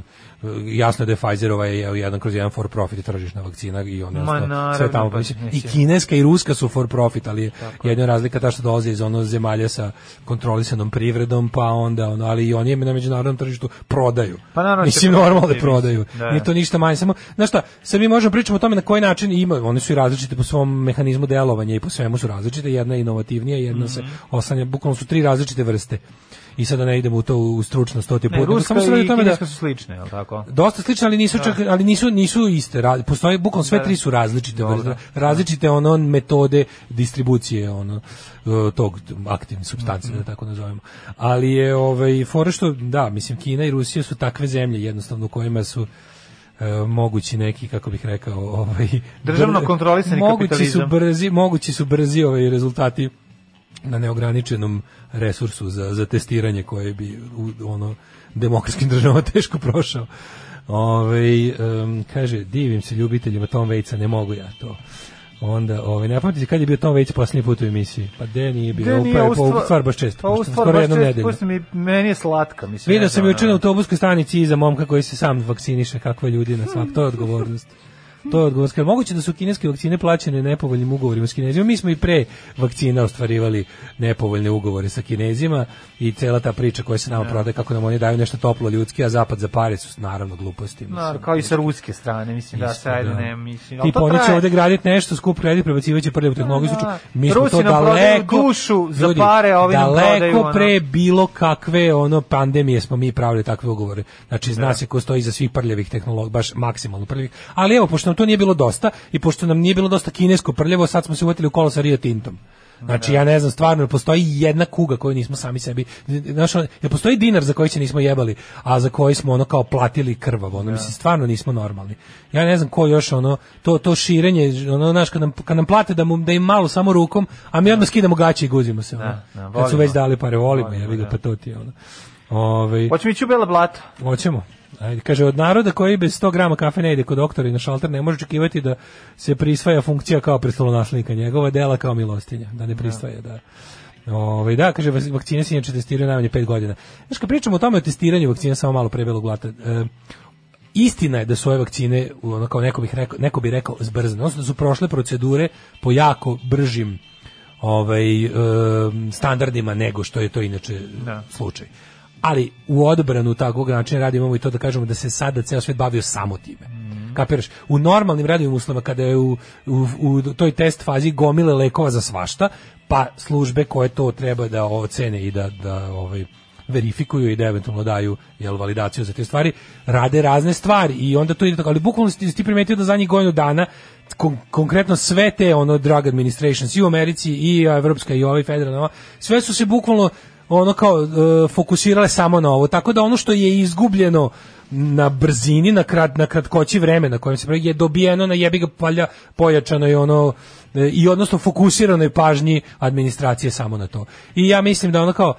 jasno da je Pfizerova je jedan kroz jedan for profit tržišna vakcina i on Ma, jednostavno naravno, sve tamo. pa, I kineska i ruska su for profit, ali je jedna razlika ta što dolaze iz ono zemalja sa kontrolisanom privredom, pa onda ono, ali i oni je na međunarodnom tržištu prodaju. Pa naravno mislim normalno da prodaju. da. Nije to ništa manje, samo znaš šta, sad mi možemo pričamo o tome na koji način ima, oni su i različite po svom mehanizmu delovanja i po svemu su različite, jedna je inovativnija, jedna se Mhm. oslanja, bukvalno su tri različite vrste. I sada ne idemo u to u stručnost, to ti Ne, put. ruska samo se radi o i tome da su slične, je li tako? dosta slične, ali nisu čak, ali nisu nisu iste. Postoji bukvalno sve Da. tri su različite, Dobro. vrste, različite ono metode distribucije ono uh, tog aktivne supstance Mhm. da tako nazovemo. Ali je ovaj fora što da, mislim Kina i Rusija su takve zemlje jednostavno u kojima su e, mogući neki kako bih rekao ovaj Državno kontrolisani mogući su kapitalizam. brzi mogući su brzi ovaj rezultati na neograničenom resursu za, za testiranje koje bi u ono demokratskim državama teško prošao. Ove, kaže, divim se ljubiteljima Tom Vejca, ne mogu ja to. Onda, ovaj, ne pamtite kad je bio Tom Vejc posljednji put u emisiji? Pa de nije bio, nije, pa, ovu stvar- stvar baš često, Pa ovu pošto stvar skoro baš jednom često, nedeljno. pošto mi, meni je slatka. Mislim, Vidio ne sam juče na autobuskoj stanici iza momka koji se sam vakciniše, kakve ljudi na svak, to je odgovornost. To je odgovornost. Jel Moguće da su kineske vakcine plaćene nepovoljnim ugovorima s kinezima. Mi smo i pre vakcina ostvarivali nepovoljne ugovore sa kinezima i cela ta priča koja se nama prodaje kako nam oni daju nešto toplo ljudski, a zapad za pare su naravno gluposti. mislim. Naravno, kao i sa ruske strane, mislim da Isto, se ajde da. ne, mislim. to oni će ovde graditi nešto, skup kredit, prebacivaće prljavu tehnologiju. Da, slučaj. da. Mi smo Rusi to daleko, dušu za pare, a ovi daleko prodaju, ono. pre bilo kakve ono pandemije smo mi pravili takve ugovore. Znači, zna se ko stoji iza svih prljavih tehnologija, baš maksimalno prljavih. Ali evo, pošto to nije bilo dosta i pošto nam nije bilo dosta kinesko prljavo, sad smo se uvatili u kolo sa Rio Tintom. Znači, ja ne znam, stvarno, postoji jedna kuga koju nismo sami sebi, znaš, ono, jel postoji dinar za koji se nismo jebali, a za koji smo ono kao platili krvavo, ono, mislim, stvarno nismo normalni. Ja ne znam ko još, ono, to, to širenje, ono, znaš, kad nam, kad nam plate da, mu, da im malo samo rukom, a mi odmah skidamo gaće i guzimo se, ono. Da, da, kad su volimo. već dali pare, volimo, Volimo, ga, da. pa to ti je, ono. Ove, Hoćemo ići u Bela Blata. Hoćemo. Ajde, kaže, od naroda koji bez 100 grama kafe ne ide kod doktora i na šalter ne može očekivati da se prisvaja funkcija kao prestolonaslednika. Njegova dela kao milostinja, da ne prisvaja, da. Ove, da, kaže, vakcine se inače testiraju najmanje 5 godina. Znaš, kad pričamo o tome o testiranju vakcina, samo malo pre belog blata, e, istina je da su ove vakcine, ono kao neko, bih rekao, neko bi rekao, zbrzane, odnosno da su prošle procedure po jako bržim ovaj, e, standardima nego što je to inače Da. slučaj. Ali u odbranu takvog načina rada imamo i to da kažemo da se sada ceo svet bavio samo time. Kapiraš? U normalnim radovim uslovima kada je u, u, u toj test fazi gomile lekova za svašta, pa službe koje to treba da ocene i da, da ovaj, verifikuju i da eventualno daju jel, validaciju za te stvari, rade razne stvari i onda to ide tako, ali bukvalno si ti primetio da zadnjih godinu dana kon- konkretno sve te ono drug administrations i u Americi i evropska i ovaj federalna, sve su se bukvalno ono kao e, fokusirale samo na ovo. Tako da ono što je izgubljeno na brzini, na, krat, na kratkoći vremena kojem se je dobijeno na jebi ga palja pojačano i ono e, i odnosno fokusiranoj pažnji administracije samo na to. I ja mislim da ono kao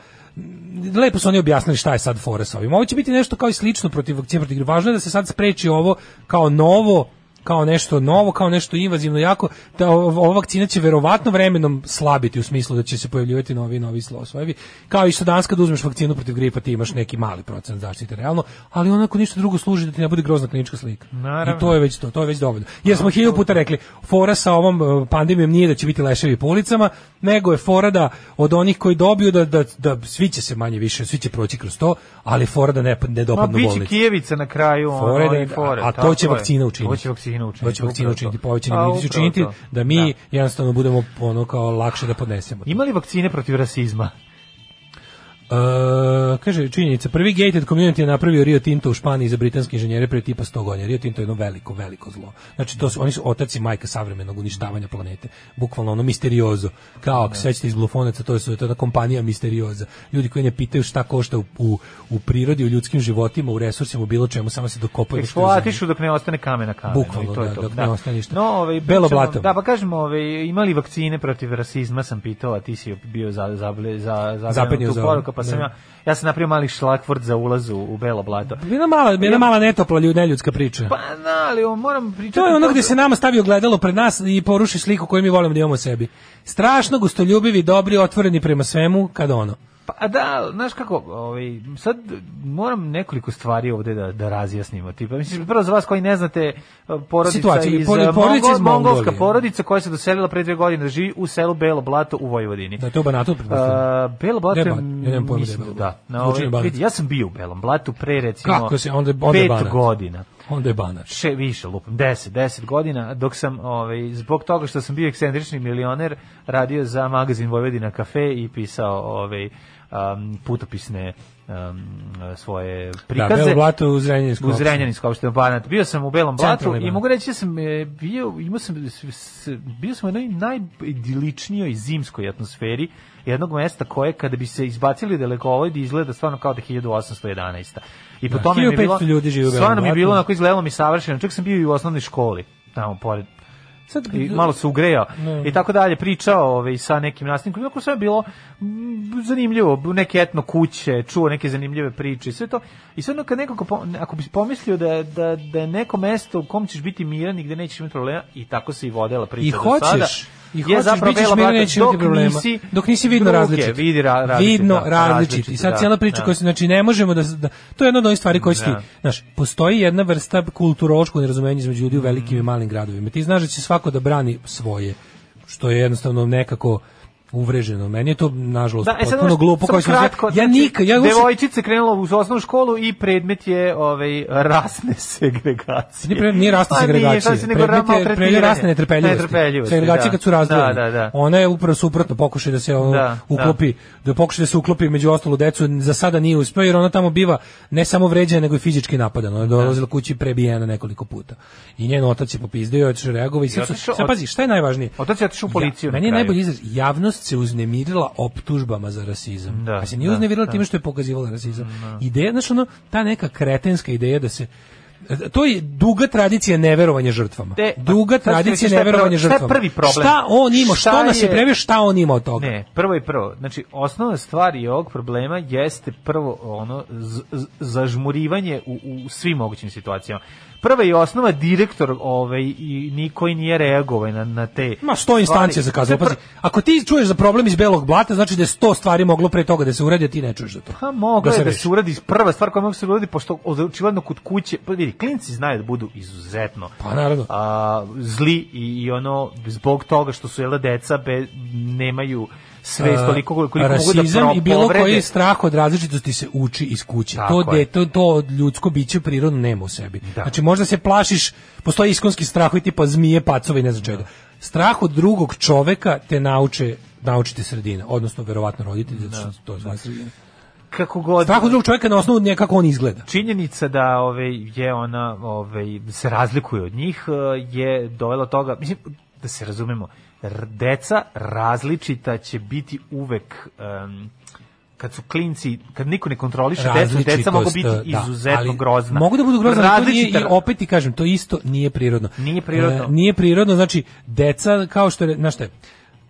lepo su oni objasnili šta je sad fora sa ovim. Ovo će biti nešto kao i slično protiv vakcine protiv. Važno je da se sad spreči ovo kao novo kao nešto novo, kao nešto invazivno jako, da ova vakcina će verovatno vremenom slabiti u smislu da će se pojavljivati novi i novi slojevi. Kao i što danas kad uzmeš vakcinu protiv gripa ti imaš neki mali procent zaštite realno, ali onako ništa drugo služi da ti ne bude grozna klinička slika. Naravno. I to je već to, to je već dovoljno. Jer smo hiljadu puta rekli, fora sa ovom uh, pandemijom nije da će biti leševi po ulicama, nego je fora da od onih koji dobiju da, da, da svi će se manje više, svi će proći kroz to, ali fora da ne, ne Ma dopadnu biće bolnicu. Kijevica na kraju, ono, Fore da- a, a to će vakcina učiniti. To će vakcina učiniti. To će vakcina učiniti, to. povećani A, imunitet učiniti da mi jednostavno budemo ono kao lakše da podnesemo. Ima li vakcine protiv rasizma? Uh, kaže činjenica, prvi gated community je napravio Rio Tinto u Španiji za britanske inženjere pre tipa 100 godina. Rio Tinto je jedno veliko, veliko zlo. Znači, to su, oni su otac i majka savremenog uništavanja planete. Bukvalno ono misteriozo. Kao, ako se sećate iz Blufonaca, to je, to je jedna kompanija misterioza. Ljudi koji ne pitaju šta košta u, u, u prirodi, u ljudskim životima, u resursima, u bilo čemu, samo se dokopaju. Eksploatišu dok ne ostane kamen na kamenu. Bukvalno, to je da, to. dok ne ostane ništa. No, ovaj, Belo blato. Da, pa kažemo, ovaj, ima li vakcine protiv rasizma, sam pitao, a ti si bio za, za, za, za, Zapenio tu za- poruku, pa sam ja, ja sam napravio mali šlakvort za ulaz u, u Belo blato. Jedna mala, jedna mala netopla ljud, neljudska priča. Pa, da, ali on, moram pričati... To je ono gde se nama stavi ogledalo pred nas i poruši sliku koju mi volimo da imamo o sebi. Strašno gostoljubivi, dobri, otvoreni prema svemu, kad ono. Pa da, znaš kako, ovaj, sad moram nekoliko stvari ovde da, da razjasnimo. Tipa, mislim, prvo za vas koji ne znate, eh, porodica Situaciju, iz, eh, porodica iz Mongol- mongolska Mongolije. porodica koja se doselila pre dve godine da živi u selu Belo Blato u Vojvodini. Da je to Banatu pretpostavljam. Belo Blato, je? Ja je mislim, da. Blato. Na ovaj, vidi, ja sam bio u Belom Blatu pre recimo Kako se, onda, onda pet Banat. godina. Onda je Banat. Še, više lupam, 10, 10 godina, dok sam, ovaj, zbog toga što sam bio ekscentrični milioner, radio za magazin Vojvodina kafe i pisao ovaj, um, putopisne um, svoje Da, prikaze. Belo blato u Zrenjaninsku. U Zrenjaninsku opštinu Banat. Bio sam u Belom blatu i mogu reći da sam e, bio, imao sam, bio sam u jednoj najidiličnijoj zimskoj atmosferi jednog mesta koje kada bi se izbacili dalekovodi izgleda stvarno kao da je 1811. I po Da, tome mi je 1500 bilo, ljudi u Belom stvarno mi je bilo onako izgledalo mi savršeno. Čak sam bio i u osnovnoj školi tamo pored Sad, i malo se ugrejao. Ne. i tako dalje pričao ovaj sa nekim nastavnikom jako sve je bilo mm, zanimljivo neke etno kuće čuo neke zanimljive priče i sve to. I sve kad nekako ako bi pomislio da, da, da je neko mesto u kom ćeš biti miran i gde nećeš imati problema i tako se i vodela priča I do hoćeš, sada, i je zapravo Bela imati dok problema. nisi, dok nisi vidno druge, različit. vidi ra, različit, vidno da, različit. I sad da, cijela priča da. koja se, znači, ne možemo da, da to je jedna od onih stvari koje ti, Da. znaš, postoji jedna vrsta kulturološkog nerazumenja između ljudi u velikim i malim gradovima. Ti znaš da će svako da brani svoje, što je jednostavno nekako uvreženo. Meni je to, nažalost, Da, e potpuno glupo. kao kratko, ja znači, nikad, ja devojčica krenula u osnovnu školu i predmet je ovaj rasne segregacije. Nije, nije rasna Pa nije, si, nego Predmet je predmet rasne netrpeljivosti. Netrpeljivosti, Segregacija da. kad su razdvojeni. Da, da, da. Ona je upravo suprotno, pokušaj da se ono Da, uklopi, da. pokušaj da se uklopi među ostalu decu, za sada nije uspeo jer ona tamo biva ne samo vređana nego i fizički napadana. Ona je dolazila kući prebijena nekoliko puta. I njen otac je popizdio, je otišao reagovao i sad, otišao- sad pazi, šta je najvažnije? Otac je otišao u policiju Ja, meni je najbolji izraz, javnost se uznemirila optužbama za rasizam. Da, a se nije da, uznemirila da. time što je pokazivala rasizam. Ideja, znaš ono, ta neka kretenska ideja da se to je duga tradicija neverovanja žrtvama. Te- duga tradicija šta neverovanja prvo- šta je žrtvama. prvi problem? Šta on ima, Šta što nas je- previo, šta on ima od toga? Ne, prvo i prvo. Znači, osnovna stvar i ovog problema jeste prvo ono z, z- zažmurivanje u, u svim mogućim situacijama. Prva i osnova direktor ovaj i niko i nije reagovao na, na te Ma sto instancija stvari. zakazalo. Pazi, ako ti čuješ za problem iz belog blata, znači da je sto stvari moglo pre toga da se uredi, a ti ne čuješ za to. Pa moglo je da se uradi prva stvar koja može se uradi pošto očigledno kod kuće pa vidi klinci znaju da budu izuzetno Pa naravno. a, zli i, i ono zbog toga što su jela deca be, nemaju svest toliko koliko, koliko mogu da i bilo povrede. koji strah od različitosti se uči iz kuće. Tako to, je. de, to, to od ljudsko biće prirodno nema u sebi. Da. Znači možda se plašiš, postoji iskonski strah i tipa zmije, pacove i ne znam čega. Strah od drugog čoveka te nauče naučite sredina, odnosno verovatno roditelji, zato što to svoja sredina. kako god Strah od drugog čoveka na osnovu nje kako on izgleda. činjenica da ove je ona ove se razlikuje od njih e, je dovela do toga mislim da se razumemo deca različita će biti uvek em, kad su klinci, kad niko ne kontroliše decu, deca mogu biti da, izuzetno ali grozna. Mogu da budu grozna, ali to nije, i Različita- opet ti kažem, to isto nije prirodno. Nije prirodno. E, nije prirodno, znači, deca, kao što je, znaš šta je,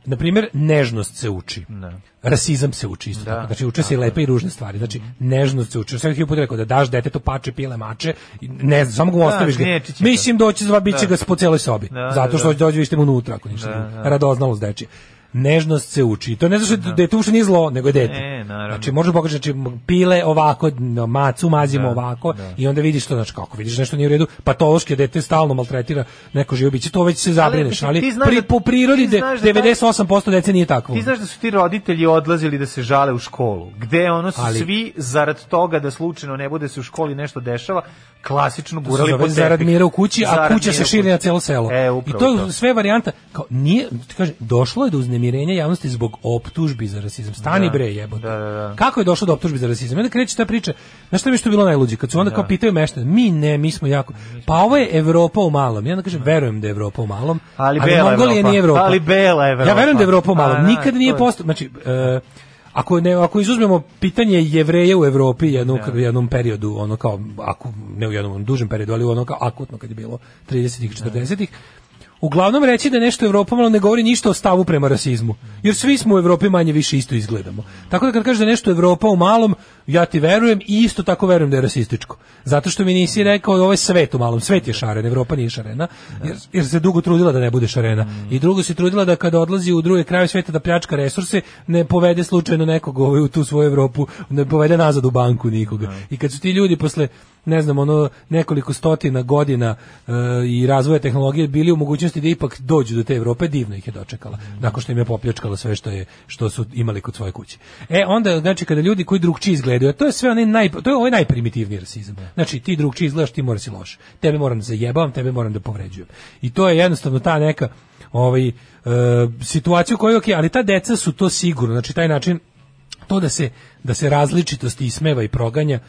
na primjer, nežnost se uči. Da. Rasizam se uči isto Da, tako. Znači, uče se i lepe i ružne stvari. Znači, nežnost se uči. Sve ti put rekao da daš detetu pače, pile, mače, i ne znam, samo ga ostaviš ga. gnječi će Mislim doći zva, bit će Da. ga po celoj sobi. Da, Zato da, što da. dođe vište mu unutra, ako ništa Da, da. Radoznalost dečija. Nežnost se uči. To ne zato što dete uopšte nije zlo, nego je dete. E, naravno. Znači, možeš pokažeš, znači, pile ovako, macu mazimo Da, ovako da. i onda vidiš to, znači, kako vidiš nešto nije u redu, patološki dete stalno maltretira neko živo biće, to već se zabrineš, ali, ti znaš pri, da- po prirodi de, da taj- 98% dece nije takvo. Ti znaš da su ti roditelji odlazili da se žale u školu, gde ono su Ali- svi zarad toga da slučajno ne bude se u školi nešto dešava, klasično gurali po zarad mira u kući, a kuća se širi na celo selo. E, I to je sve varijanta, kao nije, kaže, došlo je do uznemirenja javnosti zbog optužbi za rasizam. Stani Da. bre, jebote. Da, da, da. Kako je došlo do optužbi za rasizam? Onda kreće ta priča. Znaš šta mi je što bilo najluđe? Kad su onda kao pitaju meštane, mi ne, mi smo jako. Pa ovo je Evropa u malom. Ja onda kažem, verujem da je Evropa u malom, Ali bela Mongolija Evropa. nije Evropa. Ali bela Evropa. Ja verujem da je Evropa u malom. A, da, Nikad nije postao, znači, e, ako ne ako izuzmemo pitanje jevreja u Evropi jednu, u jednom periodu ono kao ako ne u jednom dužem periodu ali ono kao akutno kad je bilo 30-ih 40-ih Uglavnom reći da nešto Evropa malo ne govori ništa o stavu prema rasizmu. Jer svi smo u Evropi manje više isto izgledamo. Tako da kad kažeš da nešto Evropa u malom, ja ti verujem i isto tako verujem da je rasističko. Zato što mi nisi rekao ovo je svet u malom. Svet je šaren, Evropa nije šarena. Jer, jer se dugo trudila da ne bude šarena. I drugo se trudila da kada odlazi u druge kraje sveta da pljačka resurse, ne povede slučajno nekog ovaj, u tu svoju Evropu, ne povede nazad u banku nikoga. I kad su ti ljudi posle ne znam, ono nekoliko stotina godina e, i razvoja tehnologije bili u mogućnosti da ipak dođu do te Evrope, divno ih je dočekala. Nakon što im je popljačkala sve što je što su imali kod svoje kuće. E onda znači kada ljudi koji drugčiji izgledaju, to je sve onaj naj to je ovaj najprimitivniji rasizam. Znači ti drugčiji izgledaš, ti moraš si loš. Tebe moram da zajebavam, tebe moram da povređujem. I to je jednostavno ta neka ovaj e, situacija u kojoj ok, ali ta deca su to sigurno, znači taj način to da se da se različitost ismeva i proganja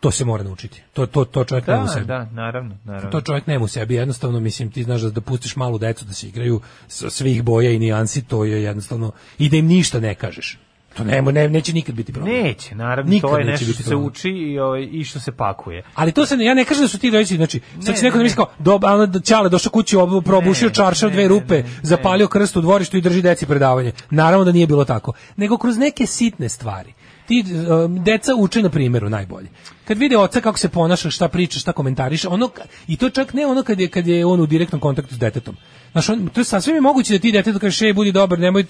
to se mora naučiti. To to to čovjek nema u Da, sebi. da, naravno, naravno. To čovjek nema u sebi, jednostavno mislim ti znaš da, da pustiš malu decu da se igraju sa svih boja i nijansi, to je jednostavno i da im ništa ne kažeš. To nema, ne, neće nikad biti problem. Neće, naravno, Nikad to je nešto što se uči i, ovaj, i što se pakuje. Ali to se ne, ja ne kažem da su ti roditelji, znači sad će Ne, neko da ne, misli kao doba, ono da ćale došao kući, ob- probušio Ne, čaršav ne, dve ne, rupe, ne, ne. zapalio krst u dvorištu i drži deci predavanje. Naravno da nije bilo tako, nego kroz neke sitne stvari. Ti um, deca uče na primjeru najbolje. Kad vide oca kako se ponaša, šta priča, šta komentariše, ono i to čak ne ono kad je kad je on u direktnom kontaktu s detetom. Znaš, on, to je sasvim je moguće da ti detetu kažeš, ej, budi dobar, nemoj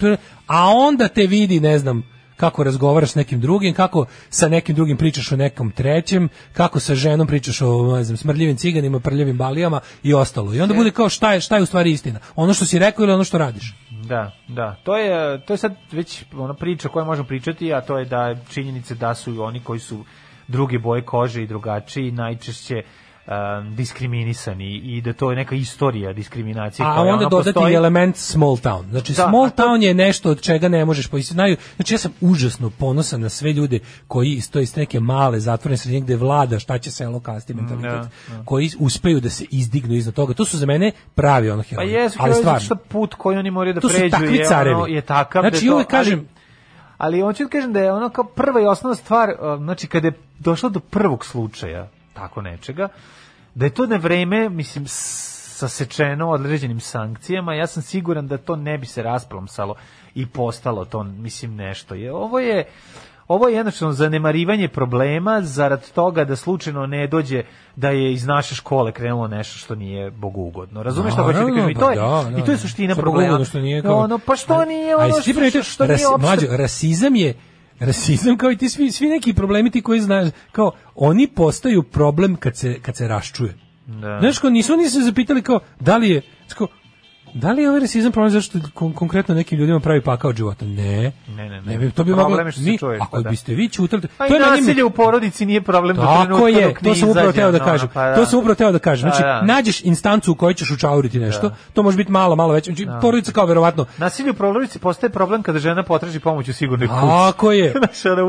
a onda te vidi, ne znam, kako razgovaraš s nekim drugim, kako sa nekim drugim pričaš o nekom trećem, kako sa ženom pričaš o ne znam, smrdljivim ciganima, prljavim balijama i ostalo. I onda bude kao šta je, šta je u stvari istina? Ono što si rekao ili ono što radiš? Da, da. To je to je sad već ona priča koju možemo pričati, a to je da činjenice da su oni koji su druge boje kože i drugačiji najčešće um, diskriminisani i da to je neka istorija diskriminacije A onda dodati postoji. element small town. Znači Da, small to- town je nešto od čega ne možeš poisti. Znaju, znači ja sam užasno ponosan na sve ljude koji iz to iz neke male zatvorene sredine gde vlada šta će selo kasti mentalitet, da, koji uspeju da se izdignu iznad toga. To su za mene pravi ono Pa heroji. jesu, ali stvarno. što put koji oni moraju da To su pređu takvi je, ono, je takav Znači, da to, kažem- ali, ali hoću da kažem da je ono kao prva i osnovna stvar, uh, znači kada je došlo do prvog slučaja tako nečega, da je to na vreme, mislim, sasečeno određenim sankcijama, ja sam siguran da to ne bi se rasplomsalo i postalo to, mislim, nešto. Je, ovo je Ovo je jednostavno zanemarivanje problema zarad toga da slučajno ne dođe da je iz naše škole krenulo nešto što nije bogugodno. Razumeš šta hoću da kažem? I to je, pa da, i to je da. suština problema. što nije kao- ono, pa što nije ono što, što, što nije opšte... rasizam je rasizam kao i ti svi, svi neki problemi ti koji znaš, kao oni postaju problem kad se, kad se raščuje. Da. Znaš, kao, nisu oni se zapitali kao, da li je, kao, da li je ovaj rasizam problem zato što kon- konkretno nekim ljudima pravi pakao od života? Ne. Ne, ne, ne. bi, to bi moglo, mi, čuješ, ako pa da. biste vi čutali, Pa to i je meni- nasilje u porodici nije problem do Tako trenutka je, dok ne to sam upravo teo da kažem. pa da. To sam upravo teo da kažem. Znači, Da, da. nađeš instancu u kojoj ćeš učauriti nešto, to može biti malo, malo veće. Znači, porodica kao verovatno Nasilje u porodici postaje problem kada žena potraži pomoć u sigurnoj kući. Tako je.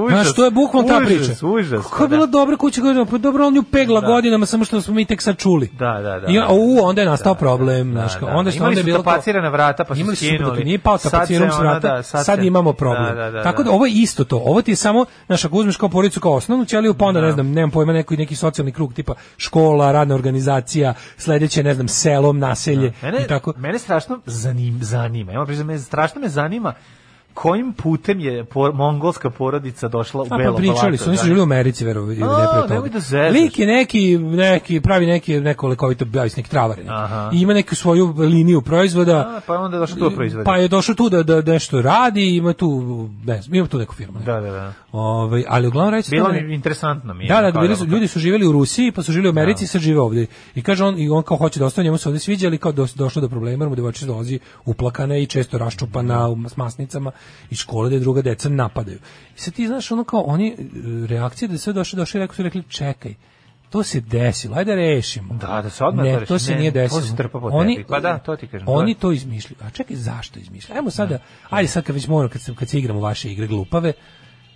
Znaš, to je bukvalno ta priča. Užas, Kako je bila dobra kuća godina, pa dobro, on nju pegla Da. godinama, samo što smo mi tek sad čuli. Da, da, da. I da. onda je nastao Da, problem, da, da. onda, Su bilo tapacirana vrata, pa su Imali su skinuli. dok nije pao se s vrata, da, sad, sad se- imamo problem. Da, da, da, Tako da da. ovo je isto to. Ovo ti je samo, znaš, ako uzmeš kao porodicu kao osnovnu ćeliju, pa onda, ne znam, nemam pojma, neki, neki socijalni krug, tipa škola, radna organizacija, sledeće, ne znam, selom, naselje Mene, i tako. mene strašno zanim, zanima. Evo, priznam, strašno me zanima kojim putem je por, mongolska porodica došla u A Belo pa pričali su, oni su da. živjeli u Americi, verovatno, ne pre toga. da. Lik je neki, neki, pravi neki, neko lekovito, bavi se neki travari. neki. I ima neku svoju liniju proizvoda. A, pa je onda došao tu da proizvodi. Pa je došao tu da, da nešto radi, ima tu, ne znam, ima tu neku firmu. neku. Da, da, da. Ovaj, ali uglavnom reći Bilo mi interesantno mi je. Da, da, bili su, da- ljudi su živjeli u Rusiji, pa su živjeli u Americi i sad žive ovdje. I kaže on, i on kao hoće da ostane, njemu se ovdje sviđa, ali kao dos- došlo do problema, jer mu devojčica dolazi uplakana i često raščupana s masnicama iz škole da je druga deca napadaju. I sad ti znaš, ono kao, oni, e, reakcije da je sve došli, došli, rekli su rekli, čekaj, to se desilo, ajde rešimo. Da, da se odmah to ne, reši. to se Ne, nije to desilo. se trpa pod oni, tepih. Pa da, to ti kažem, Oni to to izmišljaju. A čekaj, zašto izmišljaju? Ajmo sada, ajde sad kad već moramo, kad se, kad se igramo u vaše igre glupave,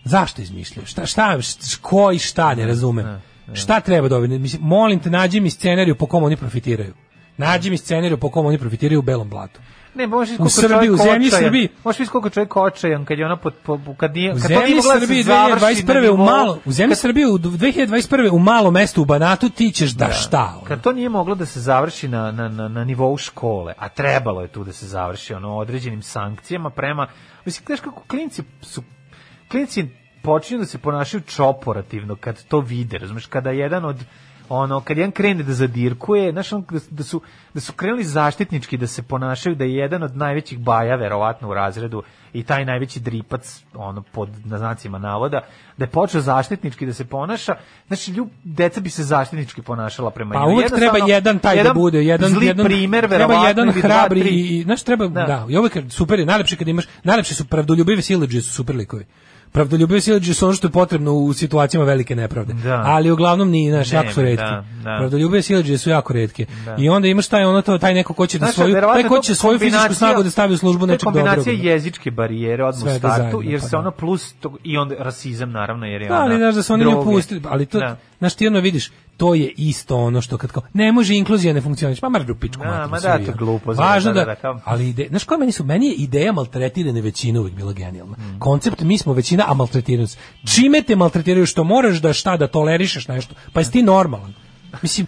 zašto izmišljaju? Šta, šta, ko i šta, ne razumem. Šta treba da ovi- mislim, molim te, nađi mi scenariju po kom oni profitiraju. Nađi mi scenariju po kom oni profitiraju u belom blatu. Ne, možeš koliko Srbiji, u zemlji. Srbiji. Možeš vidjeti koliko čovjek očajan kad je ona pod, po, kad nije, U kad zemlji da na 2021. u malo, u zemlji kad- Srbije u 2021. u malo mesto u Banatu ti ćeš da, šta? ono? Kad to nije moglo da se završi na, na, na, na nivou škole, a trebalo je tu da se završi ono određenim sankcijama prema, mislim, znaš kako klinci su, klinci počinju da se ponašaju čoporativno kad to vide, razumeš, kada jedan od ono kad jedan krene da zadirkuje, znaš, ono, da, da su da su krenuli zaštitnički da se ponašaju da je jedan od najvećih baja verovatno u razredu i taj najveći dripac ono pod na znacima navoda da je počeo zaštitnički da se ponaša znači ljub deca bi se zaštitnički ponašala prema Pa njemu. uvek treba jedan taj da bude, jedan zli jedan primer treba jedan hrabri tri. i i, znaš treba da. Da. i uvek super je najlepše kad imaš najlepše su pravdoljubive siledžije su super likovi. Pravdoljubive siledžije su ono što je potrebno u situacijama velike nepravde. Da. Ali uglavnom ni naš jako su retki. da, da. Pravdoljubive siledžije su jako retke. Da. I onda imaš taj ono to taj neko ko će da svoju taj ko to će svoju fizičku snagu da stavi u službu to nečeg dobrog. kombinacija jezičke barijere Svega startu, zajedno, jer pa se da. ono plus tog, i onda rasizam naravno, jer je Da, ali ona znaš da se oni droge. pustili, ali to, Da. znaš ti ono vidiš, to je isto ono što kad kao, ne može inkluzija ne funkcioniš, pa mrdu pičku Da, materinu ma da, to glupo, Važno da, da, da, da, ali ide, znaš koja meni su, meni je ideja maltretirane većine uvijek bila genijalna. Koncept mi smo većina, a maltretiraju se. Čime te maltretiraju što moraš da šta, da tolerišeš nešto, pa jesi ti normalan. Mislim,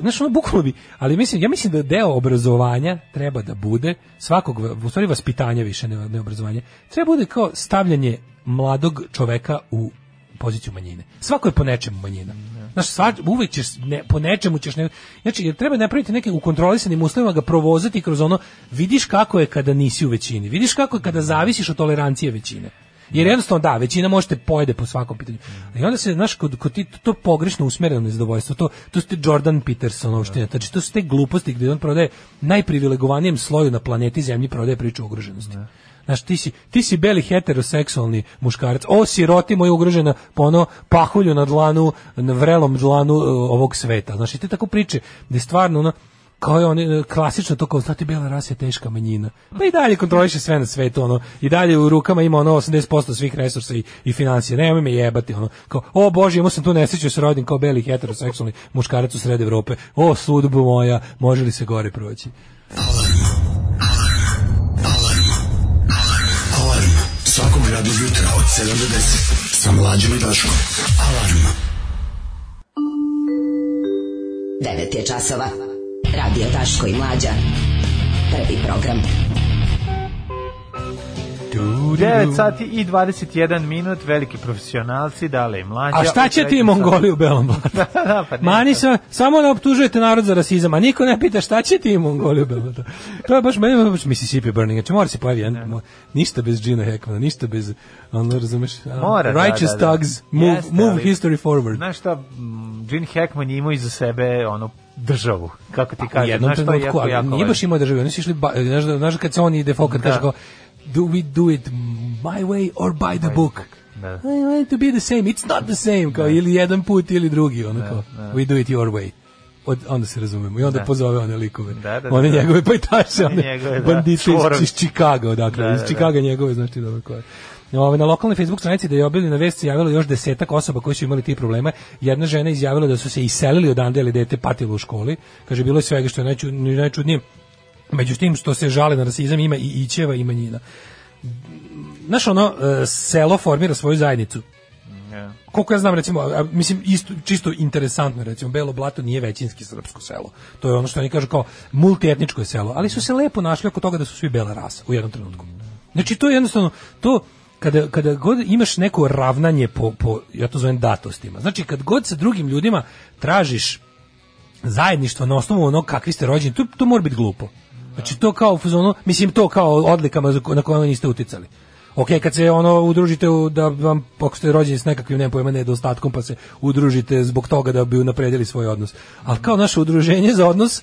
Znaš, ono, bukvalno bi, ali mislim, ja mislim da deo obrazovanja treba da bude, svakog, u stvari vaspitanja više, ne, ne obrazovanja, treba bude kao stavljanje mladog čoveka u poziciju manjine. Svako je po nečemu manjina. Znaš, sva, uvek ćeš, ne, po nečemu ćeš, ne, znači, jer treba napraviti neke u kontrolisanim uslovima, ga provozati kroz ono, vidiš kako je kada nisi u većini, vidiš kako je kada zavisiš od tolerancije većine. Jer jednostavno da, većina možete pojede po svakom pitanju. I onda se, znaš, kod, kod ti, to pogrešno usmereno nezadovoljstvo, to, to su te Jordan Peterson opštine, znači to su te gluposti gdje on prodaje najprivilegovanije sloju na planeti Zemlji prodaje priču o ugroženosti. Znaš, ti si, ti si beli heteroseksualni muškarac. O, siroti moja ugrožena po ono pahulju na dlanu, na vrelom dlanu e, ovog sveta. Znaš, i te tako priče gde stvarno ono, kao je oni klasično to kao znate bela rasa je teška manjina. Pa i dalje kontroliše sve na svetu ono i dalje u rukama ima ono 80% svih resursa i, i financija. Nemoj me jebati ono. Kao o bože, imao sam tu nesreću da se rodim kao beli heteroseksualni muškarac u sred Evrope. O sudbu moja, može li se gore proći? 7 do 10 sa mlađom i Daškom. Alarm. 9 je časova. Radio Daško i Mlađa. Prvi program. 9 sati i 21 minut, veliki profesionalci, dale i mlađa. A šta će ti Mongoli u belom blatu? da, da, pa ne. Mani sa, samo da optužujete narod za rasizam, a niko ne pita šta će ti Mongoli u belom blatu. To je baš meni je baš Mississippi Burning. Znači mora se pojavi jedan, mo- ništa bez Gina Hackmana, ništa bez, ono razumeš, a, Mora, da, righteous da, da. thugs, move, Jeste, move ali- history forward. Znaš šta, mm, Gene Hackman je imao iza sebe ono državu, kako ti U kažeš, znaš što je jako, jako nije baš imao državi, oni su išli, znaš, da- znaš kad se on ide kad Da. kaže kao, do we do it my way or by the book? Da. I want to be the same, it's not the same, kao ili jedan put ili drugi, ono kao, we do it your way. Od, onda se razumemo i onda Da. pozove one likove. Da, da, one da. njegove pajtaše, One njegove, da, bandite iz, iz Chicago, dakle, Da, iz da, Chicago njegove, znači dobro koje. Ove, na lokalnoj Facebook stranici da je objavljena vest se javilo još desetak osoba koji su imali ti problema. Jedna žena izjavila da su se iselili odande ili dete patilo u školi. Kaže, bilo je svega što je najču- najčudnije Među tim što se žale na rasizam ima i ićeva i manjina. Znaš, ono, e, selo formira svoju zajednicu. Ja. Koliko ja znam, recimo, a, mislim, isto, čisto interesantno, recimo, Belo Blato nije većinski srpsko selo. To je ono što oni kažu kao multietničko je selo, ali su se lepo našli oko toga da su svi bela rasa u jednom trenutku. Znači, to je jednostavno, to, kada, kada god imaš neko ravnanje po, po, ja to zovem datostima, znači kad god sa drugim ljudima tražiš zajedništvo na osnovu onog kakvi ste rođeni, to, to mora biti glupo. Znači to kao u fazonu, mislim to kao odlikama na koje niste uticali. Ok, kad se ono udružite u, da vam, ako ste rođeni s nekakvim, nema pojma, nedostatkom, pa se udružite zbog toga da bi unapredili svoj odnos. Ali kao naše udruženje za odnos,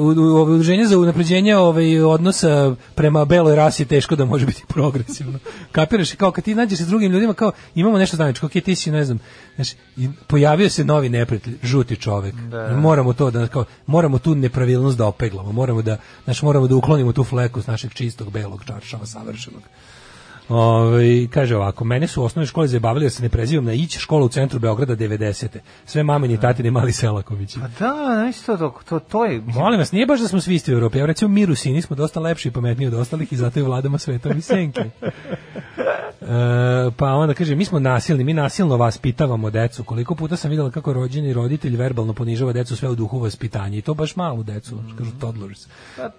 udruženje za unapređenje ovaj odnosa prema beloj rasi teško da može biti progresivno. Kapiraš? Kao kad ti nađeš se s drugim ljudima kao imamo nešto zajedničko, ok, ti si ne znam, znaš, i pojavio se novi neprijatelj, žuti čovek. Da. Moramo to da kao moramo tu nepravilnost da opeglamo, moramo da znači moramo da uklonimo tu fleku s našeg čistog belog čaršava savršenog. Ove, kaže ovako, mene su u osnovnoj školi zabavili da se ne prezivam na ić škola u centru Beograda 90. Sve mamini i tatini mali Selakovići. Pa da, isto to, to, to je... Molim vas, nije baš da smo svi isti u Evropi. Ja recimo mi Rusini smo dosta lepši i pametniji od ostalih i zato i vladamo svetom i senke. E, pa onda kaže, mi smo nasilni, mi nasilno vaspitavamo decu. Koliko puta sam videla kako rođeni roditelj verbalno ponižava decu sve u duhu vaspitanja i to baš malu decu, kažu toddlers.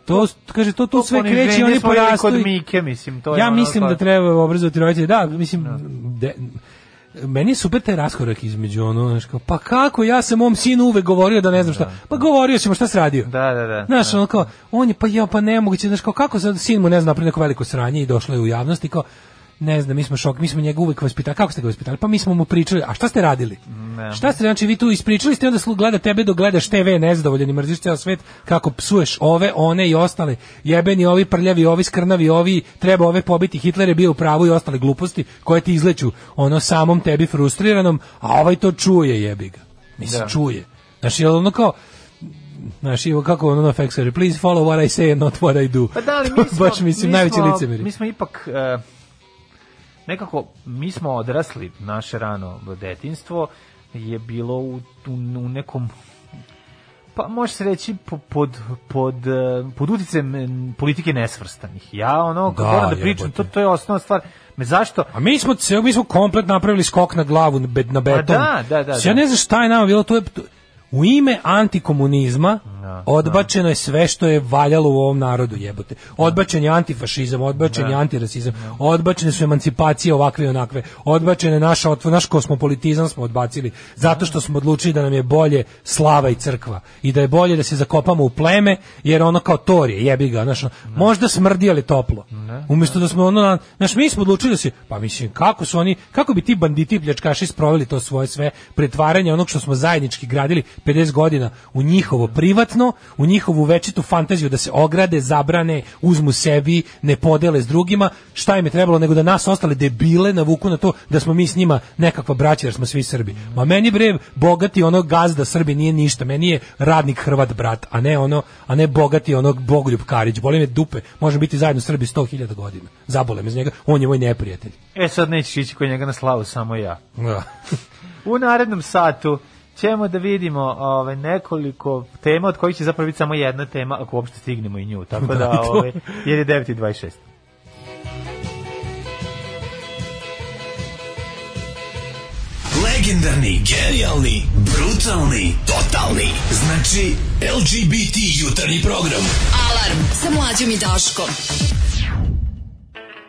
To, kaže, to tu To sve kreće, oni porastu. kod Mike, mislim, to je ja ono mislim da treba obrazovati roditelje. Da, mislim, de- meni je super taj raskorak između ono, znaš, kao, pa kako, ja sam mom sinu uvek govorio da ne znam šta. Pa govorio sam, šta se radio? Da, da, da. Znaš, ono kao, on je, pa ja, pa nemoguće, znaš, kao, kako sad sin mu ne zna napravio neko veliko sranje i došlo je u javnost i kao, ne znam, mi smo šok, mi smo njega uvek vaspitali. Kako ste ga vaspitali? Pa mi smo mu pričali, a šta ste radili? Ne. Šta ste, znači vi tu ispričali ste onda slu- gleda tebe dok gledaš TV nezadovoljan i mrziš ceo svet kako psuješ ove, one i ostale. Jebeni ovi prljavi, ovi skrnavi, ovi treba ove pobiti. Hitler je bio u pravu i ostale gluposti koje ti izleću ono samom tebi frustriranom, a ovaj to čuje jebi ga. Mislim, Da. čuje. Znači, ono kao, Znaš, evo kako ono na faxere, please follow what I say and not what I do. Pa da, mi smo, baš, mislim, mi smo- licemeri. Mi smo ipak e, nekako, mi smo odrasli, naše rano detinstvo je bilo u, u, u nekom pa može se reći po- pod, pod, pod uticajem politike nesvrstanih. Ja ono, Da, moram da pričam, jebote. to, to je osnovna stvar. Me zašto? A mi smo mi smo komplet napravili skok na glavu na, na beton. da, da, da, Znači, Ja da. ne znam šta je nama bilo, to je u ime antikomunizma odbačeno je sve što je valjalo u ovom narodu, jebote. Odbačen je antifašizam, odbačen je antirasizam, odbačene su emancipacije ovakve i onakve, odbačen je naša, otvo- naš kosmopolitizam smo odbacili, zato što smo odlučili da nam je bolje slava i crkva i da je bolje da se zakopamo u pleme, jer ono kao torije, jebi ga, znaš, možda smrdi, ali toplo. Umjesto da smo ono, na- znaš, mi smo odlučili da se, pa mislim, kako su oni, kako bi ti banditi pljačkaši sproveli to svoje sve pretvaranje onog što smo zajednički gradili 50 godina u njihovo privatno, u njihovu večitu fantaziju da se ograde, zabrane, uzmu sebi, ne podele s drugima, šta im je trebalo nego da nas ostale debile navuku na to da smo mi s njima nekakva braća jer smo svi Srbi. Ma meni bre bogati onog gazda Srbi nije ništa, meni je radnik Hrvat brat, a ne ono, a ne bogati onog Bogoljub Karić. Boli me dupe, može biti zajedno Srbi 100.000 godina. Zabole me iz njega, on je moj neprijatelj. E sad nećeš ići kod njega na slavu, samo ja. Da. U narednom satu ćemo da vidimo ovaj nekoliko tema od kojih će zapravo biti samo jedna tema ako uopšte stignemo i nju. Tako Da, da, to. ovaj, jer je 9.26. Legendarni, genijalni, brutalni, totalni. Znači, LGBT jutarnji program. Alarm sa mlađom i Daškom.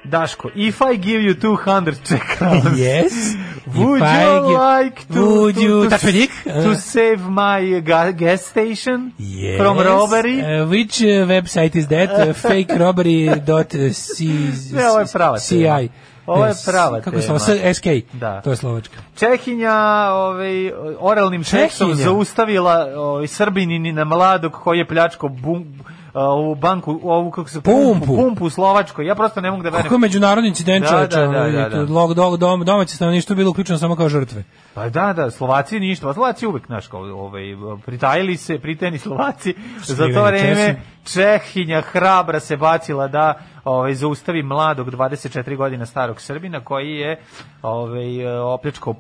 Daško, if I give you 200 Czech crowns, Yes. would If you give- like to, Would to, you to, dick? to Uh. save my ga- gas station Yes. from robbery? Uh, which uh, website is that? Uh, fakerobbery.c... Ne, ovo je prava CI. tema. Ovo je prava Kako se tema. zove? SK. Da. To je slovačka. Čehinja ovaj, oralnim seksom Čehinja? zaustavila ovaj, Srbinini na mladog koji je pljačko bum, ovu banku, ovu kako se Pumpu. pumpu u Slovačkoj. Ja prosto ne mogu da verujem. Kako je međunarodni incident Da, da, da, da, da. domaće stanovništvo je bilo uključeno samo kao žrtve. Pa da, da, Slovaci ništa. Pa Slovaci uvek, znaš, kao, ovaj, pritajili se, priteni Slovaci. Za to vreme Čehinja hrabra se bacila da ovaj, zaustavi mladog 24 godina starog Srbina koji je ovaj, opljačkao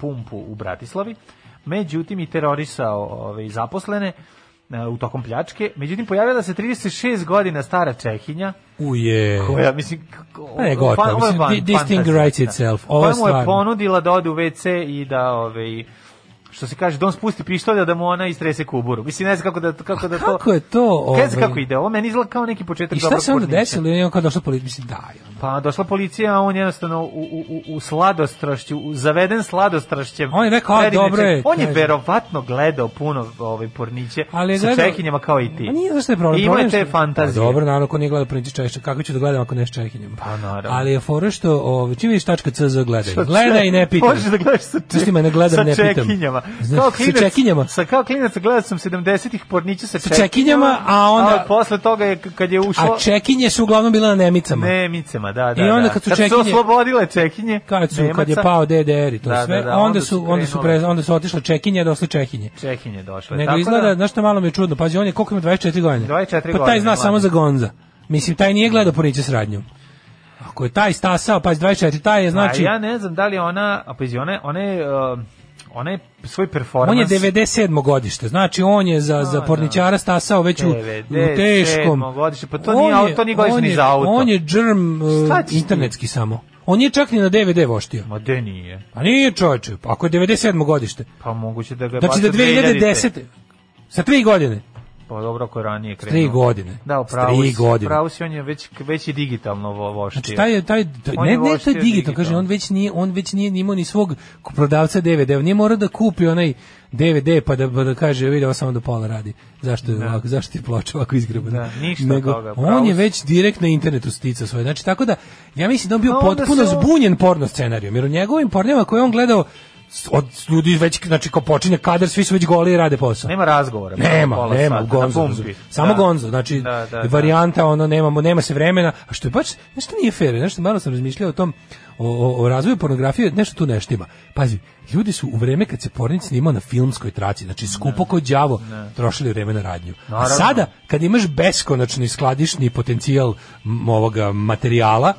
pumpu u Bratislavi. Međutim i terorisao ovaj, zaposlene. E, u tokom pljačke. Međutim, pojavila se 36 godina stara Čehinja, Uje. koja, mislim, Pa ne, gotovo, fan- mislim, fan- thi- this thing writes itself. Koja mu je ponudila da ode u WC i da, ove, što se kaže, da on spusti pištolja da mu ona istrese kuburu. Mislim, ne znam kako da, kako da to... Kako je to? Ne znam ovaj, kako ide, ovo meni izgleda kao neki početak I šta se onda desilo? I on kao došla policija, mislim, daj. ono. Pa došla policija, a on jednostavno u, u, u, u sladostrašću, u zaveden sladostrašćem. On je rekao, a, dobro je, On je verovatno gledao puno ovaj porniće Ali sa gledao- čehinjama kao i ti. A nije zašto je problem. I problem te fantazije. Pa, dobro, naravno, ko nije gledao Prince Češća, kako ću da gledam ako ne s Čehinjem? Pa, naravno. Ali je fora što, ovaj, čim vidiš tačka CZ gledaj. Gledaj i ne ček- pitaj. Možeš da gledaš sa, ti mene gledam, sa ne čekinjama. Znaš, Kao sa klinac- čekinjama. Sa kao klinac gledao sam 70-ih pornića sa, Sa čekinjama, a onda- posle toga je kad je ušlo... A čekinje su uglavnom bile na nemicama. Nemicama, da, da. I onda da. kad su se čekinje- oslobodile čekinje, Kad su kad je Nemaca, pao DDR i to Da, sve, da, da, onda onda su su onda su pre, onda su otišle čekinje, a došle čehinje. Čehinje došle. Nego Tako izgleda, da- znaš što malo mi je čudno, pazi, on je koliko ima 24 godine. 24 Pa taj godine, zna samo za Gonza. Mislim, taj nije gledao poriće s radnjom. Ako je taj stasao, pazi, 24, taj je znači... A ja ne znam da li ona, a pazi, ona, je- ona je, uh, ona je svoj performans... On je 97. godište, znači on je za, za porničara stasao već u, u 97. teškom. godište, pa to nije- to nije godište on ni za auto. On je džrm uh, internetski samo. On nije čak ni na DVD voštio. Ma de nije. A nije čovječe, pa ako je 97. godište. Pa moguće da ga je Znači da bacio 2010. Sa tri godine. Pa dobro, ako je ranije krenuo. tri godine. Da, upravo tri godine. upravo si, on je već, već i digitalno vo, voštio. Znači taj taj taj- ne ne to digital, digitalno. kaže on već nije on već nije ni imao ni svog prodavca DVD, on nije morao da kupi onaj DVD pa da pa da kaže vidi ovo samo do pola radi. Zašto je ovako, zašto je ploča ovako izgrebana? Da, ništa Nego, toga, pravo on je već direkt na internetu stica svoje. Znači tako da ja mislim da on bio onda potpuno se zbunjen porno scenarijom, jer u njegovim pornima koje je on gledao od ljudi već znači kao počinje kadar svi su već goli i rade posao. Nema razgovora. Nema, pola nema, sata, Gonzo. Samo Da. Gonzo, znači Da, da, da. varijanta, ono, nemamo, nema se vremena, a što je baš, nešto nije fair, nešto malo sam razmišljao o tom, o, o, o razvoju pornografije, nešto tu neštima. Pazi, ljudi su u vreme kad se pornic snimao na filmskoj traci, znači skupo kod đavo, trošili vreme na radnju. A Naravno. sada, kad imaš beskonačni skladišni potencijal m, ovoga materijala,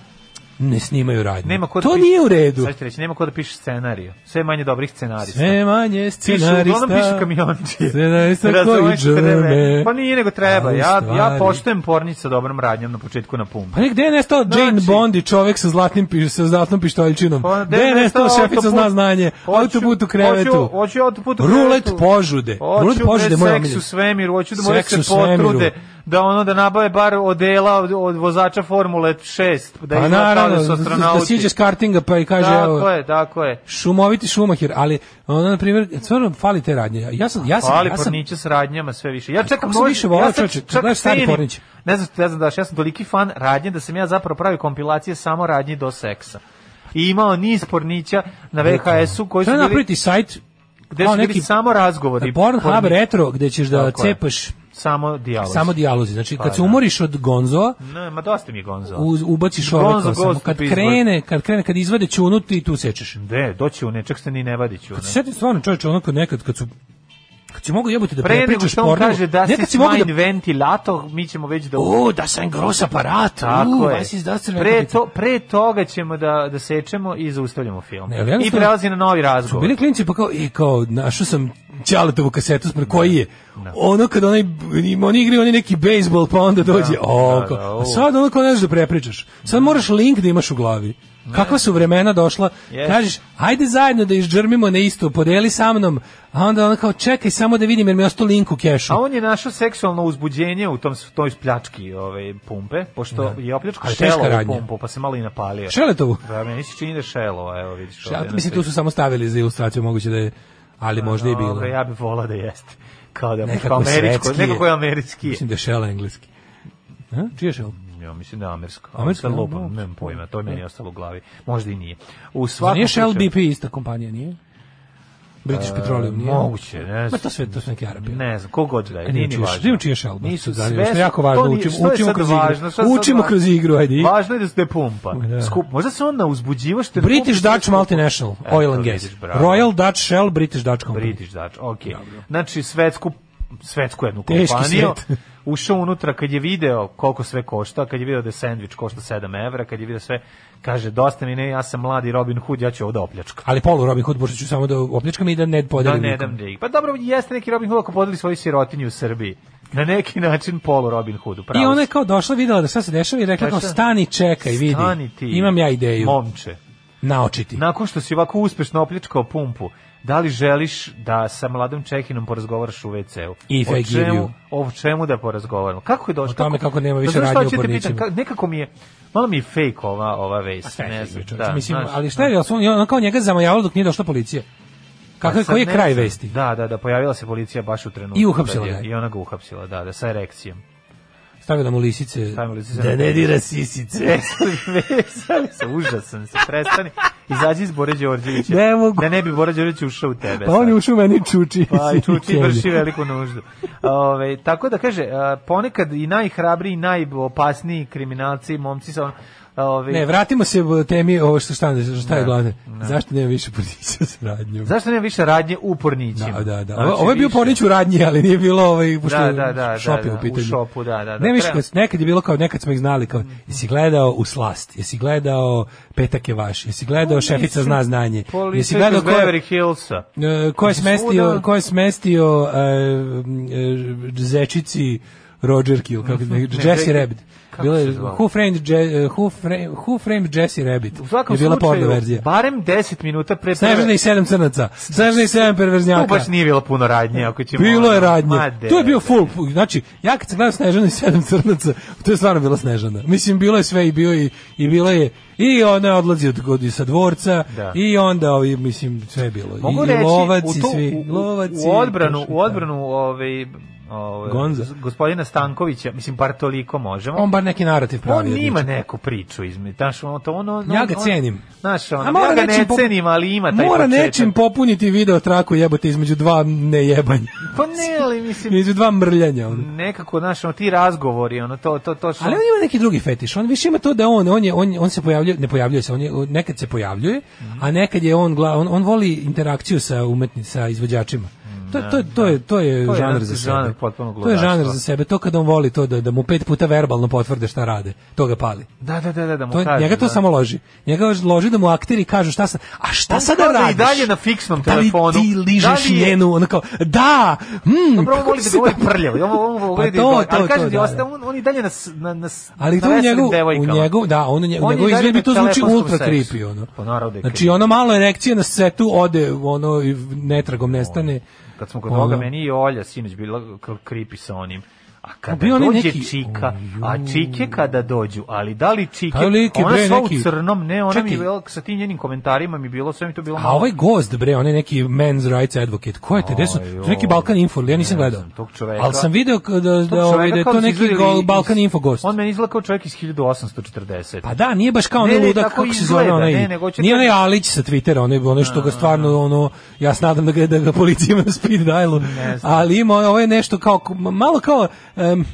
ne snimaju radnju. Nema ko da to piše- nije u redu. Sad ću ti reći, nema ko da piše scenariju. Sve manje dobrih scenarista. Sve manje Pišu, scenarista. uglavnom pišu kamiončije. Scenarista koji džrme. Pa nije nego treba. Ja, ja poštujem pornić sa dobrom radnjom na početku na pumpu. Pa gde je nestao Jane Znači- Bond i čovek sa zlatnim piš, sa zlatnom pištoljčinom? Pa, gde je nestao šefica zna znanje? Autoput u krevetu. Hoću, autoput u Rulet krevetu. požude. Rulet požude, moj seks omiljen. u svemiru, hoću da moraju Seks se potrude, da ono da nabave bar odela od, od vozača Formule 6, da Pa kao naravno, da da, siđe s kartinga pa i kaže, Tako evo, je, tako je. šumoviti šumahir, ali ono, na primjer, stvarno fali te radnje. Ja sam, ja sam, Fali ja sam, pornića s radnjama sve više. Ja čekam kako sam noć- više volao, ja kad čak gledaš stari cenim- pornić. Ne znam, ne znam da ja sam toliki fan radnje da sam ja zapravo pravio kompilacije samo radnji do seksa. I imao niz pornića na VHS-u koji su bili, napraviti sajt, gde su bili neki samo razgovori. Pornhub retro, gde ćeš da cepaš Samo dijalog. samo dijalozi. Znači, Pa kad se da. umoriš od Gonzoa, Ne, ma dosta mi je Gonzo. uz, ubaciš Gonzo samo. Kad krene, kad krene, kad izvade ćunu, ti tu sečeš. Ne, doći u ne, čak se ni ne vadi ću. Kad se setim stvarno čovječe, ono kad nekad, kad su kad si mogu jebote da prepričaš što on porno, kaže da si si mogu da ventilator, mi ćemo već da... O, da sam gros aparat. Tako je. Pre, to, pre toga ćemo da, da sečemo i zaustavljamo film. Ne, I prelazi na novi razgovor. bili klinci pa kao, i kao, našao sam Ćaletovu kasetu, spred koji je. Ono kad onaj, oni igraju oni neki bejsbol, pa onda dođe, o, da, kao, da, a o. sad ono kao ne znaš da prepričaš. Sad moraš link da imaš u glavi. Kakva su vremena došla, Yes. kažeš, ajde zajedno da izđrmimo na isto, podeli sa mnom, a onda ono kao, čekaj samo da vidim jer mi je ostao link u kešu. A on je našao seksualno uzbuđenje u tom toj pljački ove pumpe, pošto je opljačkao Ali teška šelovu radnja. pumpu, pa se malo i napalio. Šeletovu? Da, meni se čini da je šelova, evo vidiš. Na mislim, tu su samo stavili za ilustraciju, moguće da je, ali možda i bilo. Ja bih volao da jeste. Kao da Nekako kao američko, je. nekako je američki. Mislim da je šela engleski. A? Čije šel? Ja mislim da je. Amersko, Amersko, da, lupam, da. nemam pojma, to je meni ostalo u glavi. Možda i nije. U svakom nije Shell BP ista kompanija, nije? British Petroleum, nije? Moguće, ne Ma znam. to sve, to su neki Arabi. Ne znam, kogod da je, E, nije ni važno. nije Shell, baš Nisu zanima, što je jako važno, učimo- učimo kroz igru. Učimo kroz igru, ajde. Važno je da se ne pumpa. Da. Skup, možda se onda uzbuđiva što British Dutch. Multinational Oil and Gas. Royal Dutch Shell British Dutch Company. British Dutch, ok. Znači, svetsku svetsku jednu Teški kompaniju, svet. ušao unutra kad je video koliko sve košta, kad je video da je sendvič košta 7 evra, kad je video sve, kaže, dosta mi ne, ja sam mladi Robin Hood, ja ću ovo da opljačkam. Ali polu Robin Hood, pošto ću samo da opljačkam i da ne Da podelim ne nikom. dam da Pa dobro, jeste neki Robin Hood ako podeli svoju sirotinju u Srbiji. Na neki način polu Robin Hood, upravo. I ona je kao došla, videla da šta se dešava i rekla kao stani, čekaj, vidi. Stani ti, Imam ja ideju. Momče. Naočiti. Nakon što si ovako uspešno opljačkao pumpu, da li želiš da sa mladom Čehinom porazgovaraš u WC-u? O I give čemu-. O čemu da porazgovaramo? Kako je došlo? O tome kako nema Pa više radnje u ka- nekako mi je, malo mi je fake ova, ova vest. Ne je znam, da, Mislim, znaš, ali šta je, jel su on, kao njega zamajavalo dok nije došla policija? Pa Kakav, koji je kraj vesti? Da, da, da, pojavila se policija baš u trenutku. I uhapsila je- ga je. I ona ga uhapsila, da, da, sa erekcijom. Stavila mu lisice. Stavila lisice Da ne dira sisice. Veseli se, užasan se, prestani. Izađi iz Bore Đorđevića. Ne mogu. Da ne bi Bora Đorđević ušao u tebe. Pa sad. on je ušao meni čuči. Pa i čuči vrši veliku nuždu. Ove, tako da kaže, ponekad i najhrabriji, i najopasniji kriminalci, momci sa on, ove, Ne, vratimo se u temi ovo što šta, šta je Da, glavne. da. Zašto nema više pornića sa radnjom? Zašto nema više radnje u pornićima? Da, da, da. Znači, Ovo, je bio pornić u radnji, ali nije bilo ovaj pošto Da, da, da, šop da, je da, u pitanju. u šopu, da, da, da. Ne više, nekad je bilo kao nekad smo ih znali kao jesi gledao u slast, jesi gledao petak je vaš, jesi gledao šefica zna znanje, jesi gledao iz ko je, Beverly Hillsa. e, ko je smestio, ko je smestio e, e, zečici Rogerki, ili kako ne, Jesse Rabbit. Bilo je? Who Framed, Je- who, Framed, who Framed Jesse Rabbit. U svakom je bila porno slučaju, verzija. barem 10 minuta pre Snežana i sedam crnaca. Snežana i sedam Tu perverznjaka. baš nije bilo puno radnje, ako ćemo... Bilo je radnje. ma de, To je bio full. Znači, ja kad sam gledao Snežanu i sedam crnaca, to je stvarno bila Snežana. Mislim, bilo je sve i bio i, i bilo je i ona je odlazi od, od sa dvorca Da. i onda ovi, mislim sve je bilo. Mogu I, reći, i lovaci u, to, svi, u, lovaci. u odbranu, u odbranu ovaj, ovaj, Gonza. gospodina Stankovića, mislim, par toliko možemo. On bar neki narativ pravi. On ima neku priču između. Znaš, on, to ono, Ja ga on- cenim. Znaš, ono, mora ja ga ne po- cenim, ali ima taj Mora početak. nečim popuniti video traku jebote između dva nejebanja. Pa ne, ali mislim, između dva mrljanja. ono. nekako, znaš, ono, ti razgovori, ono, to, to, to što... Ali on ima neki drugi fetiš. On više ima to da on on je on, on se pojavljuje, ne pojavljuje se, on je nekad se pojavljuje, a nekad je on gla, on, on voli interakciju sa umetnicima, sa izvođačima. To, to, to, je to je To je žanr jedan za sebe. To je žanr za sebe. To kad on voli to da da mu pet puta verbalno potvrde šta rade. To ga pali. Da, da, da, da, da mu To je- kaže, njega to da. samo loži. Njega loži da mu akteri kažu šta sam, a šta On sada da radiš? i dalje na fiksnom Da li telefonu. ti ližeš Da li je- njenu, ono kao, da, mm, Dobro, on voli da govori da- prljavo. On, on Pa da to, govori, ali to, kažem to, ti, da, ostaje, da. on, on i dalje na, na, na, Ali to u njegu, u da, on u njegu, On je njegov izgled to zvuči ultra creepy, ono. Pa da je Znači, ono malo erekcije na setu ode, ono, netragom nestane. Kad smo kod toga, meni i Olja sinoć bila creepy sa onim. A kada bio onaj dođe neki- čika, a čike kada dođu, ali da li čike, Taj lik je, ona bre, sva neki- u crnom, ne, ona mi je Čekaj. bila, sa tim njenim komentarima mi bilo, sve mi to bilo A malo. ovaj gost, bre, on je neki men's rights advocate. Ko je te? Gde su? To neki. Balkan Info, ja nisam Ne gledao. tog čoveka- Ali sam video da, da, ovaj, da je to neki izvadili go- iz- Balkan Info gost. On meni izgleda kao čovjek iz 1840. Pa da, nije baš kao onaj ludak, kako se zove onaj, nije onaj Alić sa Twittera, onaj, onaj što ga stvarno, ono, ja se nadam da ga, da ga policija ima na speed dialu, ali ima, ovo je nešto kao, malo kao, em,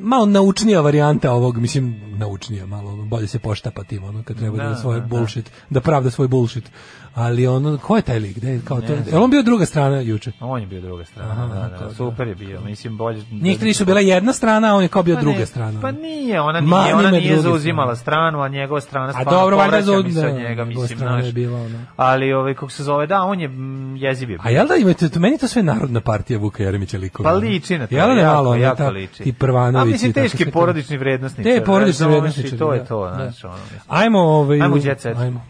malo naučnija varijanta ovog, mislim, naučnija, malo, bolje se poštapa tim, ono, kad treba da, Da, svoj da, da. bullshit, da pravda svoj bullshit. Ali ono, ko je taj lik? Gde, je kao to, je on bio druga strana juče? On je bio druga strana, Aha, da, da, to, da. super je bio, mislim, bolje... Njih tri su bila jedna strana, a on je kao bio Pa druga ne, strana. Pa nije, ona Ma, nije, ona ima nije zauzimala stranu, a njegova strana A stvarno dobro, valjda povraća za- mi se da, od njega, mislim, strana je znaš. bila, ono. Ali, ovaj, kako se zove, da, on je mm, jeziv je bio. A jel da imate, to, meni to sve narodna partija Vuka Jeremića likova. Pa liči na to, Jel da malo, jako ta- liči. Ti Prvanović. A mislim, i teški porodični vrednostnici. Te porodični razumeš, vrednostničari, I to je da, to, da. znaš, ono. Ajmo, ovaj. Ajmo.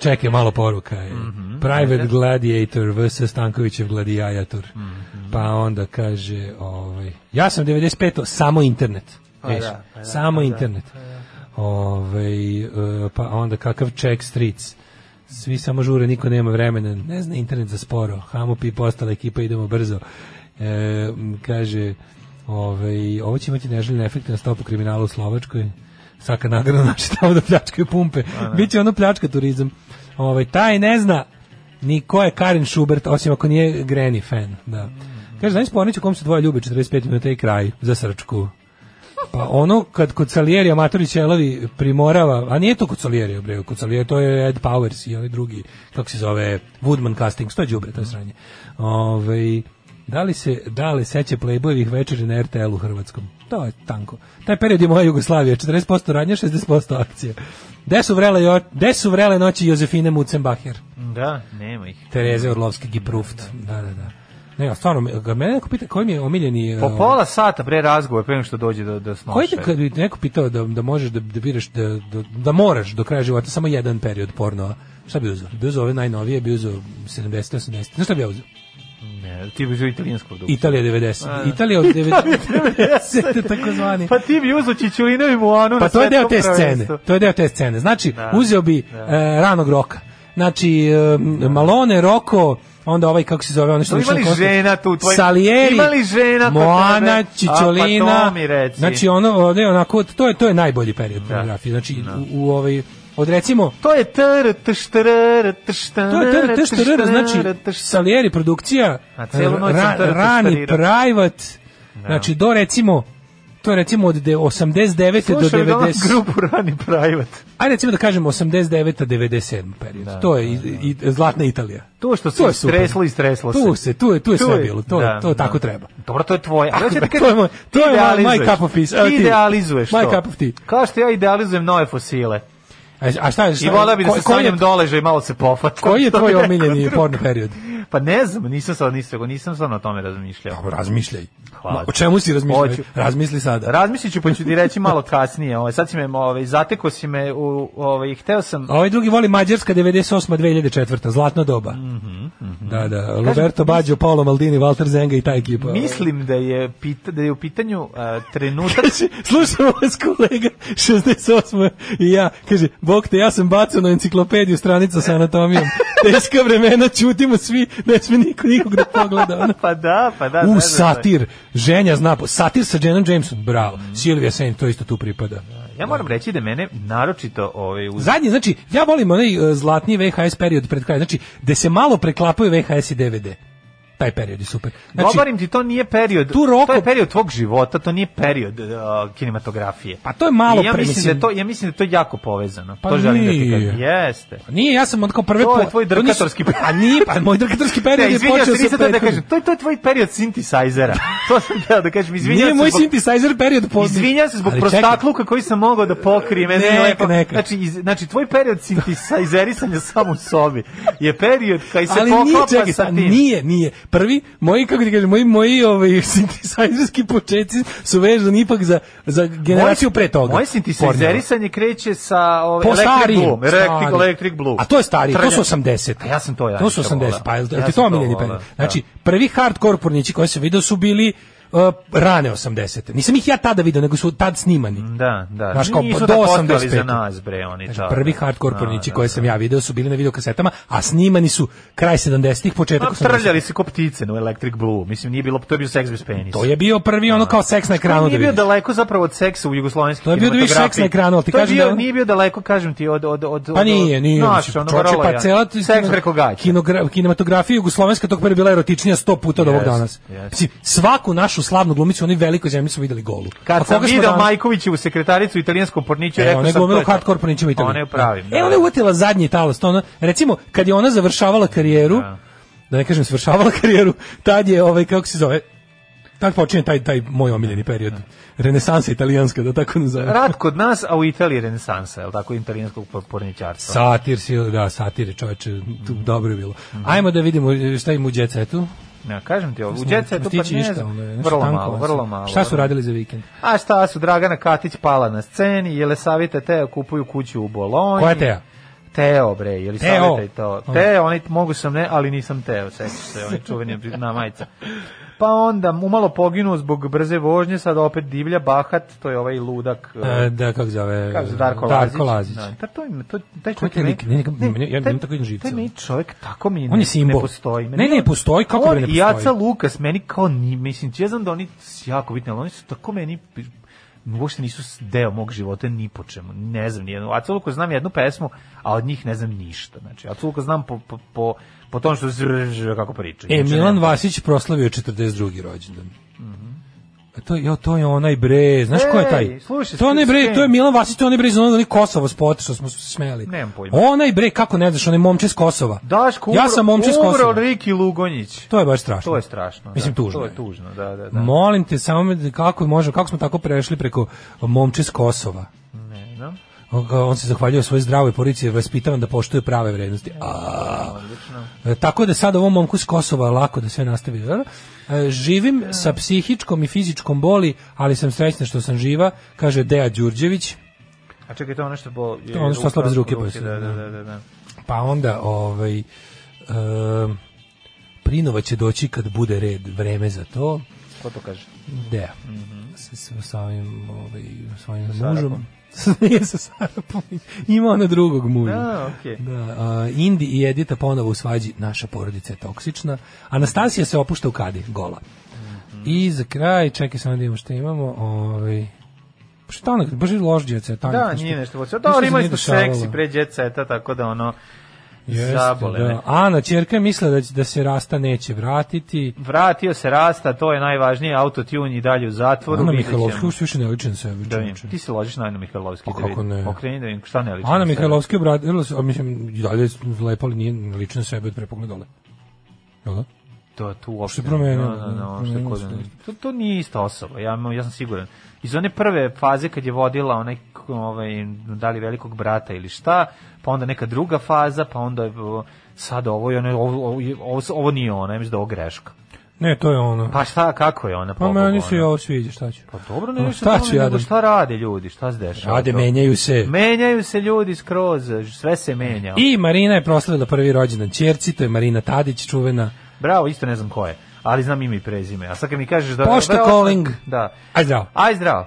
Čekaj, malo poruka je. Mhm. Private Gladiator vs. Stankovićev Gladiator. Mhm. Pa onda kaže, ovaj, ja sam 95. samo internet. Pa Veš, da, pa da, samo pa da, internet. Ovaj, e, pa onda kakav check streets. Svi samo žure, niko nema vremena. Ne zna internet za sporo. Hamo pi postala ekipa, idemo brzo. E, kaže, ovaj, ovo će imati neželjene efekte na stopu kriminala u Slovačkoj. Svaka nagrada naše tamo da pljačkaju pumpe. Biće ono pljačka turizam. Ovaj, taj ne zna ni ko je Karin Schubert, osim ako nije Granny fan. Da. Kaže, znaš spornić u kom se dvoje ljubi 45 minuta i kraj za srčku. Pa ono kad kod Salieri amatori Ćelovi primorava, a nije to kod Salieri, bre, kod Salieri to je Ed Powers i onaj drugi, kako se zove, Woodman Castings, to je đubre, to je sranje. Ovaj da li se da li seća Playboyevih večeri na RTL u Hrvatskom? To je tanko. Taj period je moja Jugoslavija, 40% radnja, 60% akcija. Gde su vrele, jo- gde su vrele noći Jozefine Mutzenbacher? Da, nema ih. Tereze Orlovski Gipruft. Da, da, da. Ne, a stvarno, ga mene neko pita koji mi je omiljeni... Po uh, pola sata pre razgovor, pre što dođe do, do snoše. Koji te kad bi neko pitao da, da možeš da, da biraš da, da, da moraš do kraja života samo jedan period pornova, šta bi uzeo? Bi uzeo ove najnovije, bi uzeo 70, 80. Znaš šta bi ja uzeo? Ne, ti bi uzeo italijanskog duša. Italija 90. A. Italija od 90. takozvani. Pa ti bi uzeo Čičulinovi mu anu Pa to je deo te scene. To je deo te scene. Znači, Da. uzeo bi Da. e, ranog roka. Znači, e, Malone, Roko, onda ovaj, kako se zove, ono što No, je išlo ima li na koncu- žena tu u tvojim- Salieri, ima li žena Moana, tebe? Čičolina. A, pa to mi reci. Znači, ono, ovde, onako, to je, to je najbolji period pornografije. Znači, u, u ovaj, od recimo, To je tr, tr, tr, To je tr, znači Salieri produkcija, A celu noć ra, rani private, znači do recimo, to je recimo od de- 89. do Slušaj, da 90. grupu Rani Private. Ajde recimo da kažemo 89. 97. period. to je i, i, zlatna Italija. To što se streslo i streslo se. Tu se, tu je, tu je Tu sve je, bilo. To, da, to da. tako treba. Dobro, to je tvoje. Ali hoću ti to kažem, je moj, to je moj, my cup of tea. Ti idealizuješ My to. cup of tea. Kao što ja idealizujem nove fosile. A, šta je? Šta, I vola bi da se koji sa je- njom doleže i malo se pofata. Koji je tvoj omiljeni porno period? Pa ne znam, nisam sad nisam, nisam stvarno o tome razmišljao. Dobro, razmišljaj. Hvala O čemu si razmišljao? Razmisli sada. Razmislit ću pa ću ti reći malo kasnije. Ovaj sad si me ovaj zateko si me u ovaj hteo sam ovaj drugi voli Mađarska 98. 2004. Zlatno doba. Mhm, Da, da. Roberto Baggio, Paolo Maldini, Walter Zenga i ta ekipa. Mislim da je pita, da je u pitanju a, trenutak Slušamo vas kolega 68. i ja, kaže, bog te, ja sam bacao na enciklopediju stranica sa anatomijom. Teška vremena, čutimo svi, ne sme niko nikog da pogleda. Ono. pa da, pa da. U, satir, ženja zna, po- satir sa Jenom Jameson, bravo. Silvia Saint, to isto tu pripada. Ja moram reći da mene naročito ovaj uz Zadnji, znači, ja volim onaj uh, zlatni VHS period pred kraj, znači, gde se malo preklapaju VHS i DVD. Taj period je super. Znači, Govorim ti, to nije period, Tu Roko- to je period tvog života, to nije period uh, kinematografije. Pa to je malo I ja pre- mislim da je to, ja mislim da je to jako povezano. Pa to želim da ti nije. kažem. Jeste. Nije, ja sam kao prve To je tvoj drkatorski period. A nije, pa moj drkatorski period je počeo se, sa da kažem. To je, to je tvoj period synthesizera. to sam htio da kažem. Izvinjam Nije se moj zbog- synthesizer period po... Izvinjam se zbog prostakluka koji sam mogao da pokrijem. Znači, iz, znači, tvoj period synthesizerisanja sam u sobi je period koji se nije, poklapa sa sa, tim. nije, nije. Prvi, moji, kako ti kažem, moji, moji ovaj, synthesizerski početci su vezani ipak za, za generaciju pre toga. Moje synthesizerisanje kreće sa ovaj, Po Electric Blue. Electric, stari. Electric Blue. A to je starije, to su Trnja- 80. A ja sam to ja. To su isto 80, volao. pa je, Ja ti to omiljeni period. da. Znači, prvi hardcore pornići koji sam video su bili rane 80. Nisam ih ja tada video, nego su tad snimani. Da, da. Znaš, kao Nisu do da postali 85. za nas, bre, oni Znači, tada. prvi hardcore Da, pornići da, koje sam ja video su bili na videokasetama, a snimani su kraj 70-ih, početak Pa 80-ih. trljali se ko ptice na Electric Blue. Mislim, nije bilo, to je bio seks bez penisa. To je bio prvi ono kao seks na ekranu da nije bio vidiš. daleko zapravo od seksa u jugoslovenskim To je bio da kinematografiji. seks na ekranu, ali ti kažem bio, da- nije bio daleko, kažem ti, od... od, od Pa nije, nije. Mislim, ono, vrlo pa cela Seks preko gaća. kinematografija jugoslovenska tog perioda bila erotičnija 100 puta od ovog danas. svaku našu slavnu glumicu oni velikoj zemlji su videli golu. A Kad sam koga smo video danas- Majkovićevu sekretaricu u italijanskom porniću, E, rekao sam to hardcore pornićima Italiji. Ona je u pravim. E, ona je uvatila zadnji talas. To ona, recimo, kad je ona završavala karijeru, da, ne kažem svršavala karijeru, tad je, ovaj, kako se zove, tad počinje taj, taj moj omiljeni period. Renesansa italijanska, da tako nazovem. Rat kod nas, a u Italiji renesansa, je li tako, italijanskog por- porničarstva. Satir si, da, satir je čoveče, tu dobro je bilo. Ajmo da vidimo šta ima u Jet Ne, kažem ti ovo, u Jet Setu smo pa ne znam, je, vrlo malo, vrlo malo. Šta su radili za vikend? A šta su, Dragana Katić pala na sceni, Jelesavita Teo kupuju kuću u Bolonji. Koja je Teja? Teo, bre, Teo. Jelisavita i to. Teo, oni mogu sam ne, ali nisam Teo, sećaš se, oni čuveni na majica. Pa onda umalo poginuo zbog brze vožnje, sad opet divlja, bahat, to je ovaj ludak. E, da, kako zove? Kaže Darko Lazić. Darko Lazić. Da, ta- to, im- to, taj čovjek lik? meni- Ne, ne, ja imam tako jedan živce. Taj meni čovjek tako mi On je ne, simbol. ne postoji. Ne, ne, postoji, kako on bre ne i Aca postoji? Lukas, meni kao ni, mislim, ja znam da oni jako bitni, ali oni su tako meni uopšte nisu deo mog života ni po čemu. Ne znam nijednu. Apsolutno znam jednu pesmu, a od njih ne znam ništa. Znači, apsolutno znam po, po, po, po tom što se kako priča. E, Inače, Milan. Vasić proslavio 42. rođendan. A to, jo, to je onaj bre, znaš ko je taj? Ej, slušaj, to je onaj bre, to je Milan Vasić, to je onaj bre iz onog Kosovo spot što smo se smeli. Nemam pojma. Onaj bre, kako ne znaš, onaj momče s Kosova. Daško, ja sam momče s umro Kosova. Riki Lugonjić. To je baš strašno. To je strašno. Mislim, da. tužno To je je. tužno, da, da, da. Molim te, samo kako može, kako smo tako prešli preko momče s Kosova? Ne znam. On, on se zahvaljuje svojoj zdravoj porodici jer vaspitavan da poštuje prave vrednosti. A, E, tako da sad ovom momku s Kosova lako da sve nastavi. E, živim sa psihičkom i fizičkom boli, ali sam srećna što sam živa, kaže Deja Đurđević. A čekaj, to ono što... Bo, To je ono što bez ruke, pa ruke, da, da, da, da, da. Pa onda, ovaj, e, Prinova će doći kad bude red, vreme za to. Ko to kaže? Deja. Sa, sa, sa ovim, ovaj, svojim mužom. Nije sa Sarapom. Ima ona drugog muža. A, okej. Da, a, Indi i Edita ponovo u svađi, naša porodica je toksična. Anastasija se opušta u kadi, gola. I za kraj, čekaj samo da imamo što imamo, ovaj, šta ono, baš je loš djeca. Da, nije nešto. Dobro, imali smo seksi pre seta, tako da ono... Jeste, zabole. da. Ana, čerka je mislila da, da se Rasta neće vratiti. Vratio se Rasta, to je najvažnije, autotune i dalje u zatvoru. Ana. Mihajlovski uopšte više ne liči na sebe. Da vidim. Ti se ložiš na Anu Mihajlovski. Pa da kako ne? Okreni da vidim šta ne liči. Ana. Mihajlovski obradila se, a mislim, i dalje je lepo, ali nije na sebe od pre pogleda dole. Jel da? To tu uopšte. Što je promenilo, promenilo kod- se. to, to nije ista osoba, ja, ja sam siguran. Iz one prve faze kad je vodila onaj, ovaj, da li velikog brata ili šta, pa onda neka druga faza, pa onda sad ovo, i ono, ovo, ovo, ovo, nije ona, ja mislim da je ovo greška. Ne, to je ono. Pa šta, kako je ona? Pa meni se ovo sviđa, šta ću? Pa dobro, No, ne šta ću ja da- šta rade ljudi, šta se dešava? Rade, to? menjaju se. Menjaju se ljudi skroz, sve se menja. I Marina je proslavila prvi rođendan ćerci, to je Marina Tadić, čuvena. Bravo, isto ne znam ko je, ali znam ime i prezime. A sad kad mi kažeš da... Pošta da- calling. Da. Aj zdravo. Aj zdravo.